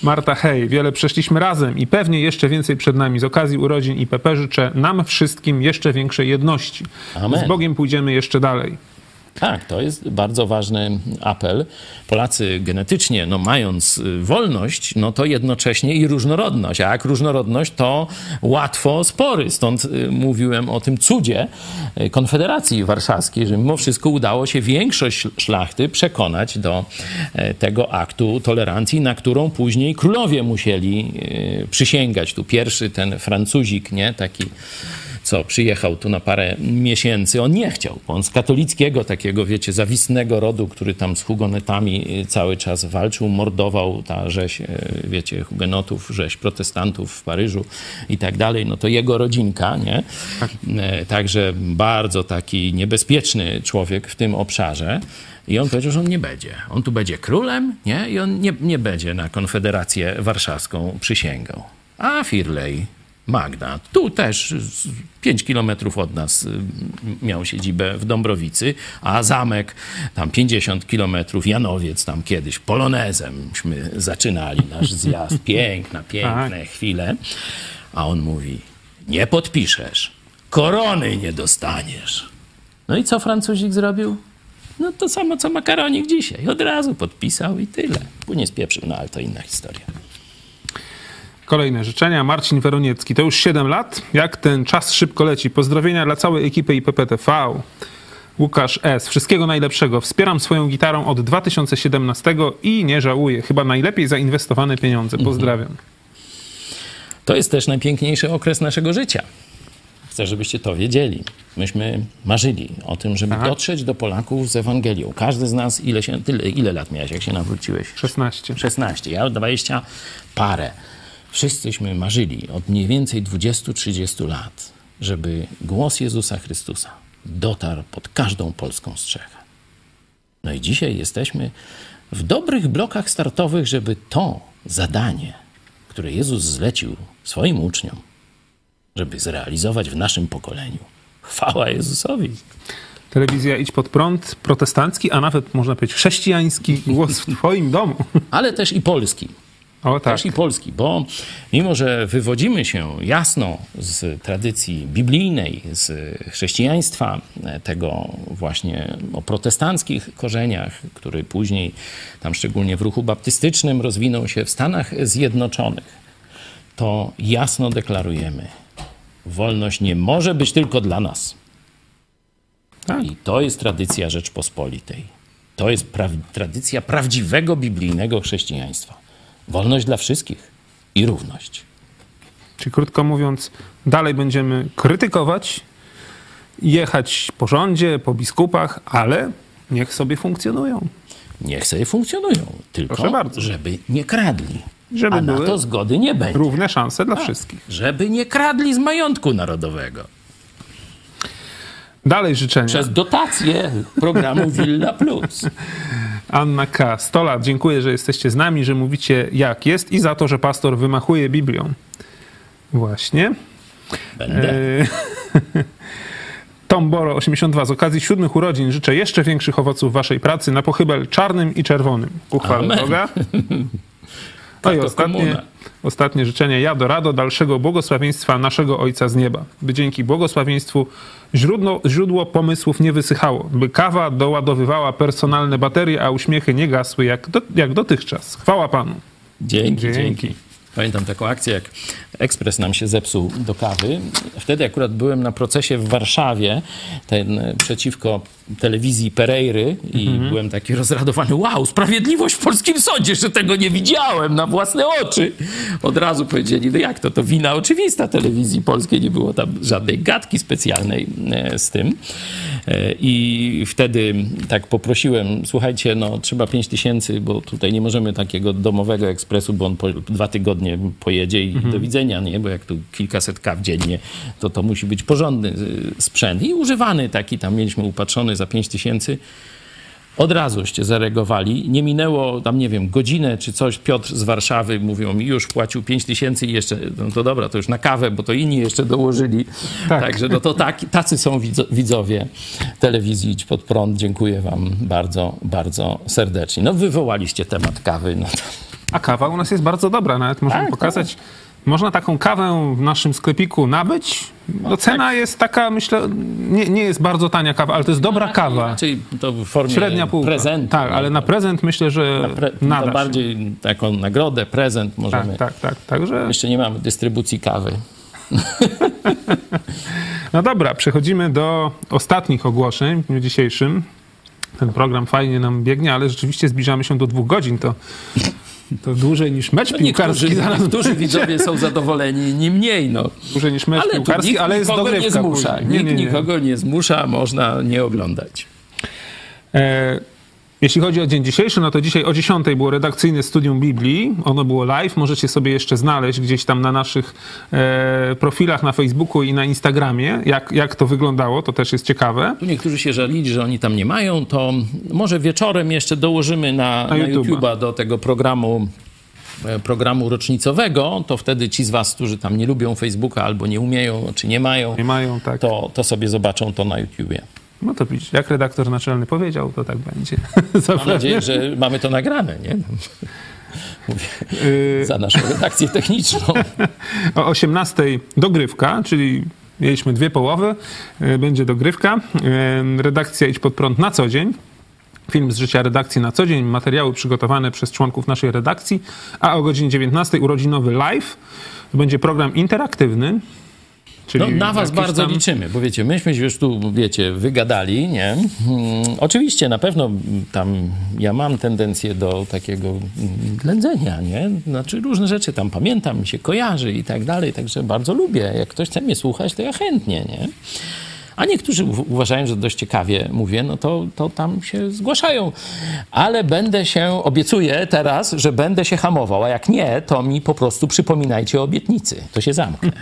Marta Hej, wiele przeszliśmy razem i pewnie jeszcze więcej przed nami. Z okazji urodzin IPP życzę nam wszystkim jeszcze większej jedności. Amen. Z Bogiem pójdziemy jeszcze dalej. Tak, to jest bardzo ważny apel. Polacy genetycznie, no mając y, wolność, no to jednocześnie i różnorodność. A jak różnorodność, to łatwo spory. Stąd y, mówiłem o tym cudzie y, Konfederacji Warszawskiej, że mimo wszystko udało się większość szlachty przekonać do e, tego aktu tolerancji, na którą później królowie musieli przysięgać. Tu pierwszy ten Francuzik, nie? Taki co przyjechał tu na parę miesięcy. On nie chciał, bo on z katolickiego takiego, wiecie, zawistnego rodu, który tam z hugonetami y, cały czas walczył, mordował ta rzeź, y, wiecie, hugenotów, rzeź protestantów w Paryżu i tak dalej. No to jego rodzinka, nie? E, Także bardzo taki niebezpieczny człowiek w tym obszarze. I on powiedział, że on nie będzie. On tu będzie królem, nie? I on nie, nie będzie na Konfederację Warszawską przysięgał. A Firley, Magda, tu też z 5 kilometrów od nas y, miał siedzibę w Dąbrowicy, a zamek tam 50 kilometrów, Janowiec tam kiedyś, polonezemśmy zaczynali nasz zjazd. Piękna, piękne chwile. A on mówi, nie podpiszesz, korony nie dostaniesz. No i co Francuzik zrobił? No to samo co makaronik dzisiaj. Od razu podpisał i tyle. Później spieprzył, no ale to inna historia. Kolejne życzenia. Marcin Weroniecki. To już 7 lat. Jak ten czas szybko leci. Pozdrowienia dla całej ekipy IPPTV. Łukasz S. Wszystkiego najlepszego. Wspieram swoją gitarą od 2017 i nie żałuję. Chyba najlepiej zainwestowane pieniądze. Pozdrawiam. To jest też najpiękniejszy okres naszego życia. Chcę, żebyście to wiedzieli. Myśmy marzyli o tym, żeby Tak. dotrzeć do Polaków z Ewangelią. Każdy z nas, ile, się, tyle, ile lat miałeś, jak się nawróciłeś? 16. 16, ja 20 parę. Wszyscyśmy marzyli od mniej więcej 20-30 lat, żeby głos Jezusa Chrystusa dotarł pod każdą polską strzechę. No i dzisiaj jesteśmy w dobrych blokach startowych, żeby to zadanie, które Jezus zlecił swoim uczniom, żeby zrealizować w naszym pokoleniu. Chwała Jezusowi. Telewizja Idź Pod Prąd, protestancki, a nawet można powiedzieć chrześcijański głos w twoim domu. Ale też i polski. O tak. Też i polski, bo mimo, że wywodzimy się jasno z tradycji biblijnej, z chrześcijaństwa, tego właśnie o protestanckich korzeniach, który później, tam szczególnie w ruchu baptystycznym, rozwinął się w Stanach Zjednoczonych, to jasno deklarujemy, wolność nie może być tylko dla nas. Tak. I to jest tradycja Rzeczpospolitej. To jest pra tradycja prawdziwego biblijnego chrześcijaństwa. Wolność dla wszystkich i równość. Czyli krótko mówiąc, dalej będziemy krytykować, jechać po rządzie, po biskupach, ale niech sobie funkcjonują. Niech sobie funkcjonują, tylko żeby nie kradli. Żeby A na to zgody nie będzie. Równe szanse dla wszystkich. Żeby nie kradli z majątku narodowego. Dalej życzenia. Przez dotację programu Villa Plus. Anna K. 100 lat. Dziękuję, że jesteście z nami, że mówicie jak jest i za to, że pastor wymachuje Biblią. Właśnie. Będę. E, Tom Boro 82. Z okazji siódmych urodzin życzę jeszcze większych owoców waszej pracy na pochybel czarnym i czerwonym. Uchwale Amen. Boga. No i to ostatnie, komuna. Ostatnie życzenie. Ja do rado dalszego błogosławieństwa naszego Ojca z nieba. By dzięki błogosławieństwu źródło, źródło pomysłów nie wysychało. By kawa doładowywała personalne baterie, a uśmiechy nie gasły jak, do, jak dotychczas. Chwała Panu. Dzięki, Dzięki. dzięki. Pamiętam taką akcję, jak ekspres nam się zepsuł do kawy. Wtedy akurat byłem na procesie w Warszawie, ten przeciwko telewizji Pereiry i byłem taki rozradowany. Wow, sprawiedliwość w polskim sądzie, że tego nie widziałem na własne oczy. Od razu powiedzieli, no jak to, to wina oczywista telewizji polskiej, nie było tam żadnej gadki specjalnej e, z tym. E, I wtedy tak poprosiłem, słuchajcie, no trzeba 5 tysięcy, bo tutaj nie możemy takiego domowego ekspresu, bo on po dwa tygodnie pojedzie i do widzenia, nie? Bo jak tu kilkaset kaw dziennie, to to musi być porządny y, sprzęt. I używany taki, tam mieliśmy upatrzony za 5 tysięcy. Od razuście zareagowali. Nie minęło tam, nie wiem, godzinę czy coś. Piotr z Warszawy mówią mi, już płacił 5 tysięcy i jeszcze, no to dobra, to już na kawę, bo to inni jeszcze dołożyli. Tak. Także no to tak, tacy są widzo- widzowie telewizji Idź Pod Prąd. Dziękuję wam bardzo, bardzo serdecznie. No wywołaliście temat kawy, no to A kawa u nas jest bardzo dobra, nawet możemy Tak, pokazać. Można taką kawę w naszym sklepiku nabyć. No, cena jest taka, myślę, nie, nie jest bardzo tania kawa, ale to jest dobra kawa. Czyli to w formie Średnia półka. prezentu. Tak, ale na prezent myślę, że Pre, nada to się. bardziej taką nagrodę, prezent możemy. Tak, tak, tak. Także, Jeszcze nie mamy dystrybucji kawy. no dobra, przechodzimy do ostatnich ogłoszeń w dniu dzisiejszym. Ten program fajnie nam biegnie, ale rzeczywiście zbliżamy się do dwóch godzin. To To dłużej niż mecz No piłkarski niektórzy, niektórzy widzowie są zadowoleni, inni mniej. No. Dłużej niż mecz Ale piłkarski, nikt ale jest nikogo nie zmusza. później. Nikt Nie, nie, nie. nikogo nie zmusza, można nie oglądać. E, jeśli chodzi o dzień dzisiejszy, no to dzisiaj o 10 było redakcyjne studium Biblii. Ono było live. Możecie sobie jeszcze znaleźć gdzieś tam na naszych e, profilach na Facebooku i na Instagramie, jak, jak to wyglądało. To też jest ciekawe. Tu niektórzy się żalili, że oni tam nie mają, to może wieczorem jeszcze dołożymy na, Na na YouTube'a. Do tego programu e, programu rocznicowego, to wtedy ci z was, którzy tam nie lubią Facebooka albo nie umieją, czy nie mają, Nie mają, tak. to, to sobie zobaczą to na YouTubie. No to widzisz, jak redaktor naczelny powiedział, to tak będzie. Mam nadzieję, że mamy to nagrane, nie? Mówię, Y, za naszą redakcję techniczną. O 18 dogrywka, czyli mieliśmy dwie połowy, y, będzie dogrywka. Y, Redakcja Idź Pod Prąd na co dzień. Film z życia redakcji na co dzień, materiały przygotowane przez członków naszej redakcji, a o godzinie 19 urodzinowy live. To będzie program interaktywny. Czyli No, na was bardzo tam- liczymy, bo wiecie, myśmy się już tu, wiecie, wygadali, nie? Hmm, oczywiście, na pewno tam ja mam tendencję do takiego mm, ględzenia, nie? Znaczy różne rzeczy tam pamiętam, mi się kojarzy i tak dalej, także bardzo lubię. Jak ktoś chce mnie słuchać, to ja chętnie, nie? A niektórzy uważają, że dość ciekawie mówię, no to, to tam się zgłaszają. Ale będę się, obiecuję teraz, że będę się hamował, a jak nie, to mi po prostu przypominajcie o obietnicy. To się zamknę.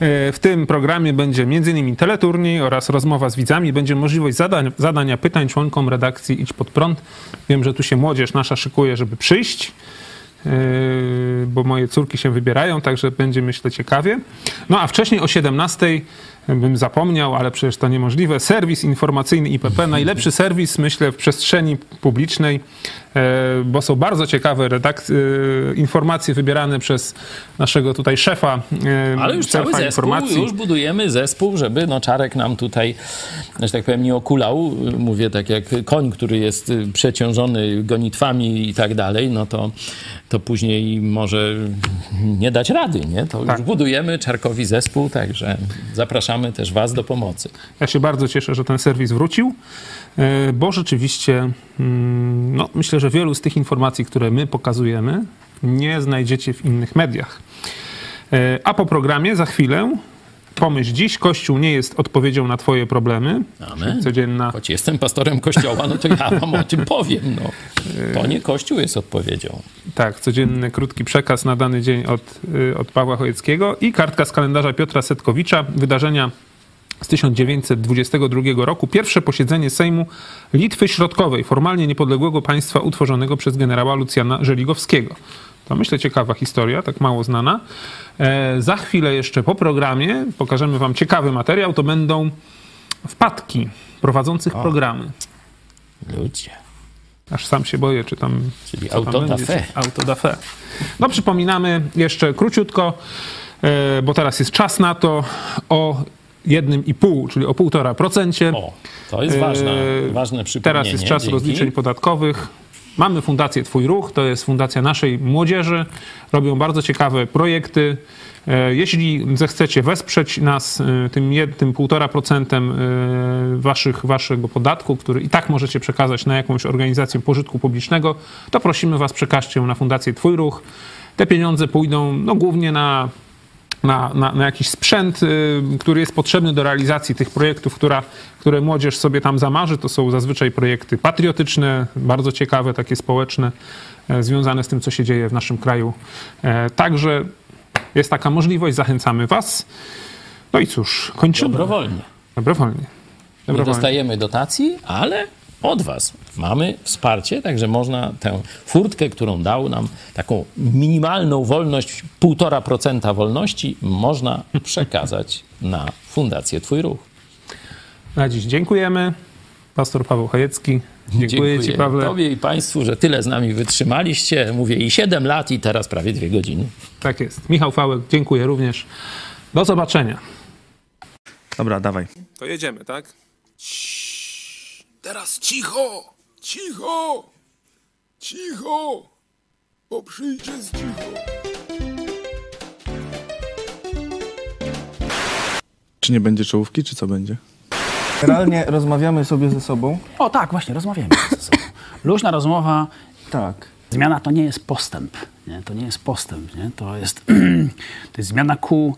E, W tym programie będzie m.in. teleturniej oraz rozmowa z widzami. Będzie możliwość zadań, zadania pytań członkom redakcji Idź Pod Prąd. Wiem, że tu się młodzież nasza szykuje, żeby przyjść, e, bo moje córki się wybierają, także będzie myślę ciekawie. No a wcześniej o 17 bym zapomniał, ale przecież to niemożliwe. Serwis informacyjny IPP, najlepszy serwis, myślę, w przestrzeni publicznej, bo są bardzo ciekawe e, informacje wybierane przez naszego tutaj szefa. e, Ale już cały zespół, informacji. już budujemy zespół, żeby no Czarek nam tutaj, że tak powiem, nie okulał. Mówię tak jak koń, który jest przeciążony gonitwami i tak dalej, no to, to później może nie dać rady, nie? To Tak. już budujemy Czarkowi zespół, także zapraszamy też was do pomocy. Ja się bardzo cieszę, że ten serwis wrócił, e, bo rzeczywiście mm, no, myślę, że wielu z tych informacji, które my pokazujemy, nie znajdziecie w innych mediach. E, A po programie za chwilę pomyśl dziś, Kościół nie jest odpowiedzią na twoje problemy. Amen. Codzienna Choć jestem pastorem kościoła, no to ja wam o tym powiem. No. To nie Kościół jest odpowiedzią. Tak, codzienny krótki przekaz na dany dzień od, y, od Pawła Chojeckiego i kartka z kalendarza Piotra Setkowicza, wydarzenia z 1922 roku, pierwsze posiedzenie Sejmu Litwy Środkowej, formalnie niepodległego państwa utworzonego przez generała Lucjana Żeligowskiego. To myślę ciekawa historia, tak mało znana. E, za chwilę jeszcze po programie pokażemy wam ciekawy materiał, to będą wpadki prowadzących programy. Ludzie. Aż sam się boję, czy tam. Czyli auto da fe. Auto da fe. No, przypominamy jeszcze króciutko, e, bo teraz jest czas na to o 1,5, czyli o 1,5%. O, to jest ważne, E, ważne przypomnienie. Teraz jest czas Dzięki. rozliczeń podatkowych. Mamy Fundację Twój Ruch, to jest fundacja naszej młodzieży. Robią bardzo ciekawe projekty. E, Jeśli zechcecie wesprzeć nas e, tym, tym 1,5% e, waszych, waszego podatku, który i tak możecie przekazać na jakąś organizację pożytku publicznego, to prosimy was, przekażcie ją na Fundację Twój Ruch. Te pieniądze pójdą no, głównie na na, na, na jakiś sprzęt, y, który jest potrzebny do realizacji tych projektów, która, które młodzież sobie tam zamarzy. To są zazwyczaj projekty patriotyczne, bardzo ciekawe, takie społeczne, e, związane z tym, co się dzieje w naszym kraju. E, Także jest taka możliwość, zachęcamy Was. No i cóż, kończymy. Dobrowolnie. Dobrowolnie. Nie Dobrowolnie. dostajemy dotacji, ale od was mamy wsparcie, także można tę furtkę, którą dał nam taką minimalną wolność, 1,5% wolności, można przekazać na Fundację Twój Ruch. Na dziś dziękujemy. Pastor Paweł Chojecki. Dziękuję, Ci, Pawle. Tobie i Państwu, że tyle z nami wytrzymaliście. Mówię i 7 lat i teraz prawie 2 godziny. Tak jest. Michał Fałek, dziękuję również. Do zobaczenia. Dobra, dawaj. To jedziemy, tak? Teraz cicho! Cicho! Cicho! Bo przyjdzie z cicho. Czy nie będzie czołówki, czy co będzie? Generalnie rozmawiamy sobie ze sobą. O tak, właśnie, rozmawiamy ze sobą. Luźna rozmowa. Tak. Zmiana to nie jest postęp. Nie? To nie jest postęp. Nie? To, jest, to jest zmiana ku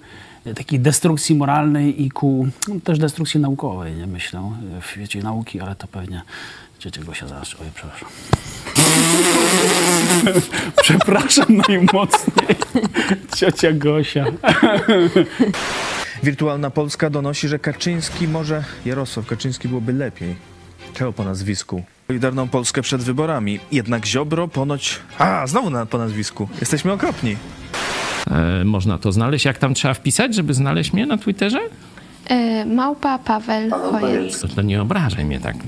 takiej destrukcji moralnej i ku no, też destrukcji naukowej, nie? myślę, w świecie nauki, ale to pewnie ciocia Gosia zaraz... Oj, przepraszam. przepraszam najmocniej. Ciocia Gosia. Wirtualna Polska donosi, że Kaczyński może... Jarosław Kaczyński byłoby lepiej. Czego po nazwisku? Solidarną Polskę przed wyborami. Jednak Ziobro ponoć... A, znowu na, po nazwisku. Jesteśmy okropni. E, można to znaleźć. Jak tam trzeba wpisać, żeby znaleźć mnie na Twitterze? E, Małpa Paweł Chojec. To, nie obrażaj mnie tak.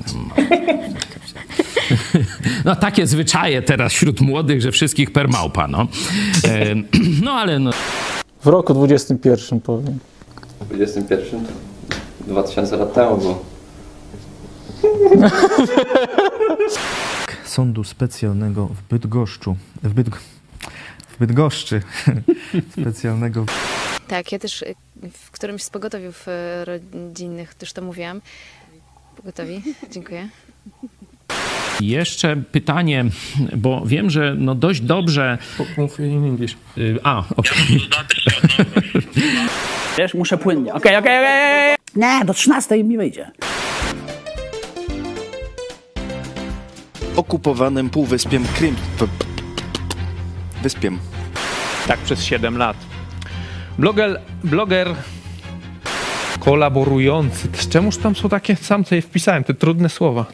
No takie zwyczaje teraz wśród młodych, że wszystkich per małpa, no. E, No ale no. W roku 21 powiem. W 21 to 2000 lat temu było. Sądu specjalnego w Bydgoszczu. W, Bydg... Bydgoszczy. specjalnego. Tak, ja też y, w którymś z pogotowiów y, rodzinnych też to mówiłam. Pogotowi, dziękuję. Jeszcze pytanie, bo wiem, że no dość dobrze... Mów in English. Y, A, okej. Wiesz, muszę płynnie. Okej, okej, okej. Nie, do 13 mi wyjdzie. Okupowanym półwyspiem Krym. Wyspiem. Tak przez 7 lat. Bloger, bloger kolaborujący. Z Czemuż tam są takie, sam sobie wpisałem, te trudne słowa.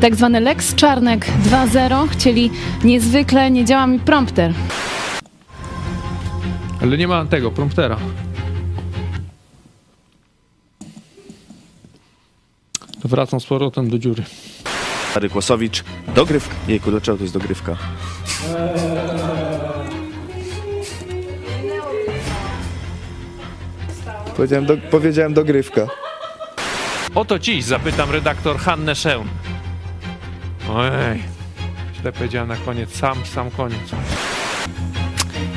Tak zwany Lex Czarnek 2.0 chcieli niezwykle, nie działa mi prompter. Ale nie ma tego, promptera. To wracam z powrotem do dziury. Stary Kłosowicz. Dogrywka. Jejku, dlaczego to jest dogrywka? Powiedziałem, do, powiedziałem dogrywka. O to dziś zapytam redaktor Hannę Szeun. Ojej, źle powiedziałem na koniec, sam, sam koniec.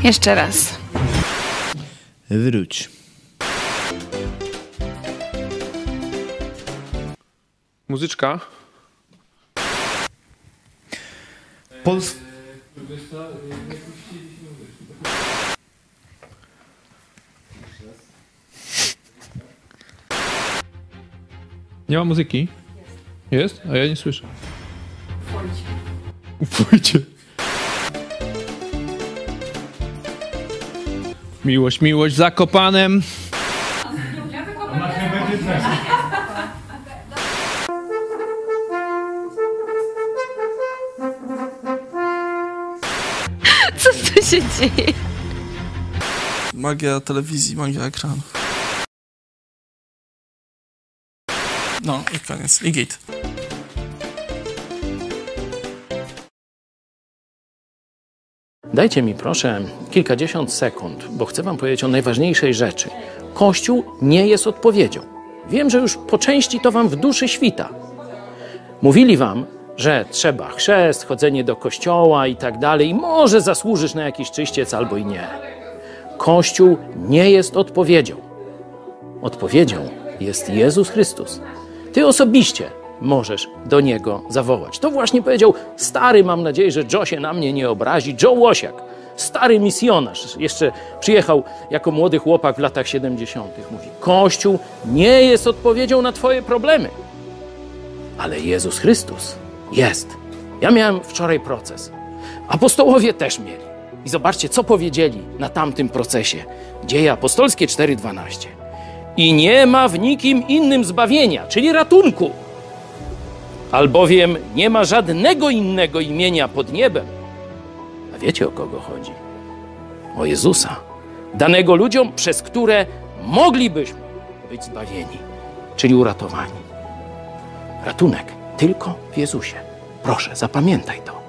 Jeszcze raz. Wróć. Muzyczka. Pols... Nie ma muzyki? Jest? A ja nie słyszę. Pójdźcie. Miłość, miłość za Kopanem. Co tu się dzieje? Magia telewizji, magia ekranu. No i koniec. I git. Dajcie mi proszę kilkadziesiąt sekund, bo chcę wam powiedzieć o najważniejszej rzeczy. Kościół nie jest odpowiedzią. Wiem, że już po części to wam w duszy świta. Mówili wam, że trzeba chrzest, chodzenie do kościoła i tak dalej, i może zasłużysz na jakiś czyściec albo i nie. Kościół nie jest odpowiedzią. Odpowiedzią jest Jezus Chrystus. Ty osobiście możesz do Niego zawołać. To właśnie powiedział stary, mam nadzieję, że Joe się na mnie nie obrazi, Joe Łosiak. Stary misjonarz, jeszcze przyjechał jako młody chłopak w latach 70. Mówi: Kościół nie jest odpowiedzią na Twoje problemy, ale Jezus Chrystus jest. Ja miałem wczoraj proces. Apostołowie też mieli. I zobaczcie, co powiedzieli na tamtym procesie. Dzieje apostolskie 4:12. I nie ma w nikim innym zbawienia, czyli ratunku. Albowiem nie ma żadnego innego imienia pod niebem. A wiecie o kogo chodzi? O Jezusa, danego ludziom, przez które moglibyśmy być zbawieni, czyli uratowani. Ratunek tylko w Jezusie. Proszę, zapamiętaj to.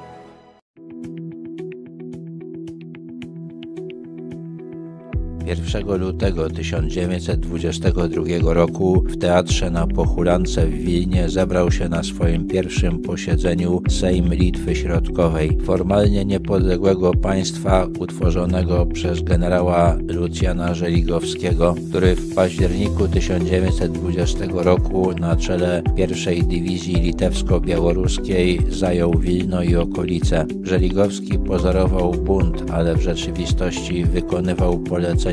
1 lutego 1922 roku w Teatrze na Pochulance w Wilnie zebrał się na swoim pierwszym posiedzeniu Sejm Litwy Środkowej, formalnie niepodległego państwa utworzonego przez generała Lucjana Żeligowskiego, który w październiku 1920 roku na czele pierwszej dywizji litewsko-białoruskiej zajął Wilno i okolice. Żeligowski pozorował bunt, ale w rzeczywistości wykonywał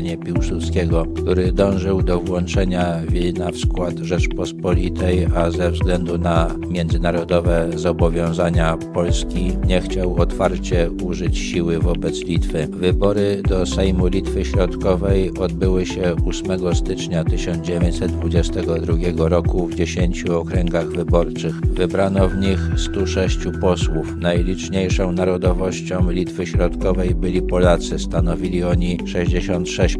polecenie Piłsudskiego, który dążył do włączenia Wilna w skład Rzeczpospolitej, a ze względu na międzynarodowe zobowiązania Polski nie chciał otwarcie użyć siły wobec Litwy. Wybory do Sejmu Litwy Środkowej odbyły się 8 stycznia 1922 roku w 10 okręgach wyborczych. Wybrano w nich 106 posłów. Najliczniejszą narodowością Litwy Środkowej byli Polacy. Stanowili oni 66%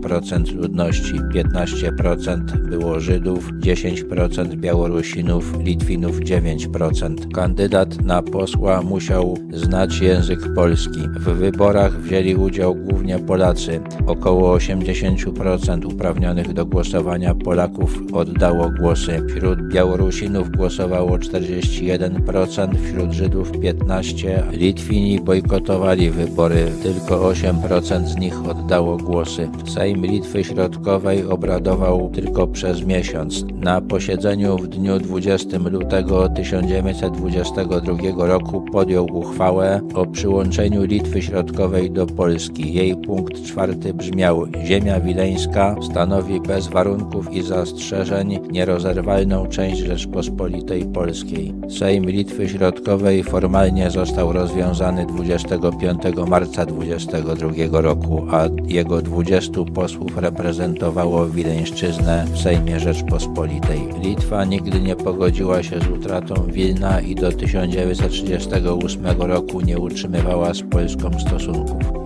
ludności, 15% było Żydów, 10% Białorusinów, Litwinów 9%. Kandydat na posła musiał znać język polski. W wyborach wzięli udział głównie Polacy. Około 80% uprawnionych do głosowania Polaków oddało głosy. Wśród Białorusinów głosowało 41%, wśród Żydów 15%. Litwini bojkotowali wybory, tylko 8% z nich oddało głosy. Sejm Litwy Środkowej obradował tylko przez miesiąc. Na posiedzeniu w dniu 20 lutego 1922 roku podjął uchwałę o przyłączeniu Litwy Środkowej do Polski. Jej punkt czwarty brzmiał: Ziemia Wileńska stanowi bez warunków i zastrzeżeń nierozerwalną część Rzeczpospolitej Polskiej. Sejm Litwy Środkowej formalnie został rozwiązany 25 marca 22 roku, a jego 20 posłów reprezentowało Wileńszczyznę w Sejmie Rzeczpospolitej. Litwa nigdy nie pogodziła się z utratą Wilna i do 1938 roku nie utrzymywała z Polską stosunków.